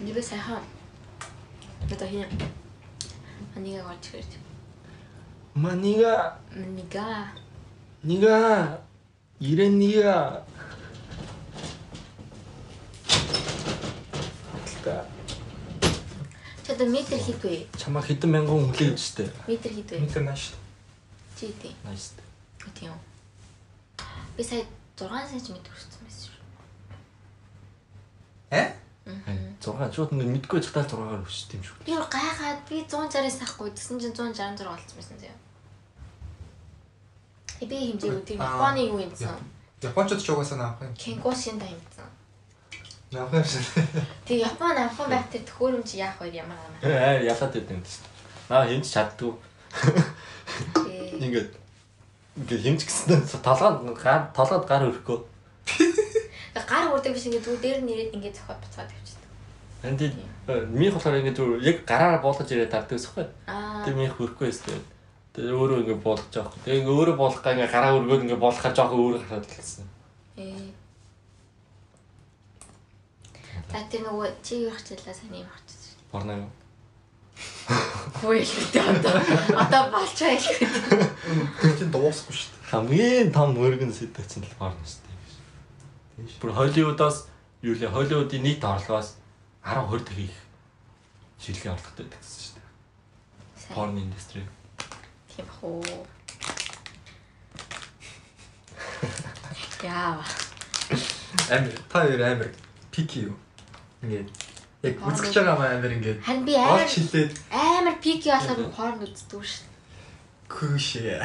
Нибэ сайхан. Одоо хин. Манига голч хэрэг. Манига. Манига. Нига. Ирэн нига. Та. Чада метр хит вэ? Чамаа хэдэн мянган хүлээж штэ. Метр хит вэ? Метр нааш. Чи тий. Нааш. Тийм. Би сая 6 см хүрсэн байсан шүү. Э? Аа. 6 шууд нэг мэдгүй цагтаа 6-аар өсч тийм шүү. Юу гайхаад би 160-аас авахгүй гэсэн чинь 166 болчихсон байсан заяа. Э, Би хэмжээгүй тийм Аа. Японы юу юмсан. Япончууд ч угаасаа наах юм. Кенго шинда хэмжсэн. Наах юм шиг. Тэг Япон авах байх тэр төхөөрөмж яах вэ ямар юм. Аа ялаад байт юм тест. Наа хэмж чаддгүй. Ингээд ингээд хэмж гэсэн толгойд гар толгойд гар өрөхгүй. Гар хүрдэг биш ингээд зүгээр дээр нэрэд ингээд зохиод буцаад явчихдаг. Энд минийх болохоор ингээд зүгээр яг гараараа буулгаж ирээд тарддаг гэсэхгүй. Аа. Тэр минийх өрөхгүй өстэй. Тэр өөрөө ингээд буулгаж байгаа. Тэгээ ингээд өөрөө буулгах га ингээд гараа өргөөд ингээд буулгахаар жоохон өөрөө хараад хэлсэн. Ээ. Та тэр нөгөө чи юу хчлаа сайн юм хчиж. Борно юу? Хөөе л одоо. Одоо болчоо их. Тэр чинь дуусахгүй шүү дээ. хамгийн том өргөн сэдв чинь л борно шүү дээ. Тийш. Бүр Холливуудаас юу лээ Холливуудын нийт орлогоос 10 20 дахин их шилгийн орлоготой гэсэн шүү дээ. Порн индастри. Тийм хөө. Яа. Амир та хоёр амир пики юу? Ингээд яг үзэж байгаа маа амир ингээд Харин би амар олж хилээд амар пики болохоор порн үздэг шүү. күшээ.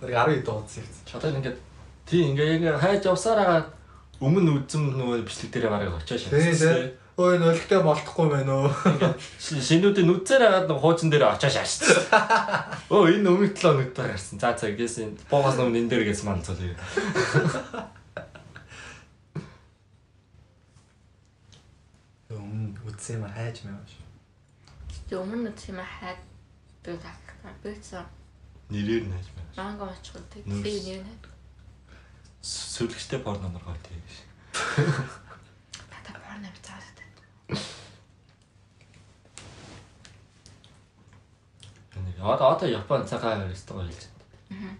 Тэр 12 дууц. Одоо ингээд тий ингээ ингээ хайж явсараа өмнө үзм нөгөө бичлэг дээр бараг очиж тий. Ой нөлттэй болтохгүй байна уу? Шинүүдийн нүцээр хагаад нэг хуучин дээр очиж шаачсан. Өө энэ өмнө 7 өнөд гарсан. За за гэсэн буугаас өмнө энэ дээр гэсэн манцал юу. Өмнө үтсэн юм хайж маяг шүү. Тэг өмнө үт юм хаад би так. Би цаа Нэрээр нь хайж байна. манго очихгүй тэг. Нүрс. Би нэр нэ. Сүлгчтэй порно нургаа тий гэж. Та порн авч цаад. Энийг одоо одоо Япон цагаан ресторан хэлж байна.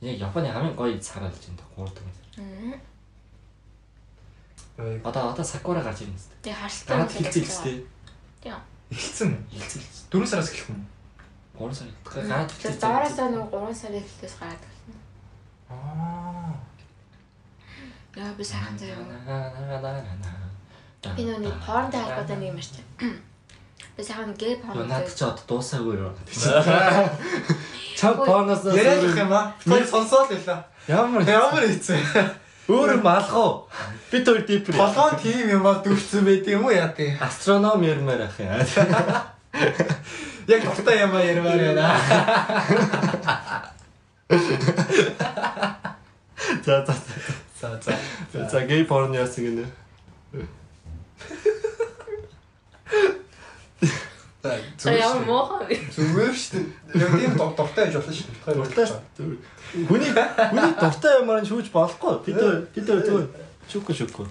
Яг Японы хамгийн гоё цаг алж байна. 3 дахь. Мм. Ой Одоо одоо сакура гарч ирнэ тест. Тэг харштай. Гараад хэлцээ тест. Тийм. эхэлсэн. Хэлцээ. 4 сараас эхэлсэн юм. 3 сар. Гараад хэлцээ. доороосоо нэг 3 сарын эхлээс гараад. Аа. Яа би сайхан заяа. Би Би нөгөө порнтой холбоотой нэг юм ярьчих. Би сайхан гей порн. Наад чи одоо дуусаагүй юу? Чам порноос Яриад их юм аа. Тэр сонсоод байлаа. ямар Ямар хэцүү. өөр малгоо. Бид хоёр дипер. Толгойн тийм юм бол дүрцэн байд юм уу яа тий. Астроном ярмаар ах юм. Яг дуртай юм аа ярмаар байна. За за. За за. За гей порн яасан гинэ. Муухан вэ? Зүгээр шүү дээ. Яг тийм дуртай байж болно шүү дээ. Дуртай шүү. Хүний хүний дуртай юмар нь шүүж болохгүй. Бид бид зүгээр шүүхгүй шүүхгүй.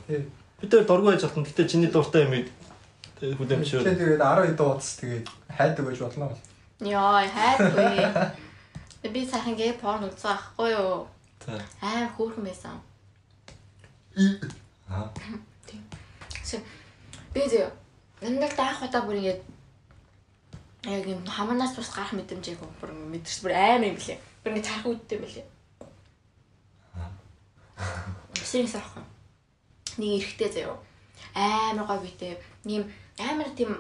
Бид дургүй байж хатан. Гэтэ чиний дуртай юм хүлэмжшүү. Тэгээд 12 дууц тэгээд хайдаг байж болно. Яа, хайхгүй. Би сайхан гей порн үзсэн ахгүй юу? За. Амар хөөрхөн байсан. Аа. ಸೊ би зөө нандал даах удаа бүр ингээд яг юм хаманаас бас гарах мэдрэмж яг бүр мэдэрч бүр амар юм блэ. Бүр ингээд тарах үүдтэй блэ. Сэрийн сарах. Нэг эрэхтэй заяа. Амар гой битэй. Нэг амар тийм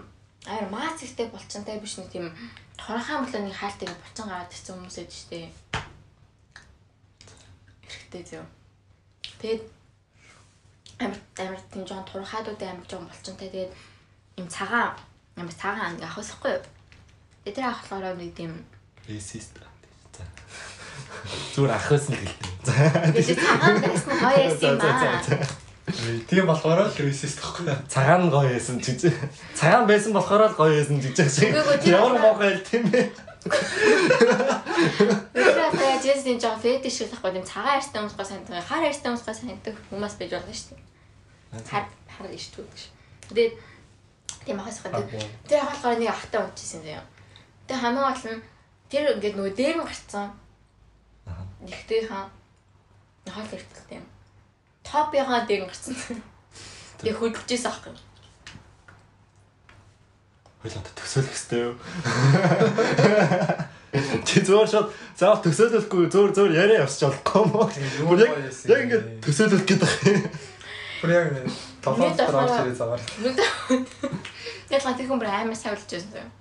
амар маацэгтэй булчантай биш нэг тийм хорхоо мөлөө нэг хаалттай булчан гараад ирсэн хүмүүс эд штэ. Эрэхтэй заяа. Тэгээд амар амар тийм жоон турхаадууд амар жоон болчонтай тэгээд юм цагаан амар цагаан ингээ авахсахгүй юу. Тэгээд тэр авах болохоор нэг тийм Racist. За. Зүгээр ахвас нь гэлтэй. За. тэгээд цагаан байсан байсан юм аа. Тийм болохоор л ресист гэхгүй. Цагаан гоё байсан гэж. Цагаан байсан болохоор л гоё байсан гэж Ямар мохоо хэл тийм ээ. Өөрөөр хэлбэл Джейсон жоон фетиш шиг байхгүй тийм цагаан арьстай хүмүүс гоо сандаг, хар арьстай хүмүүс гоо сандаг хүмүүс байж болно шүү дээ. Хар хар иш түүх гэж. Тэгээд тийм ахаас хаад тэр ахалгаар нэг ахтай унчихсан заяа. Тэгээд хамгийн гол нь тэр ингээд нөгөө дээр нь гарцсан. Ихтэй хаа хаал хэрэгтэй юм. Топийнхаа дээр нь гарцсан. Тэгээд хөдөлжсэн аахгүй. Хойлоо төсөөлөх хэрэгтэй юу? Чи зөөр шууд заавал төсөөлөхгүй зөөр зөөр яриа явсч болохгүй юм уу? яг байсан яг юм бэ? төсөөлөх гэдэг юм. Бүр яг нэг толгой заваар. Тэгээд ла тэр хүн бүр амар савлж байсан заяа.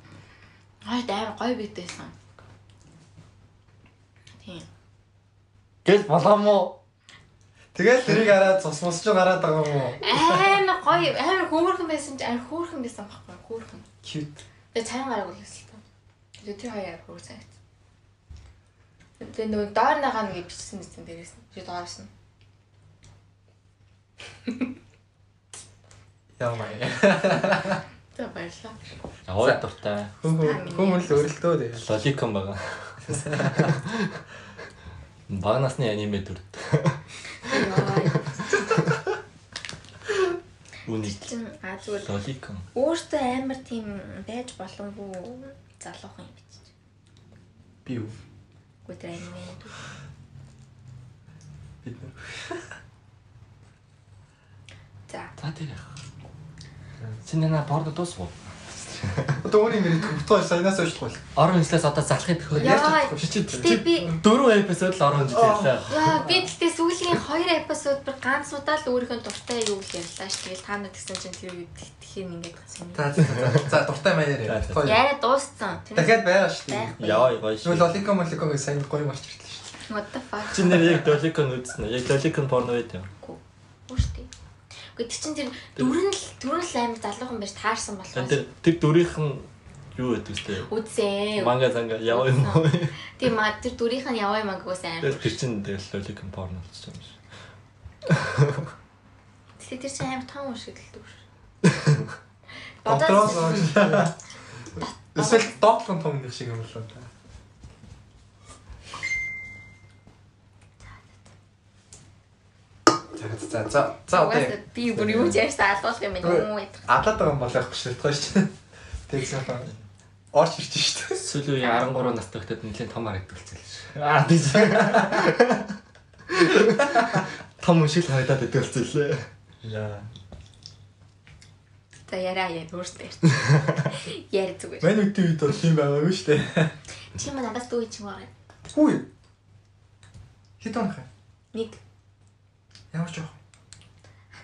Аа амар гоё битээсэн. Тийм. Гэл болгоом уу? Тэгэл тэрийг хараад цус мус ч гараад байгаа юм уу? Амар гоё, амар хөөрхөн байсан чи амар хөөрхөн байсан байхгүй хөөрхөн. Cute. Тэгээ царин гараг үлээсэн л та. Тэгээ тэр хоёр хөөр цагт. Тэгээ нөгөө доор нагаа нэг бичсэн бичсэн дээрээс доороос нь. Яамаа. Тэгээ баярлаа. Аваа дуртай. Хүмүүс л өрөлтөө тэгээ. Лоликон байгаа. Бага насны аниме дүр. Үнийг Чин а зүгээр лоликон. өөртөө амар тийм байж болонгүй залуухан юм бич. Би юу? Гүт аниме дүү. Бид нэр. За. За тэр яах. Чиний на бордо дуусгүй. Одоо өөрийн нэр төвтөө саянаас уушлахгүй. Орон хэслээс одоо залахыг төхөө. Яа. Чи чи Гэтэ би Дөрөв эпизод л орон гэж ярьлаа. Яа би тэгтээ сүүлийн 2 эпизод бүр ганц удаа л өөрийнхөө дуртай юу л ярьлаа ш. Тэгэл та нар тэгсэн чинь тэр үед тэгхийн ингээд гацсан. За за дуртай маяар За, яа. Яриа дууссан. Дахиад байгаа шүү дээ. Байхгүй. Яа гоё Нөгөө шүү. лолико молико сайн гоё марч ирлээ шүү. what the fuck. Чи нэр яг лоликон үзсэн үү? Яг лоликон порно байт юм. Үүштэй. Гэхдээ тэр чин тэр дүрэн л дүрэн л амар залуухан байж таарсан Тэр болохоос тэр дүрийнх нь юу гэдэг вэ? үзээ. Манга занга яваа юм уу? Тийм маа тэр дүрийнх нь яваа мангаас амар. Тэр тэр чин тэгэл лоликон порно гэж юм шиг. Тэгэхээр тэр чин амар том шиг л дүр. Дотроос Эсвэл доотлон том нэг шиг юм л да. За за за за одоо би бүр юу ч ярьсан алдуулах юм байна уу гэдэг. алаад байгаа юм бол явахгүй шүү дээ. Тэгээд сайн орч ирж шүү дээ. Сүүлийн 13 настай хөтөд нэлээд том харагдвалцсан л шүү. Аа тийш. Том шиг л харагдаад идэлцсэн лээ. Яа. За яриа яа өөртөө. Яри зүгээр. Мань үтэн үед бол тийм байгаагүй шүү дээ. Чи мань надаас дүү чи байгаа. Хүү. Он хаа? Нэг Ямар ч яах.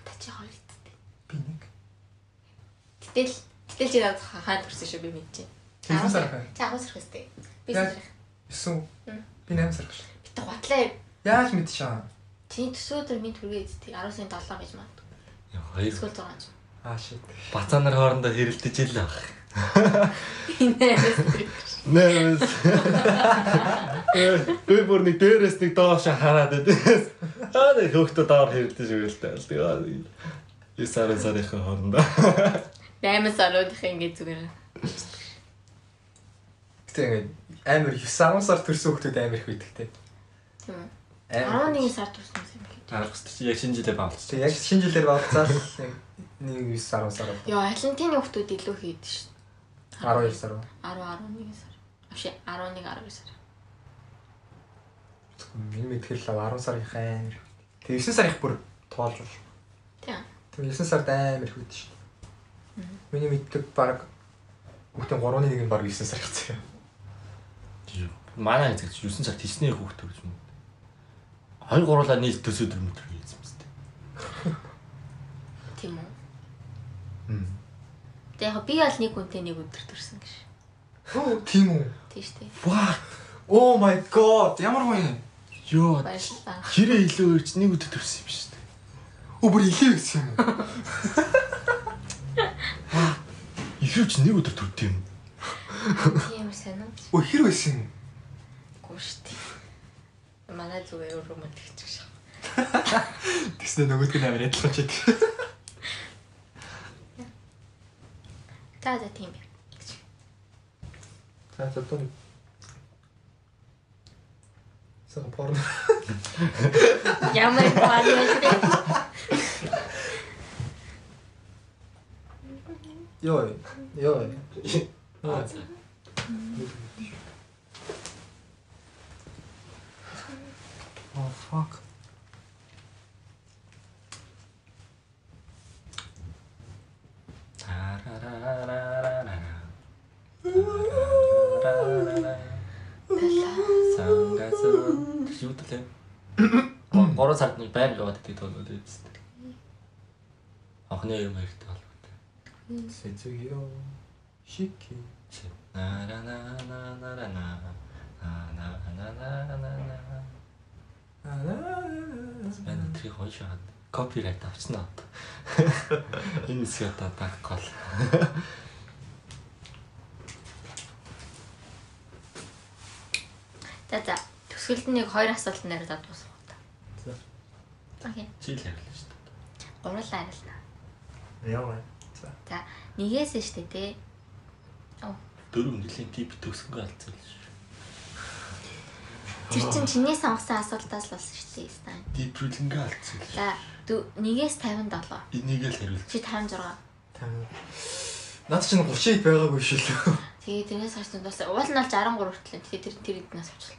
та чи хоёр идтэй. Би нэг. Гэтэл гэтэл чи надад хаан төрсөн шүү би мэдчихээн. Хэдэн сар хаа? Чи 10 сар хэвчтэй. Би Яг. сар. 9. Мм. Би 8 сар гэж. Би тэ готлаа. Яаж мэдчихэв? Чиний төсөөдөр минь түргээ идтий 10 сарын 7 гэж магадгүй. Хоёр Эсвэл 6 гэж. Аа shit. бацаа нар хоорондоо хэрэлдэж ил ах. Нэ. Нээс. Би бүр нэг дээрээс нэг доош хараад байдээс. Аа нэг хөөхтө доор хэрэлдэж өгөлтэй. Тэгээ. И сарын сарынхаа хоорондоо. 8 саруудынх ингэ зүгээр. Гэтэ ингээд амар 9 10 сар төрсөн хүмүүс амар их байдаг те. Тийм үү. Амар. 11 сар төрсөн юм гээд. Арах чи яг шинэ жилээр. Тэгээ яг шинэ жилээр болцаад нэг 9 10 сар болоо. Яа, Алентины хүмүүс илүү хийд шүү. 12 сар. 10 11 сар. Авши 11 12 сар. Миний мэдхэл 10 сарынхаа амар. Тэгээ 9 сарынх бүр тоолж байна. Тийм. Тэгээ 9 сард амар их үүдэж шүү. Миний мэддэг баг хүүхдийн 3-ны нэг нь баг 9 сар хэвчээ. Манай эцэг 9 сар тийсний хүүхд төрж юм. Хоёр гурлаа нийт төсөөдөр мөтөр хийсэн юм зү. Тийм үү. Мм. Тэгээ яг би бол нэг хүнтэй нэг өдөр төрсөн гэж. Тийм үү? Шүү дээ. What? Oh my god. Ямар гоё юм. Йоо. Баярлалаа. Хэрэг илүү ирж нэг өдөр төрсөн юм шүү дээ. Бүр ихээ гэсэн юм. Чи нэг өдөр төрд юм. Тийм сайн уу? Өө хэр байсан юм? Гүү штий. Манай зүгээр өөрөө мэдчих шиг. Тэснэ нөгөөдг нь амар адилхан 炸着听呗。炸着炖。这个泡了。哈哈哈哈哈哈！よいよい Сангасан юу төлөө? Гурван сард нэг байр яваад идэг тоонууд үст. Анхны юм хэрэгтэй холбоотой. Сэзүгиё. Шики. На на на на на на на на на на на на Мен тэрийг хойшоод копирайт авчихна одоо. Энэ хэсэг одоо багкол. За за. Төсгөлд нэг хоёр асуулт нэрэд дуусах уу? За. Окей. Чил явуулна шүү дээ. Гурлаа арилна. Яа. За. За, нэгээс нь штэ тий. Дөрөв нэлийн тип төгсгөнгөө алдсан л шүү. Тэр чинь чиний сонгосон асуултаас л болсон штэ Стан. Диплингээ алдсан л. За, дүү- нэгээс 57. Энийг л хариулж. Чи 56. Тань. Наад чинь 30 байгаагүй шүү лээ. Тэгээ тэрнээс хойш бас уул нь бол 63 хүртэл. Тэгээ тэр тэр эднээс авчлаа.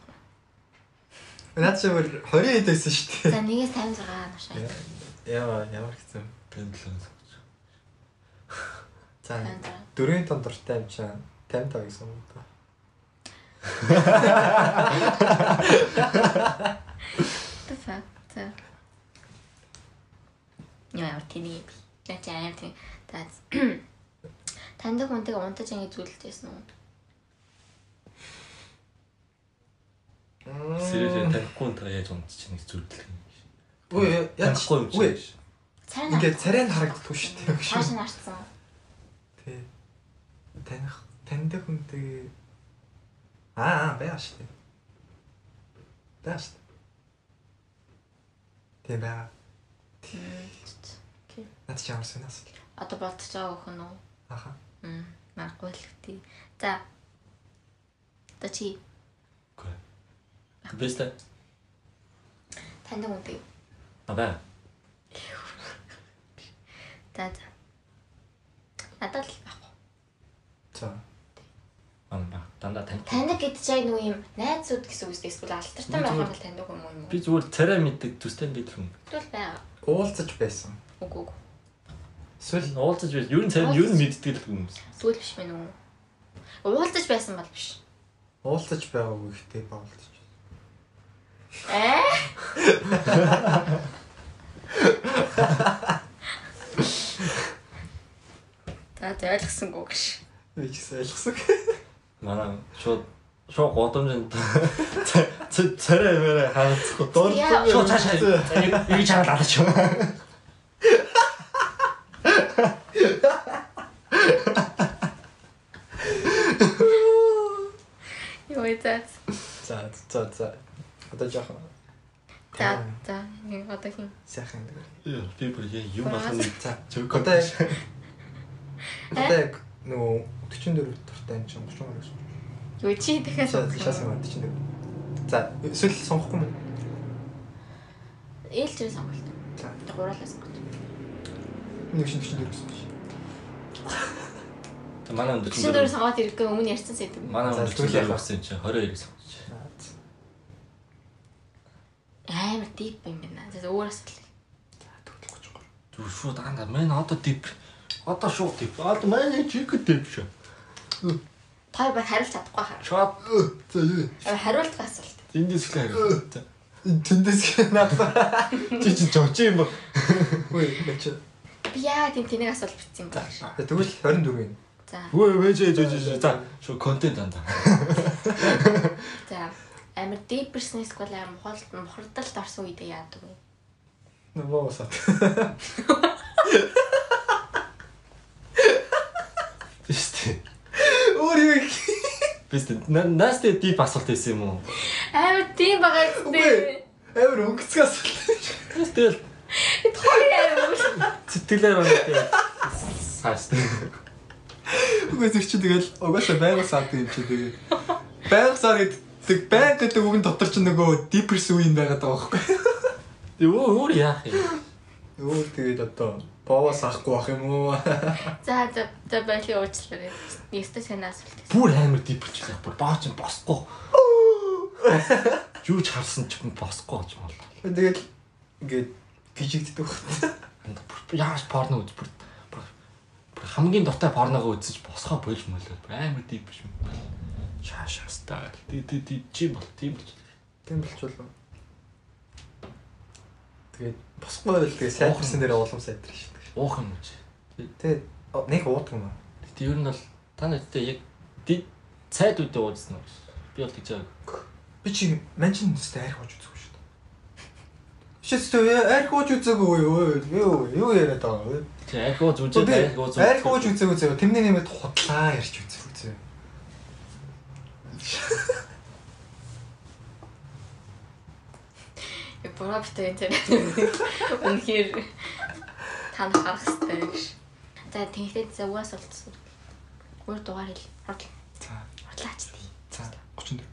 Наад чинь бүр 20 хэд байсан шүү дээ. За, нэгээс 56 нушаа. Яа, ямар хэцүү. Пендлэн. За. 56. Дөрвийн тондортой юм чинь 55 гэсэн үг даа. Ямар тэнийг би амар тийм за таньдаг хүнтэйг унтаж ингэ зүйлдсэн үү? Сэрэж танихгүй та яаж унтчих нэг зүйлдэх юм биш. Үгүй яахгүй юм биш. Царай ингээд царай нь харагддаггүй шүү дээ. Хаш нарцсан. Тий. Таних таньдаг хүнтэй аа байаш тий. Даш. Тэ баа. Тий. Наад чи ямар сонаас. Одоо болтож байгаа өхөн үү? Аха. Мм. Маргагүй л гэдэг. За. Одоо чи Үгүй. Бэстэ. таньдаг хүнтэй. А бай. За за. Надад л байхгүй. За. Ам ба. Дандаа тань. Таньдаг гэдэг чинь нөгөө юм найзууд гэсэн үг эсвэл алтартай байх юм бол таньдаг юм уу юм уу? Би зүгээр царай мэддэг төстэй бид хүн. Тэгвэл байгаа. Уулзаж байсан. Үгүй үгүй. Эсвэл Уулзаж байж ер нь царай ер нь мэддэг л хүмүүс. Зүгээр биш мэн үү? Уулзаж байсан бол биш. уулзаж байгаагүй ихтэй баулж. Ээ? За тэ ойлгосонгүй гэж. Би ч гэсэн ойлгосон. Манай шууд шууд годомжинд царай мэрэ доор Яа. шууд цаашаа нэг чанал алаач. Юу ийзээ. За за за. Одоо жоохон За за нэг одоо хин. сайхан. Яа, би бүр яа юм байна. За. Одоо яг одоо нөгөө 44 дуртай юм чинь 30 гарсан. Юу чи дахиад За шаас юм 44. За эсвэл сонгохгүй юм. ээлжээр сонголт. За. Гурлаа сонголт. Нэг шин 44 гэсэн чинь. Манай Чинь дөр сонгоод ирэхгүй өмнө ярьсан сэдв. Манай яах вэ? явсан чинь 22 сонгож. Амар дип юм байна. За өөр асуулт. Зүр шууд анда мен одоо дип. Одоо шууд дип. Одоо мен чиг дип шүү. Той баг хариулт чадахгүй хаа. Шууд За юу. Хариулт асуулт. эндээс их хариу. Тэндээс надад Чи чи жож юм ба. үгүй бач. Би яа тийм тэнийг асуулт бичсэн юм бэ? Тэгвэл 24 юм. За. Вэж жож жож. За шууд контент анда. За. Амар персонал эсвэл амар мохолт мохордолд орсон үедээ яадаг вэ? Нөө сат. Бистэ. Өөр юу Бистэ. Наас тэ дип асуулт байсан юм уу? Амар тийм байгаа үстэй. амар өнгөцгөө асуулт. Тэгэл Хоёр амар. сэтгэлээр байна. Сааш. Үгүй зэрэг чи тэгэл угаасаа байгаль саад юм чи тэгээ. Байгаль саад гэдэг байг гэдэг үг нь дотор чи нөгөө дипрес үе юм байгаад байгаа байхгүй. Тэг өөр яах юм? Өөр тэгээд одоо боовоос авахгүй бах юм уу? За за за байли уучлаарай. Нэстэ сайн асуулт. Бүр амар дипэрч байгаа. Бүр баа ч босхгүй. Юу ч харсан ч босхгүй гэж байна. Тэгээд ингээд гжигддэг байна. Яаж порно үз бүр бүр хамгийн дуртай порногоо үзэж босгоо болж мөлөө. Амар дип биш юм. Ди ди ди чи бол тийм л. Тийм болчихлоо. Тэгээд босхгүй байл тэгээд сайдсан дээр улам сайдрах шүү дээ. Уух юм чи? Тэгээд нэг уудаг юм аа. Тэг ер нь бол та нартай яг цайд үедээ уудсан уу? Би бол тэгж байгаа. Би чи манчин нэстэй арх ууж үзэхгүй шүү дээ. Шээстэй арх ууж үзээгүй юу? Юу юу яриад байгаа вэ? Зүжээ архио зүжээ. Арх ууж үзээгүй. Тэмний нэмэд худлаа ярьж үзээгүй зөө. Я битээ интернет. Үнэхээр тань харах хэрэгтэй гэж. За тэгтээ за угаас болцсон. Өөр дугаар хэл. Хурд. За Хурдлаач тий. за 34.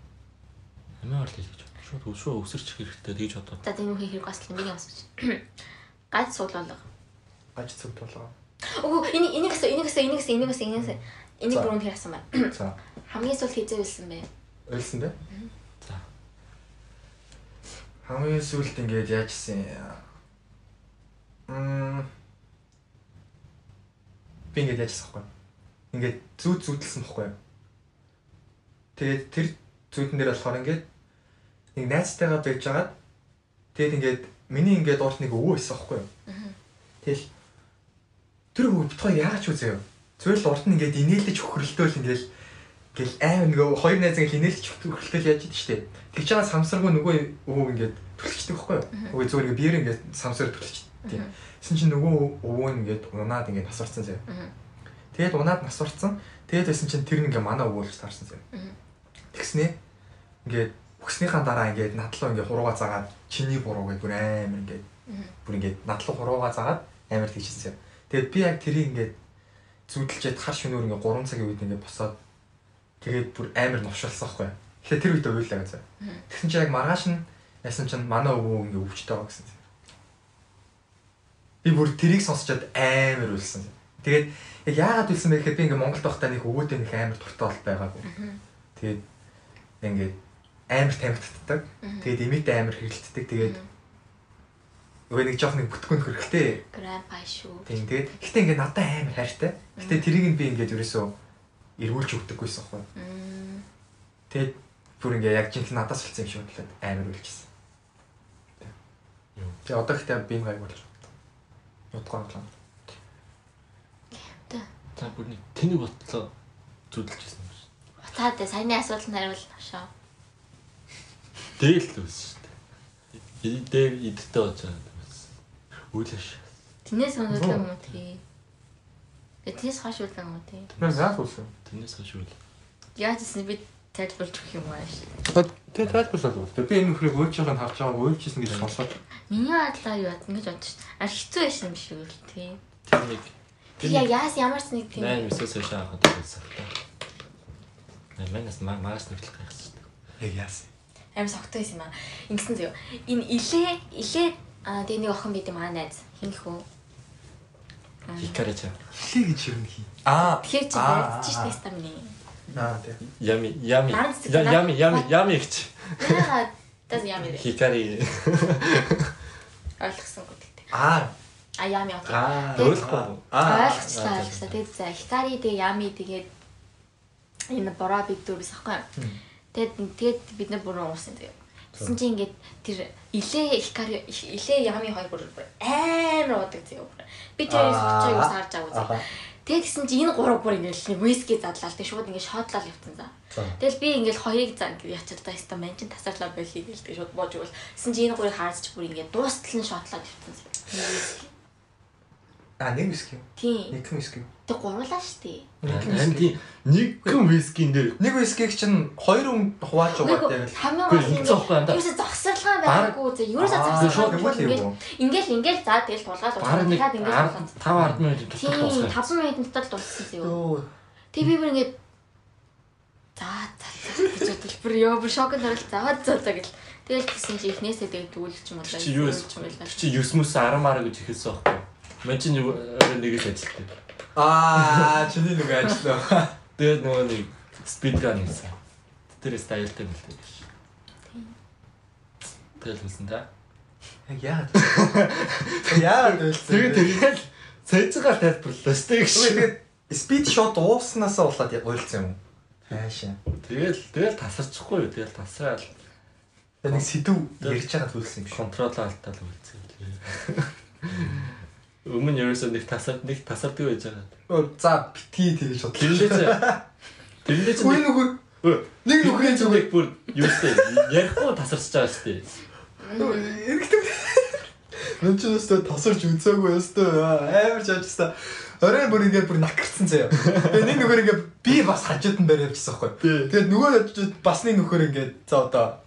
Амиа орлоо гэж. Шууд өшөө өсөрч хэрэгтэй тэгж бодоо. За тийм үхий хэрэг асуулт нэг асууж. Гайд суулгалга. Гаж зүг толгоо. Үгүй энийг энийг асуу энийг асуу энийг асуу энийг асуу энийг асуу. Энийг бүрэн асуу байна. За Хамгийн сүүл хизээ билсэн бэ? ойлсон дээ. За. Хамгийн сүүлд ингээд яажсэн. Мм. Би ингээд яажсан байхгүй. Ингээд зүүд зүүдэлсэн байхгүй. Тэгээд тэр зүүдэн дээр болохоор ингээд нэг найзтайгаа байж байгаад тэгээд ингээд миний ингээд урт нэг өвөө байсан байхгүй. Тэгэл тэр өвөө бит хоёр яагаад ч үзээ. Зүгээр л урт нь ингээд инээлдэж хөхрөлтөөл ингээд гэл аав нөгөө хоёр найз ингээд инээлдэж хөхрөлтөөл яаж идэв штэ. Тэгж байгаа самсаргүй нөгөө өвөө ингээд түлхчихдэг байхгүй юу? Үгүй зүгээр ингээд биеэр ингээд самсаар түлхчихдэг. Тэсэн чинь нөгөө өвөө нь ингээд унаад ингээд насварцсан заяа. Тэгээд унаад насварцсан. Тэгээд байсан чинь тэр нь ингээд манай өвөө л таарсан заяа. Тэгснээ ингээд өгснийхаа дараа ингээд надлуу ингээд хурууга заагаад чиний буруу гэж бүр амар ингээд бүр ингээд надлуу хурууга заагаад амар тэгчихсэн. Тэгээд би яг тэрийг ингээд зүудэлчээд хар шөнөөр ингээд 3 цагийн үед ингээд босоод тэгээд бүр амар новшилсан байхгүй. Тэгэхээр тэр үед уйлаа гэсэн. Тэгсэн чинь яг маргааш нь яасан чинь манай өвөө ингээд өвчтэй байгаа гэсэн. Би бүр тэрийг сонсчоод амар уйлсан. Тэгээд яг яагаад уйлсан бэ гэхээр би ингээд Монголд байхдаа нэг өвөөтэй нэг амар дуртай бол байгаагүй. Тэгээд ингээд амар тамхитдаг. Тэгээд эмээтэй амар хэрэлддэг. Тэгээд Өвөө нэг жоох нэг бүтгэн хөрхөлтэй. Грандпа шүү. Тийм тэгээд гэхдээ ингээд надад амар хайртай. Гэтэ тэрийг нь би ингээд ерөөсөө эргүүлж өгдөггүйсэн байхгүй. Мм. Тэгээд бүр ингээд яг жинхэнэ надаас болсон юм шиг бодлоо амар үлжсэн. Юу? Тэгээ одоо ихтэй би гайг болж. Ятгаа глаа. Та бүр нэг тэнэг ботлоо зүудэлжсэн юм шиг. Утаад саяны асуултанд хариулна шоо. Дээл л үс шүү дээ. Дээр идэлтэй болж байгаа юм. Үлэш. Тинээс хөндлөн юм уу тий. Тэгээ тинээс хаш үлдэн юм уу тий. Мэн заас үлсэн. Тэрнээс хойш үл. Яаж гэсэн би тайлбарлаж өгөх юм ааш. Тэгээ тайлбарлаад үү. Би энэ нөхрийг уйлж байгааг нь харж байгаа уйлжсэн гэж сонсоод. Миний бодлоо юу бат ингэж шв. А хэцүү байсан юм шиг үл тий. Тэр нэг яг яас ямар ч нэг тийм. Найн мессеж хийж авах гэдэг сахта. Найн манас гэсэн шүү дээ. Яг яасан. Амар согтой байсан юм аа. Ингэсэн зөө. Энэ илээ илээ аа тэгээ нэг охин бид юм аа найз. Хинх үү? Хикарача. Хилээ гэж юм хий. Аа. Тэгэхээр чи Аа, аа, шүү дээ стамны. Аа тий. Ями ями. Ями ями ями гэж. Яагаад тас бэ? Хикари. Ойлгосонгүй гэдэг. Аа. А яам яа. Аа. Ойлгохгүй. Ойлгочлаа ойлгочлаа. Тэгээд за Хикари тэгээ ями тэгээд энэ бороо бид дөрвс ахгүй. Тэгээд тэгээд бид нар бүрэн уусан тэгээд. Тэгсэн чинь ингээд тэр илээ Хикари илээ ями хоёр бүр амар уудаг зөө. Би тэрээс Аа. очиж юу сарж аваа. Аха. Тэгээд гисэн чи энэ гурав бүр ингээл нэг виски задлаа. Тэгээд шууд ингээд шотлал явцсан за. Тэгэл би ингээл хоёрыг заа ингээд ячаад та яста мэн чин тасаглаа байлиг гээл тэгээд шууд боож өгвөл. Гисэн чи энэ гурыг харж бүр ингээд дуустал нь шотлаад явцсан. А нэг виски. Тийм. Нэг виски. Тэг гурлаа штий. Харин тийм нэг вискин дээр Нэг вискиг чинь хоёр хүн хувааж угаад яг л хамгийн гол хэцүү байхгүй юм да. Юусе зогсорлага байгаагүй зэ. Юусе тэгвэл ингээл юу? ингээл ингээл заа тэгэл тулгаад бараг нэг дахиад ингээл 5 10 минут Тийм тусах. 5 минутын дотор дууссан зөө. Йоо. Тэг би бүр ингээд за за за гэж бүр ёо бүр шокнд орол заа за за гэл. Тэгэл гисэн чи ихнээсээ тэгэл дүүлж юм болоо. Чи юу юм байлаа. чи 9 мүс 10 мара гэж ихэлсэн байхгүй. Мэн чи нэг нэг л ажилтдаг. Аа, чиний нэг ажиллаа. Тэгээд нөгөө нэг спидган хийсэн. Тэрээс аюултай мэлтэй биш. Тэгэл хэлсэн та. Яг яагаад? Яагаад вэ? Тэгээд тэгэл цайцгаа тайлбарлаа шүү дээ гэж. Тэгээд спид шот ууснасаа болоод уйлцсан юм уу? Хаашаа. Тэгэл тэгэл тасарчихгүй юу? Тэгэл тасраал Тэгээд нэг сэдв ярьж байгаа төлсөн юм шиг. контрол алтаа л үлдсэн. Өмнө ерөөсөө нэг тасар нэг тасардаг байж байгаа. Өө, За битгий тэгж бодлоо. Тэндээ ч тэндээ ч Үгүй нүгөр нэг нүхрийн зүгээр бүр юу штэ ярихгүй тасарч байгаа штэ. эргэдэг. Нүн ч өстө тасарч үзээгүй өстө амар жаажста. Орой бүр ингээд бүр накарцсан заяа. Тэгээ нэг нөхөр ингээд би бас хажууд нь барь явчихсан байхгүй. Тэгээд нөгөө хажууд бас нэг нөхөр ингээд за одоо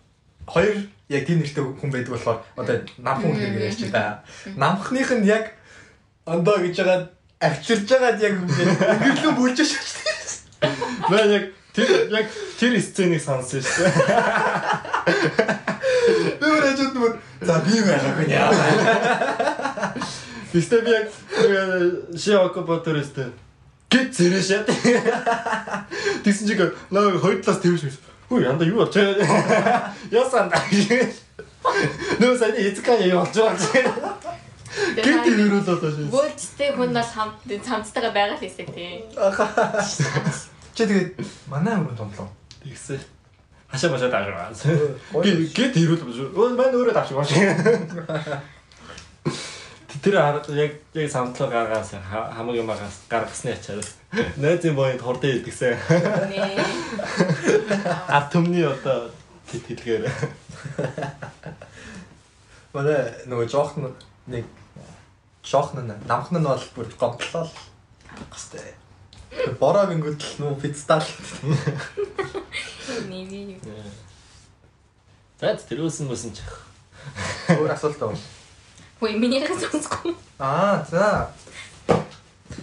хоёр яг тийм нэртэй хүн байдаг болохоор одоо намхан хүн хэрэг ярьж та. Намхных нь яг ондоо гэж байгаа авчирж байгаад яг ингээд бүлж шаачдаг. Маа яг тэр яг тэр сценийг сонссон. Би өөр хажууд нь бүр за би юу яагаад яа. Би яг шиоко ботөрөстэ. Гэт зэрэшээ. Тэгсэн чиг наа хоёр талаас твш мэс. Хүү янда юу болж байгаа. Яасан да. Нөө сайн эцэг яа болж байгаа. Гэт тэрүүлээд байна. Бөөлжтэй хүн бол хамт цамцтайгаа байгаа л хэсэг тий. Чи тэгээд манай өрөнд томлоо. Тэгсэн. Хашаа машаа дааграа. Гэт тэрүүл биш. Өө маань өөрөө давчих маш. Тэр яг яг самтлаа гаргаас хамаг юм агаас гаргасны ачаар найзын боёнд хордоо идэгсэн. А төмний одоо тэтгэлгээр. Манай нөгөө жоохн нэг жоохн нь намхан нь бол бүр гомдлоо л хэвчтэй. Бороо гингүүд л нүү пицтал. Нэви. За тэрүүлсэн мөсөн чих. Өөр асуулт байна. Хөөе минийх сонсохгүй. Аа за.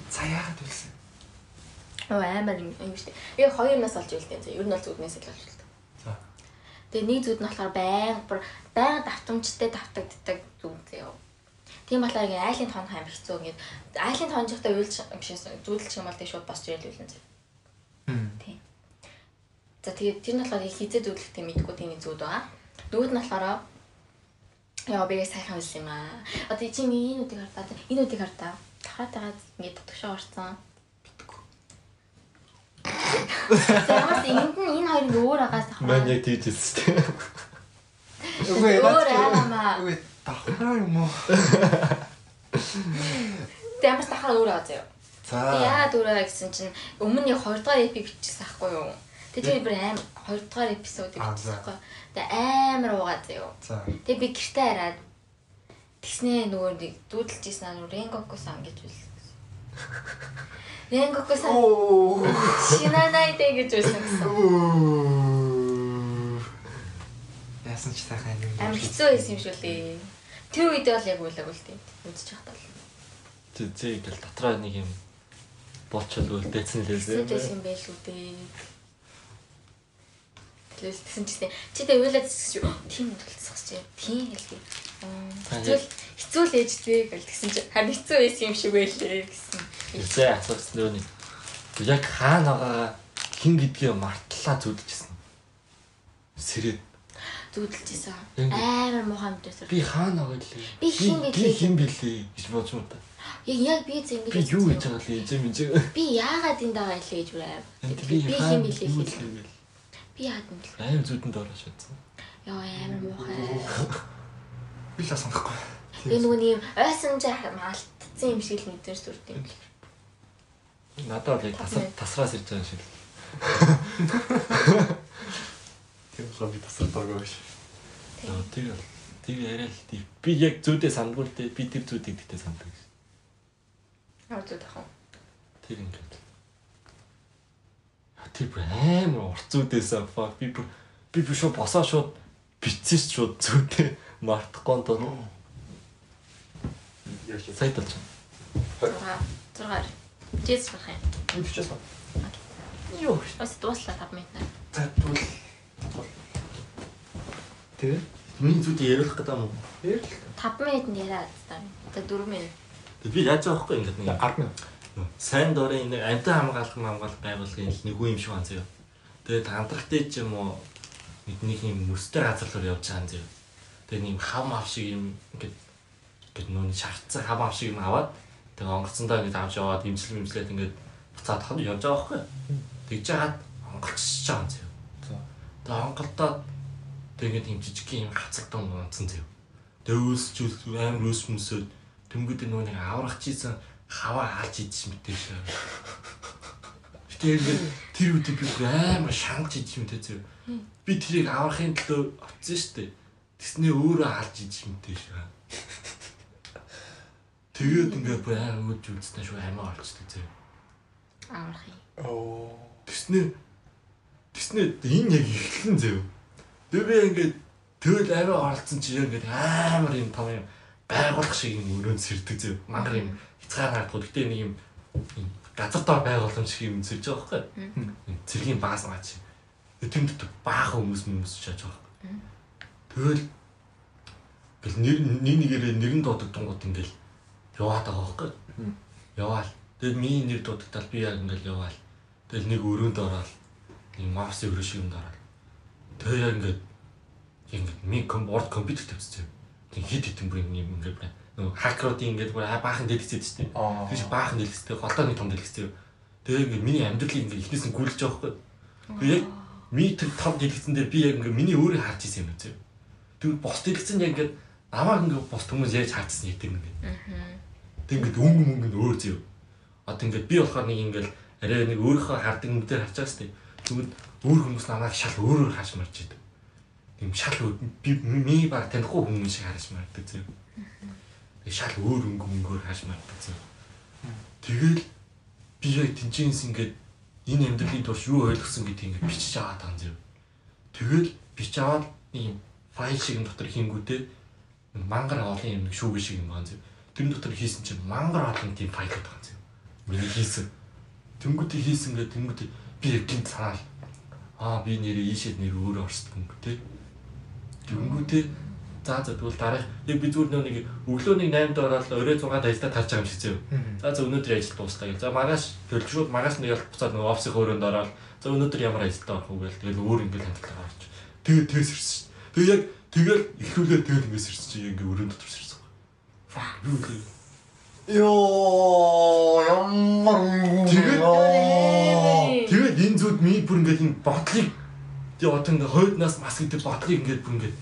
За яагаад үлсэн? Оо амар юм дээ. Яг хоёр нас олж ивэл дээ. Ер нь бол зүуднээс л олж ивэл. За. Тэгээ нэг зүуд нь болохоор байнга бүр байнга давтамжтай давтагддаг зүуд заяа. Тийм болохоор ингээ айлын тоонх амар хэцүү ингээд айлын тоонжихтай уйлж биш зүудэлч юм бол тэг шууд босч ирэл үлэн. Хм. Тийм. За тэгээд тэр нь болохоор хизээ зүудлэхтэй мэдгүй тийм зүуд байгаа. Нөгөөд нь болохоор яа би сайхан үйлс юм аа. Одоо чи миний энэ үдийг хардаа энэ үдийг хардаа. Дахаатайгаа ингээд төгшөө орцсон. За ямаас энд нь энэ хоёрын өөр агаас ахмаа. Мань яг шүү дээ. Үгүй Өөр аамаа. Үгүй давхраа юм уу? Тэ ямаас дахаар өөр аа заяа. Тэг За. өөр аа гэсэн чинь өмнө нь 2 дугаар эпи бичсэн байхгүй юу? Тэг чи бүр аим 2 дугаар эпизодыг Аа, бичсэн за. байхгүй. Тэг амар уугаа заяа. За. Тэг би гэртээ хараад тэгснээ нөгөө нэг дүүдлж ийсэн аа Ренгоку сан гэж үлсэн. Ренгоку сан шинанай дэ гэж үлсэн гэсэн. Яасан ч сайхан юм. Амар хэцүү байсан юм шиг лээ. Тэр үед бол яг уйлаг үлдээ. Үзчих хатал. Тэг зээ гэл дотроо нэг юм боочл үлдээсэн л Хэцүү лээ. байсан байл үү дээ. Тэгсэн чинь чи тэ уйлаад зэсэж тийм үлдсэх чи тийм хэлээ. Хэцүү л- хэцүү л ээжтэй гэл тэгсэн чи харин хэцүү байсан юм шиг байлээ гэсэн. Зээ асуусан нөгөө нэг яг хаана байгаа хин гэдгийг мартлаа зүудчихсэн. Сэрээд Зүудэлж исэн. Амар муухай мэдээсэр. би хаана байгаа лээ? Би хин Би гэлээ. хин бэлээ гэж бодож юм та. Яг яг би зэ ингэж Би юу гэж байгаа лээ? Эзэм эзэм. Би яагаад энд байгаа илээ гэж. Энд Би би хин юу хэлээ. лээ? Би яагаад юм бэ? Аим зүудэнд ороо шатсан. Яа амар муухай. Би л санахгүй. Тэгээ нөгөө нэг ойсон жаа малтцсан юм шиг л мэдэрч зүрд юм. Надад бол яг тасраас ирж байгаа шиг. Болохоор би тасардаг байж. Тэр тэр яриа л тий. Би яг зүйдээ сандгүй л дээ. Би тэр зүйдийг тэгтээ санддаг. Ямар зүйл тах вэ? Тэр ингээд. Тэр бүр амар урт зүйдээсээ fuck би бүр би бүр шууд босоо шууд бицээс шууд зүйдээ мартахгүй тоо. Яаж вэ? Сайд болж Зурга. Зургаар. Жийс байх юм. Би бичээс ба. Йоо. Бас дууслаа 5 минут. За тэгвэл Тэгээ. Миний зүйдээ яриулах гэдэг юм уу? ярил. 5 минутанд яриад таа. За 4 минут. Тэгээ би яаж байгаа байхгүй ингээд нэг 10 минут. сайн дурын нэг амтан хамгаалах хамгаалах байгууллагын л нэг үе юм шиг байна зөө. Тэгээд хамтрахтай ч юм уу нэг юм мөстэй газар руу явж байгаа зөө. Тэгээд нэг хам ав шиг юм ингээд ингээд нүүн шарцсан хам ав шиг юм аваад тэгээд онгоцсондоо ингээд авч яваад имжлэг имжлээд ингээд буцаад ханд явж байгаа байхгүй. Тэгж жагаад онголчж байгаа зөө. За. Тэгээд онголдоод тэгээд юм жижиг юм хацагтан унцсан зөө. Тэгээд өөсч амар өөс мөсөд тэнгууд нөө нэг аврах чийсэн хаваа алж идэж мэтээш. Тэгээд ингээд тэр үедээ би амар шангаж идэж мэтэй зөө. Би тэрийг аврахын төлөө очсон шүү дээ. Тэснээ өөрөө алж идэж мэтээш. Тэгээд ингээд амар үдж үзсэн шүү амиа олчтой зөө. Аврах юм. Оо. Тэснээ тэснээ энэ яг ихлэн зөө. Тэгээ би ингээд тэгэл амиа оролцсон чи ингээд амар юм том юм байгуулах шиг юм өрөөнд сэрдэг зөө. Мангар юм хязгаар хардгуу. Гэтэ нэг юм газар дор байгууламж шиг юм сэрж байгаа байхгүй. Цэргийн бааз маач. Дотор баах хүмүүс хүмүүс шааж байгаа. Тэгэл гэл нэр нэг нэгээрээ нэрэн дуудагдангууд ингээл яваад байгаа байхгүй. Яваал. Тэгэл миний нэр дуудагдал би яг ингээл яваал. Тэгэл нэг өрөөнд ороод нэг маус өрөө шиг юм дараад. Тэгээ яг ингээд ингээд ми ком орд компьютер тавьчихсан. Тэг хит хитэн бүр юм ингээд байна. Нөгөө хакеруудын ингээд бүр баахан дэлгэцээд. Тэр шиг баахан дэлгэцтэй голтой нэг том дэлгэцтэй. Тэгээ ингээд миний амьдралыг ингээд ихнээс нь гүйлж байгаа байхгүй. Тэгээ яг ми тэр том дэлгэцэн дээр би яг ингээд миний өөрийг харж ирсэн юм зү. Тэгвэл бос дэлгэцэн яг ингээд намайг ингээд бос хүмүүс яаж харчихсан юм ингээд. Тэг ингээд өнгө мөнгө өөр зү. Одоо ингээд би болохоор нэг ингээд арай нэг өөрийнхөө хардаг юм дээр харчаас тээ. Тэгвэл өөр хүмүүс намайг шал өөрөөр хааж марж идэв. Ийм шал би ми баг танихгүй хүмүүс шиг харж мардаг зү. Тэг шал өөр өнгө мөнгөөр хааж мардаг зү. Тэгэл би яг тэнцэнс ингээд энэ амьдралын турш юу ойлгосон гэдгийг ингээд бичиж аваад байгаа зү. Тэгэл бичиж аваад юм файл шиг дотор хийнгүүтээ нэг мангар олон юм шүүгээ шиг юм байна зү. Тэр дотор хийсэн чинь мангар олон тийм файлууд байгаа зү. Миний хийсэн. Тэнгүүтээ хийсэн гэдэг тэнгүүтээ би гинт санаал. Аа би нэрээ ийшээ нэр өөрөө юм те. Тэнгүүтээ за за тэгвэл дараах яг би зүгээр нэг өглөө нэг 8-д ороод орой 6-д ажилдаа тарж байгаа юм шиг зөө. За за өнөөдөр ажил дуустаа гэл. За маргааш төлж шууд маргааш нэг ялт буцаад нөгөө офисын өрөөнд ороод за өнөөдөр ямар ажилдаа орох уу гээл. Тэгэл өөр ингээд хандлагаа орч. Тэгээ тэгээс ирсэн. Тэгээ яг тэгэл ихлүүлээ тэгэл ингээс ирсэн чи ингээд өрөөнд дотор ирсэн. Фак Йоо, ямар Тэгээд- өнгө. Тэгээд энэ зүуд миний бүр ингээд энэ бодлыг тий одоо ингээд хойднаас мас гэдэг бодлыг ингээд бүр ингээд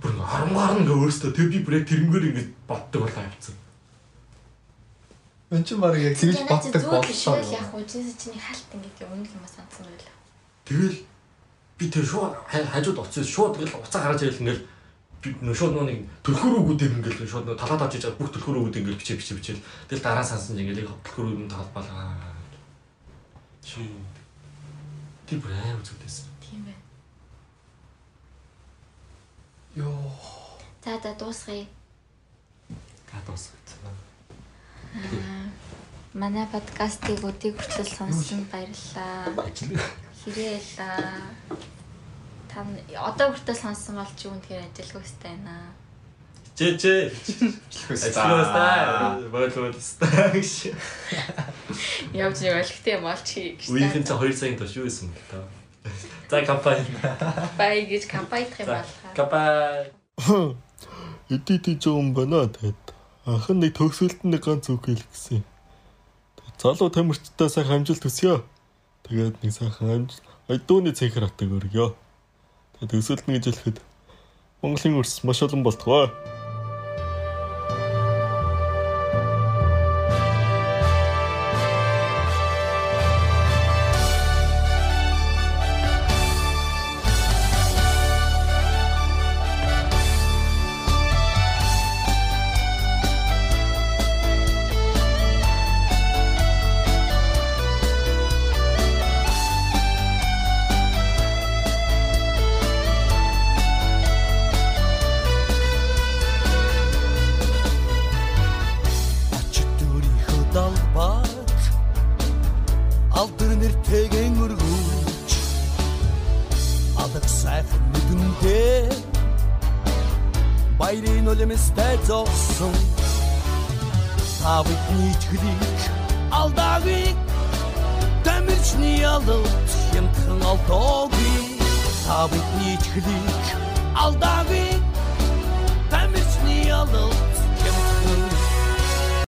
бүр ингээд харамгаар ингээд өөртөө тэг би бүр яг тэрнгээр ингээд боддог болоо явцсан. Энд чинь баг яг тэгж боддог боллоо. л яг үжээс чиний халт ингээд өмнөх юм сансан байлаа. Тэгэл би тэр шууд ха- хажууд уцсан шууд тэгэл уцаа гараж ирэл ингээд шууд нөө нэг төлхөөрөөгүүдээр ингээд шууд нөө талаад авч ижаад бүх төлхөөрөөгүүд ингээд бичээ бичээ бичээл тэгэл дараа сансан чинь ингээд яг төлхөөрөөг нь талбалаа. Чи тэр бүр аа үзүүлсэн. Тийм байна. Йоо. За за дуусгая. Гадаас. Манай подкастыг өдийг хүртэл сонссон баярлалаа. Хэрэг байлаа. Та одоо хүртэл сонссон бол чи үнэхээр ажилгүй өстэй байна. Жэ жэ. Ажлаастаа. Бодлоостаа гэж. Явж нэг өлегтэй юм ол чи гэж. Үеийнхэн цаа 2 цагийн турш юу хийсэн бэ та? За компани. бай гэж компанидх юм За байна. компани. Эдит хийж юм байна. Тэгээд анхан нэг төгсгөлд нэг ганц үг хэлэх гэсэн. Залуу тамирчтай сайхан амжилт хүсье. Тэгээд нэг сайхан амжилт айдууны цэнхэр хатаг өргөё. Нэг гэж хэлэхэд Монголын өрс маш олон болтгоо.